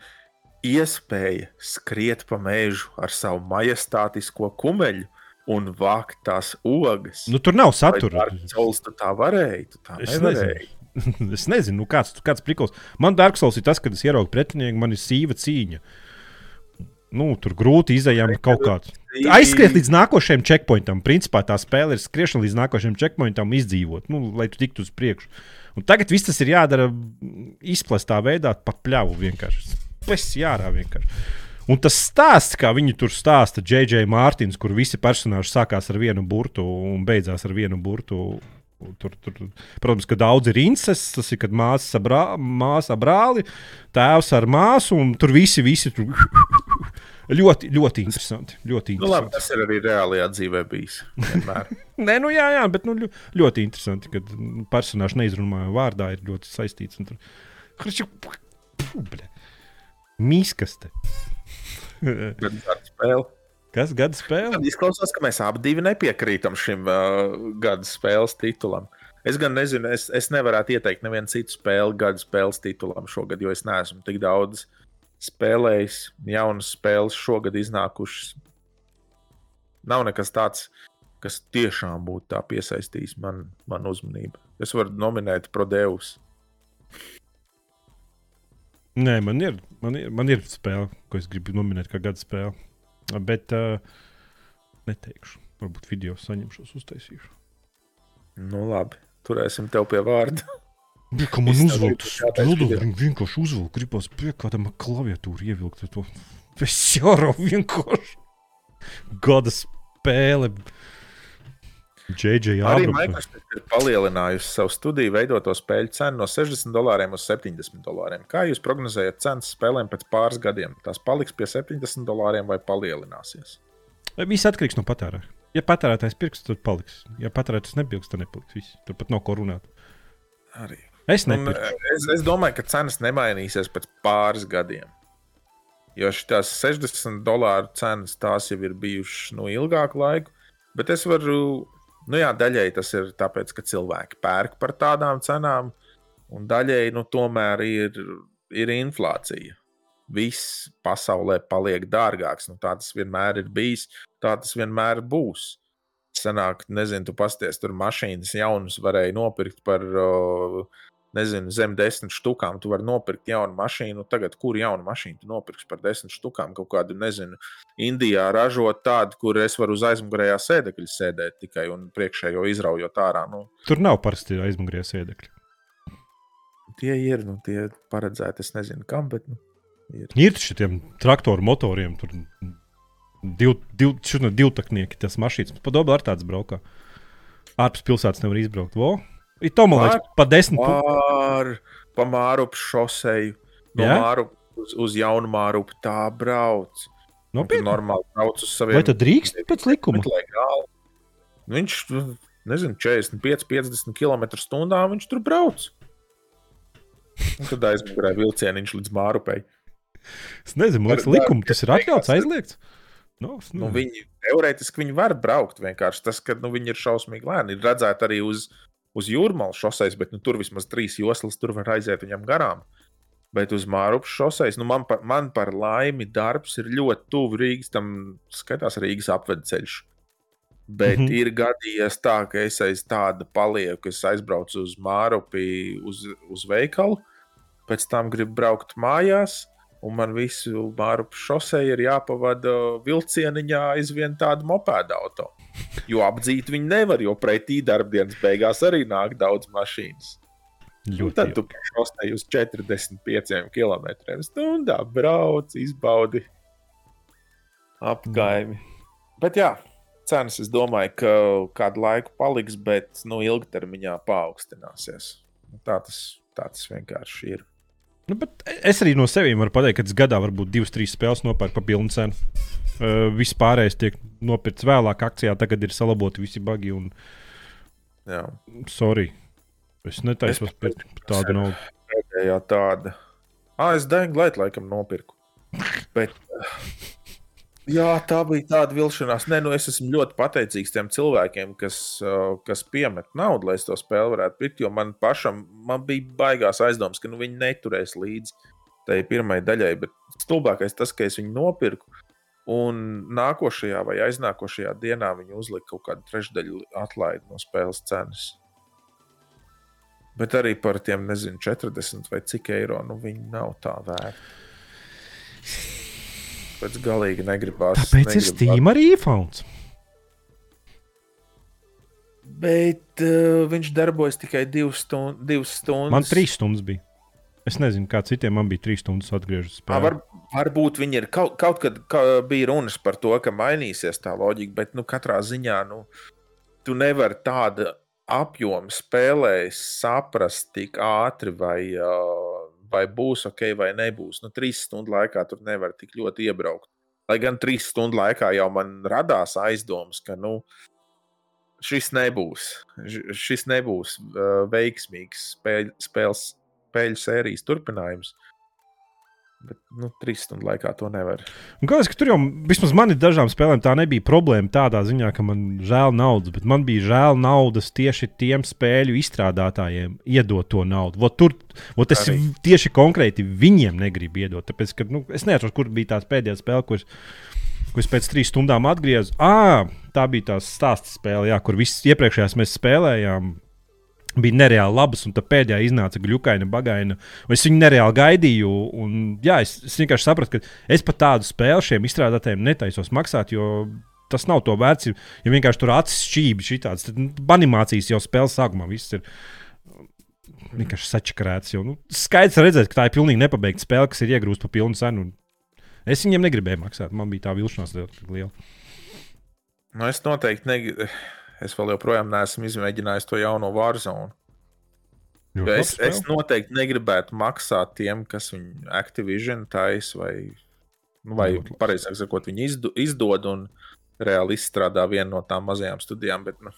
iespēja skriet pa mežu ar savu majestātisko kumeļu un vākt tās ogas. Nu, tur nav satura. Souls tu tā varēji, tu tā Es nevarēji. nezinu. es nezinu, nu, kāds, kāds prikals. Man Dark Souls ir tas, kad es ieraugu pretinieku, man ir sīva cīņa. Nu, tur grūti izējām kaut kādā. Aizskriet līdz nākošajam checkpointam. Principā tā spēle ir skriešana līdz nākošajam checkpointam, izdzīvot, nu, lai tu tiktu uz priekšu. Un tagad viss tas ir jādara izplestā veidā, pa pļauju vienkārši. Pēc jārā vienkārši. Un tas stāsts, kā viņi tur stāsta, J.J. Mārtiņš, kur visi personāļi sākās ar vienu burtu un beidzās ar vienu burtu. Tur, tur, protams, ka daudz ir incests, tas ir kad māsa, brā, māsa brāli, tēvs ar māsu, un tur visi, visi tur ļoti, ļoti interesanti. Ļoti Nu, labi, interesanti. tas ir arī reālajā dzīvē bijis. Nē, nu jā, jā, bet nu, ļo- ļoti interesanti, ka mm, personāžs neizrunājot vārdā ir ļoti saistīts. Tur... Mīskaste. Ir spēle. Kas gada spēle? Tad izklausās, ka mēs abi nepiekrītam šim uh, gada spēles titulam. Es gan nezinu, es, es nevarētu ieteikt nevienu citu spēli gada spēles titulam šogad, jo es neesmu tik daudz spēlējis. Jaunas spēles šogad iznākušas. Nav nekas tāds, kas tiešām būtu tā piesaistījis man, man uzmanību. Es varu nominēt Prodeus. Nē, man ir, man, ir, man ir spēle, ko es gribu nominēt kā gada spēle. Bet uh, neteikšu. Varbūt video saņemšos, uztaisīšu. Nu, labi, turēsim tev pie vārda. Bija, ka man kādreiz viņi vienkārši uzvilkt, gribās pie kādam klaviatūru ievilkt. To es jau vienkārši gada spēle. JJ Arī. Microsoft ir palielinājusi savu studiju veidoto spēļu cenu no 60 dolāriem uz 70 dolāriem. Kā jūs prognozējat cenas spēlēm pēc pāris gadiem? Tās paliks pie 70 dolāriem vai palielināsies? Viss atkarīgs no patērētāja. Ja patērētājs pirks, tad paliks. Ja patērētājs nepirks, tad nepaliks. Viss. Tur pat nav ko runāt. Arī. Es Un, nepirku. es, es domāju, ka cenas nemainīsies pēc pāris gadiem. Jo šīs 60 dolāru cenas tās jau ir bijušas nu, ilgāku laiku. Bet es varu, nu jā, daļēji tas ir tāpēc, ka cilvēki pērk par tādām cenām, un daļēji nu, tomēr ir, ir inflācija. Viss pasaulē paliek dārgāks. Nu, tā tas vienmēr ir bijis, tā tas vienmēr būs. Senāk, nezinu, tu pasties, tur mašīnas jaunas varēja nopirkt par uh, nezinu, zem desmit štukām. Tu vari nopirkt jaunu mašīnu. Tagad, kur jaunu mašīnu tu nopirksi par desmit štukām? Kaut kādu, nezinu, Indijā ražot tādu, kur es varu uz aizmugurējā sēdekļa sēdēt tikai un priekšējo izraujot ārā. Nu, Tur nav parasti aizmugurējā sēdekļa. tie ir, nu, tie paredzēti, es nezinu kam, bet nu, Ir taču tiem traktoru motoriem, tur div, div, šur, divtaknieki, tas mašīnas. Padomu ar tāds braukā. Ārpus pilsētas nevar izbraukt. Vo? Ir to, man liekas, pa desmit. pār pa Mārupu šoseju, no Jā? Mārupu uz, uz jaunu Mārupu tā brauc. Tu Nopietni. normāli brauc uz saviem. Vai tad drīkst pēc likuma? Legāli. Nu, Viņš, nu, nezinu, 45, 50 km/h viņš tur brauc. Un tad aizmugurē vilcieniņš līdz Mārupei. Es nezinu, liekas, likuma tas ir atļauts, aizliegts. No, Nu, nezinu. viņi teorētiski viņi var braukt. Vienkārši tas, ka nu, viņi ir šausmīgi lēni. Ir redzēti arī uz, uz jūrmālas šoseis, bet nu, tur vismaz trīs joslas tur var aiziet viņam garām. Bet uz Mārupas šoseis, nu, man, par, man par laimi darbs ir ļoti tuvu Rīgas, tam skatās Rīgas apvedceļš. Bet mm. -hmm. ir gadījies tā, ka es aiz tāda palieku, es aizbraucu uz Mārupi, uz, uz veikalu, pēc tam gribu braukt mājās. Un man visu māru šosei ir jāpavada vilcieniņā aizvien tādu mopēdu auto. Jo apdzīt viņi nevar, jo pretī darbdienas beigās arī nāk daudz mašīnas. Ļoti tad jauki. tu šosei uz 45 km/h brauc, izbaudi apgaimi. Bet jā, cenas es domāju, ka kādu laiku paliks, bet nu, ilgtermiņā paaugstināsies. Nu, Tā tas, tā tas vienkārši ir. Nu, bet es arī no sevis varu pateikt, ka es gadā varbūt divas, trīs spēles nopērku par pilnu cenu. Uh, viss pārējais tiek nopirkts vēlāk, akcijā tagad ir salaboti visi bagi. Un, Jā. sorry, es netaisos par tādu naudu. pēdējā tāda. Ah, es Dēļu Glaitu laikam nopirku. Bet, jā, tā bija tāda vilšanās. Nē, nu es esmu ļoti pateicīgs tiem cilvēkiem, kas, uh, kas piemet naudu, lai es to spēli varētu pirkt. Jo man pašam man bija baigās aizdomas, ka nu, viņi neturēs līdzi tai pirmajai daļai. Bet stulbākais tas, ka es viņu nopirku. Un nākošajā vai aiznākošajā dienā viņi uzlika kaut kādu trešdaļu atlaidi no spēles cenas. Bet arī par tiem, nezinu, 40 vai cik eiro, nu viņi nav tā vērti. Pēc galīgi negribās. Tāpēc ir negribās. Steam arī iPhone. Bet uh, viņš darbojas tikai divas, stund, divas stundas. Man trīs stundas bija. Es nezinu, kā citiem man bija trīs stundas atgriežas. À, var, varbūt viņi ir kaut, kaut kad ka bija runas par to, ka mainīsies tā loģika, bet nu, katrā ziņā nu, tu nevari tādu apjomu spēlē saprast tik ātri, vai, uh, vai būs ok, vai nebūs. Nu, trīs stundu laikā tur nevar tik ļoti iebraukt. Lai gan trīs stundu laikā jau man radās aizdomas, ka nu, šis nebūs, šis nebūs uh, veiksmīgs spēļ, spēles spēļu sērijas turpinājums. Bet, nu, trīs stundu laikā to nevar. Galvenais, ka tur jau vismaz man ir dažām spēlēm tā nebija problēma tādā ziņā, ka man žēl naudas, bet man bija žēl naudas tieši tiem spēļu izstrādātājiem iedot to naudu. Vot tur, vot es Arī. tieši konkrēti viņiem negribu iedot. Tāpēc, ka, nu, es neatceros, kur bija tā pēdējā spēle, kuras es pēc trīs stundām atgriezu. À, tā bija tā stāsta spēle, jā, kur visas iepriekšējās mēs spēlējām bija nereāli labas, un tā pēdējā iznāca glukaina, bagaina. Es viņu nereāli gaidīju. Un, jā, es, es vienkārši sapratu, ka es pat tādu spēli šiem izstrādātājiem netaisos maksāt, tas nav to vērts. Ja vienkārši tur acis šķīvi šitāds, tad nu, animācijas jau spēles sākumā viss ir. Vienkārši sačakarēts. Jau, nu, skaidrs redzēt, ka tā ir pilnīgi nepabeigta spēle, kas ir iegrūsta par pilnu cenu. Es viņiem negribēju maksāt. Man bija tā vilšanās liela. Nu, es noteikti negribu Es vēl joprojām neesmu izmēģinājis to jauno Warzone. Es, es noteikti negribētu maksāt tiem, kas viņu Activision taisa, vai, nu, vai pareizāk sakot, viņi izdo, izdod un reāli izstrādā vienu no tām mazajām studijām. Bet, nu.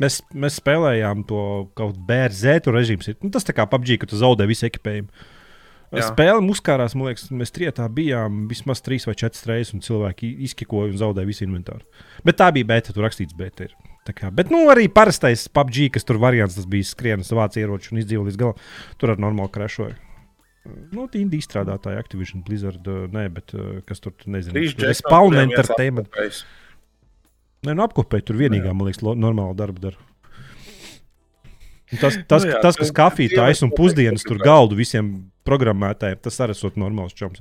Mēs, mēs spēlējām to kaut kādu bērnu režīmu. Nu, tas tā kā PUBG, ka tu zaudē visu ekipējumu. Jā. Spēle uzkārās, man liekas, mēs trietā bijām vismaz trīs vai četras reizes, un cilvēki izkikoja un zaudēja visu inventāru. Bet tā bija beta, tur rakstīts beta. Ir. Kā, bet nu, arī parastais PUBG, kas tur variants, tas bija skrienas, vāc ieroči un izdzīvo līdz galam. Tur ar normālu krešoju. Nu, tā indija izstrādātāja, Activision, Blizzard, nē, bet kas tur nezinu. Spawn Entertainment. Nē, nu apkopēji tur vienīgā, man liekas, normāla darba dara. Tas, tas, nu, jā, tas kas kafiju taisa un pusdienas tur galdu visiem programmētājiem, tas arī ir normāls čoms.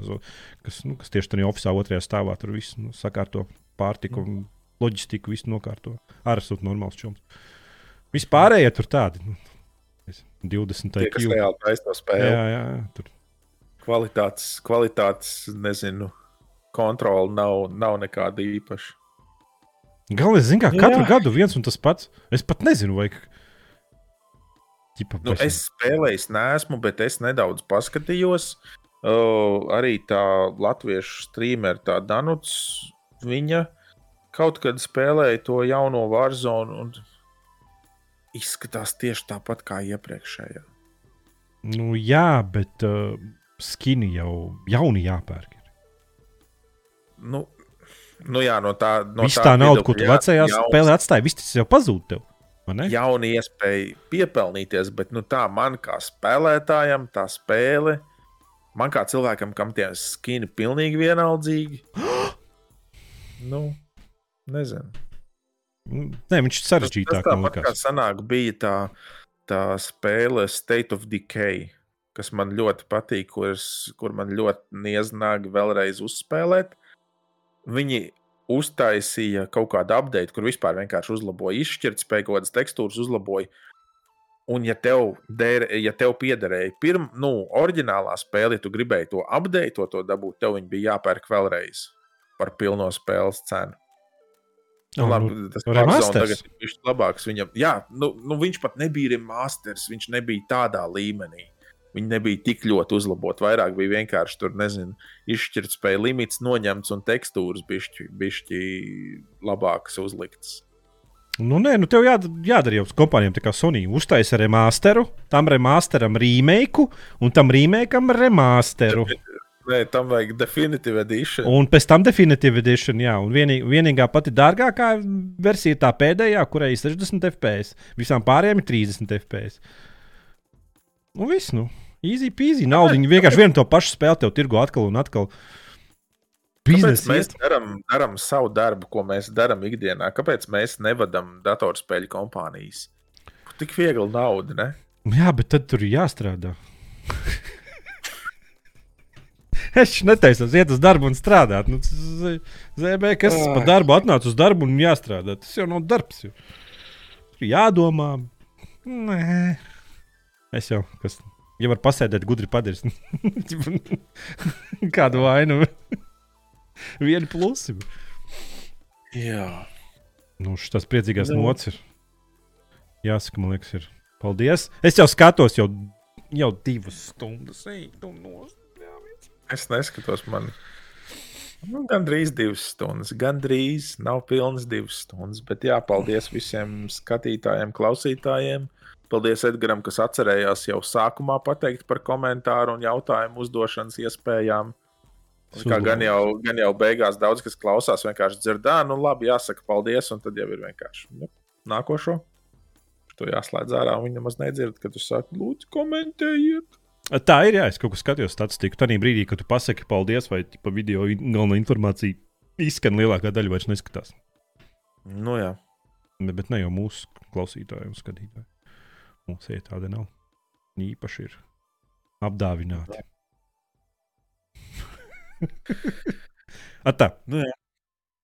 Kas, nu, kas tieši tajā oficiālā otrajā stāvā tur viss nu, sakārto pārtiku un loģistiku, visu nokārto. Arī ir normāls čoms. Vispārējie tur tādi. Nu, 20. Tie, kas reāli taisa to spēli. Jā, jā, tur. Kvalitātes, kvalitātes, nezinu, kontroli nav, nav nekāda īpaša. Galvenais, zin, kā katru jā. gadu viens un tas pats. Es pat nezinu, vai Ķipa, nu, es spēlēju, nesmu, bet es nedaudz paskatījos. Uh, arī tā latviešu streamera, tā Danuts, viņa kaut kad spēlēja to jauno Warzone un izskatās tieši tāpat kā iepriekšējā. Nu, jā, bet uh, skini jau jauni jāpērk. Nu, nu jā, no tā, no Viss tā, tā nauda, ko tu vecajā spēlē atstāji, viss tas jau pazūd tev jauna iespēja piepelnīties, bet nu, tā man kā spēlētājam, tā spēle, man kā cilvēkam, kam tie skini pilnīgi vienaldzīgi. nu, nezinu. Nē, viņš ir sarežģītāk. Tas, tas kā sanāk, bija tā, tā spēle State of Decay, kas man ļoti patīk, kur, kur man ļoti nieznāk vēlreiz uzspēlēt. Viņi uztaisīja kaut kādu update, kur vispār vienkārši uzlaboja izšķirtspēju, kaut kādas tekstūras uzlaboja. Un, ja tev, der, ja tev piederēja pirmā, nu, oriģinālā spēle, ja tu gribēji to update, to, to dabūt, tev bija jāpērk vēlreiz par pilno spēles cenu. Nu, labi, tas remasters. ir labāks. Viņam, jā, nu, nu, viņš pat nebija remasters, viņš nebija tādā līmenī. Viņi nebija tik ļoti uzlaboti. Vairāk bija vienkārši tur, nezinu, izšķirtspēja limits noņemts un tekstūras bišķi, labākas uzliktas. Nu, nē, nu tev jādara, jādara jau kompānijām, tā kā Sony uztaisa remasteru, tam remasteram remake, un tam remakeam remasteru. Nē, tam vajag definitīvu edition. Un pēc tam definitīvu edition, jā. Un vienī, vienīgā pati dārgākā versija ir tā pēdējā, kurai ir 60 FPS. Visām pārējām ir 30 FPS. Un viss, nu, easy peasy. Naudu viņi vienkārši vienu to pašu spēli tev tirgo atkal un atkal. Kāpēc mēs darām, darām savu darbu, ko mēs darām ikdienā? Kāpēc mēs nevadām datorspēļu kompānijas? Tik viegli nauda, ne? Jā, bet tad tur ir jāstrādā. es netaisos, iet uz darbu un strādāt. Nu, ZB, kas oh. pa darbu atnāca uz darbu un jāstrādā. Tas jau nav darbs. Jau. jādomā. Nē, es jau, kas, ja var pasēdēt, gudri padarīt. Kādu vainu? Vienu plusi. Jā. Nu, šis priecīgās Nu. nots ir. Jāsaka, man liekas, ir. Paldies. Es jau skatos, jau, jau divas stundas. Ej, tu nos. Es neskatos, man nu, gandrīz divas stundas. Gandrīz nav pilnas divas stundas. Bet jā, paldies visiem skatītājiem, klausītājiem. Paldies Edgars, kas atcerējās jau sākumā pateikt par komentāru un jautājumu uzdošanas iespējām. Kā gan jau, gan jau beigās daudz kas klausās, vienkārši dzirdā, nu labi, jāsaka paldies, un tad jau ir vienkārši nu, nākošo. To jāslēdz ārā, un viņi nemaz nedzird, kad tu saki, lūdzu, komentējiet. Tā ir, jā, es kaut ko skatījos statistiku. Tad brīdī, kad tu pasaki paldies, vai pa video galvenā informācija izskan, lielākā daļa vairs neskatās. Nu jā. Ne, bet ne jau mūsu klausītāji un skatītāji. Mums ir tāda nav. Viņi īpaši ir apdāvināti. Atā, Nu jā.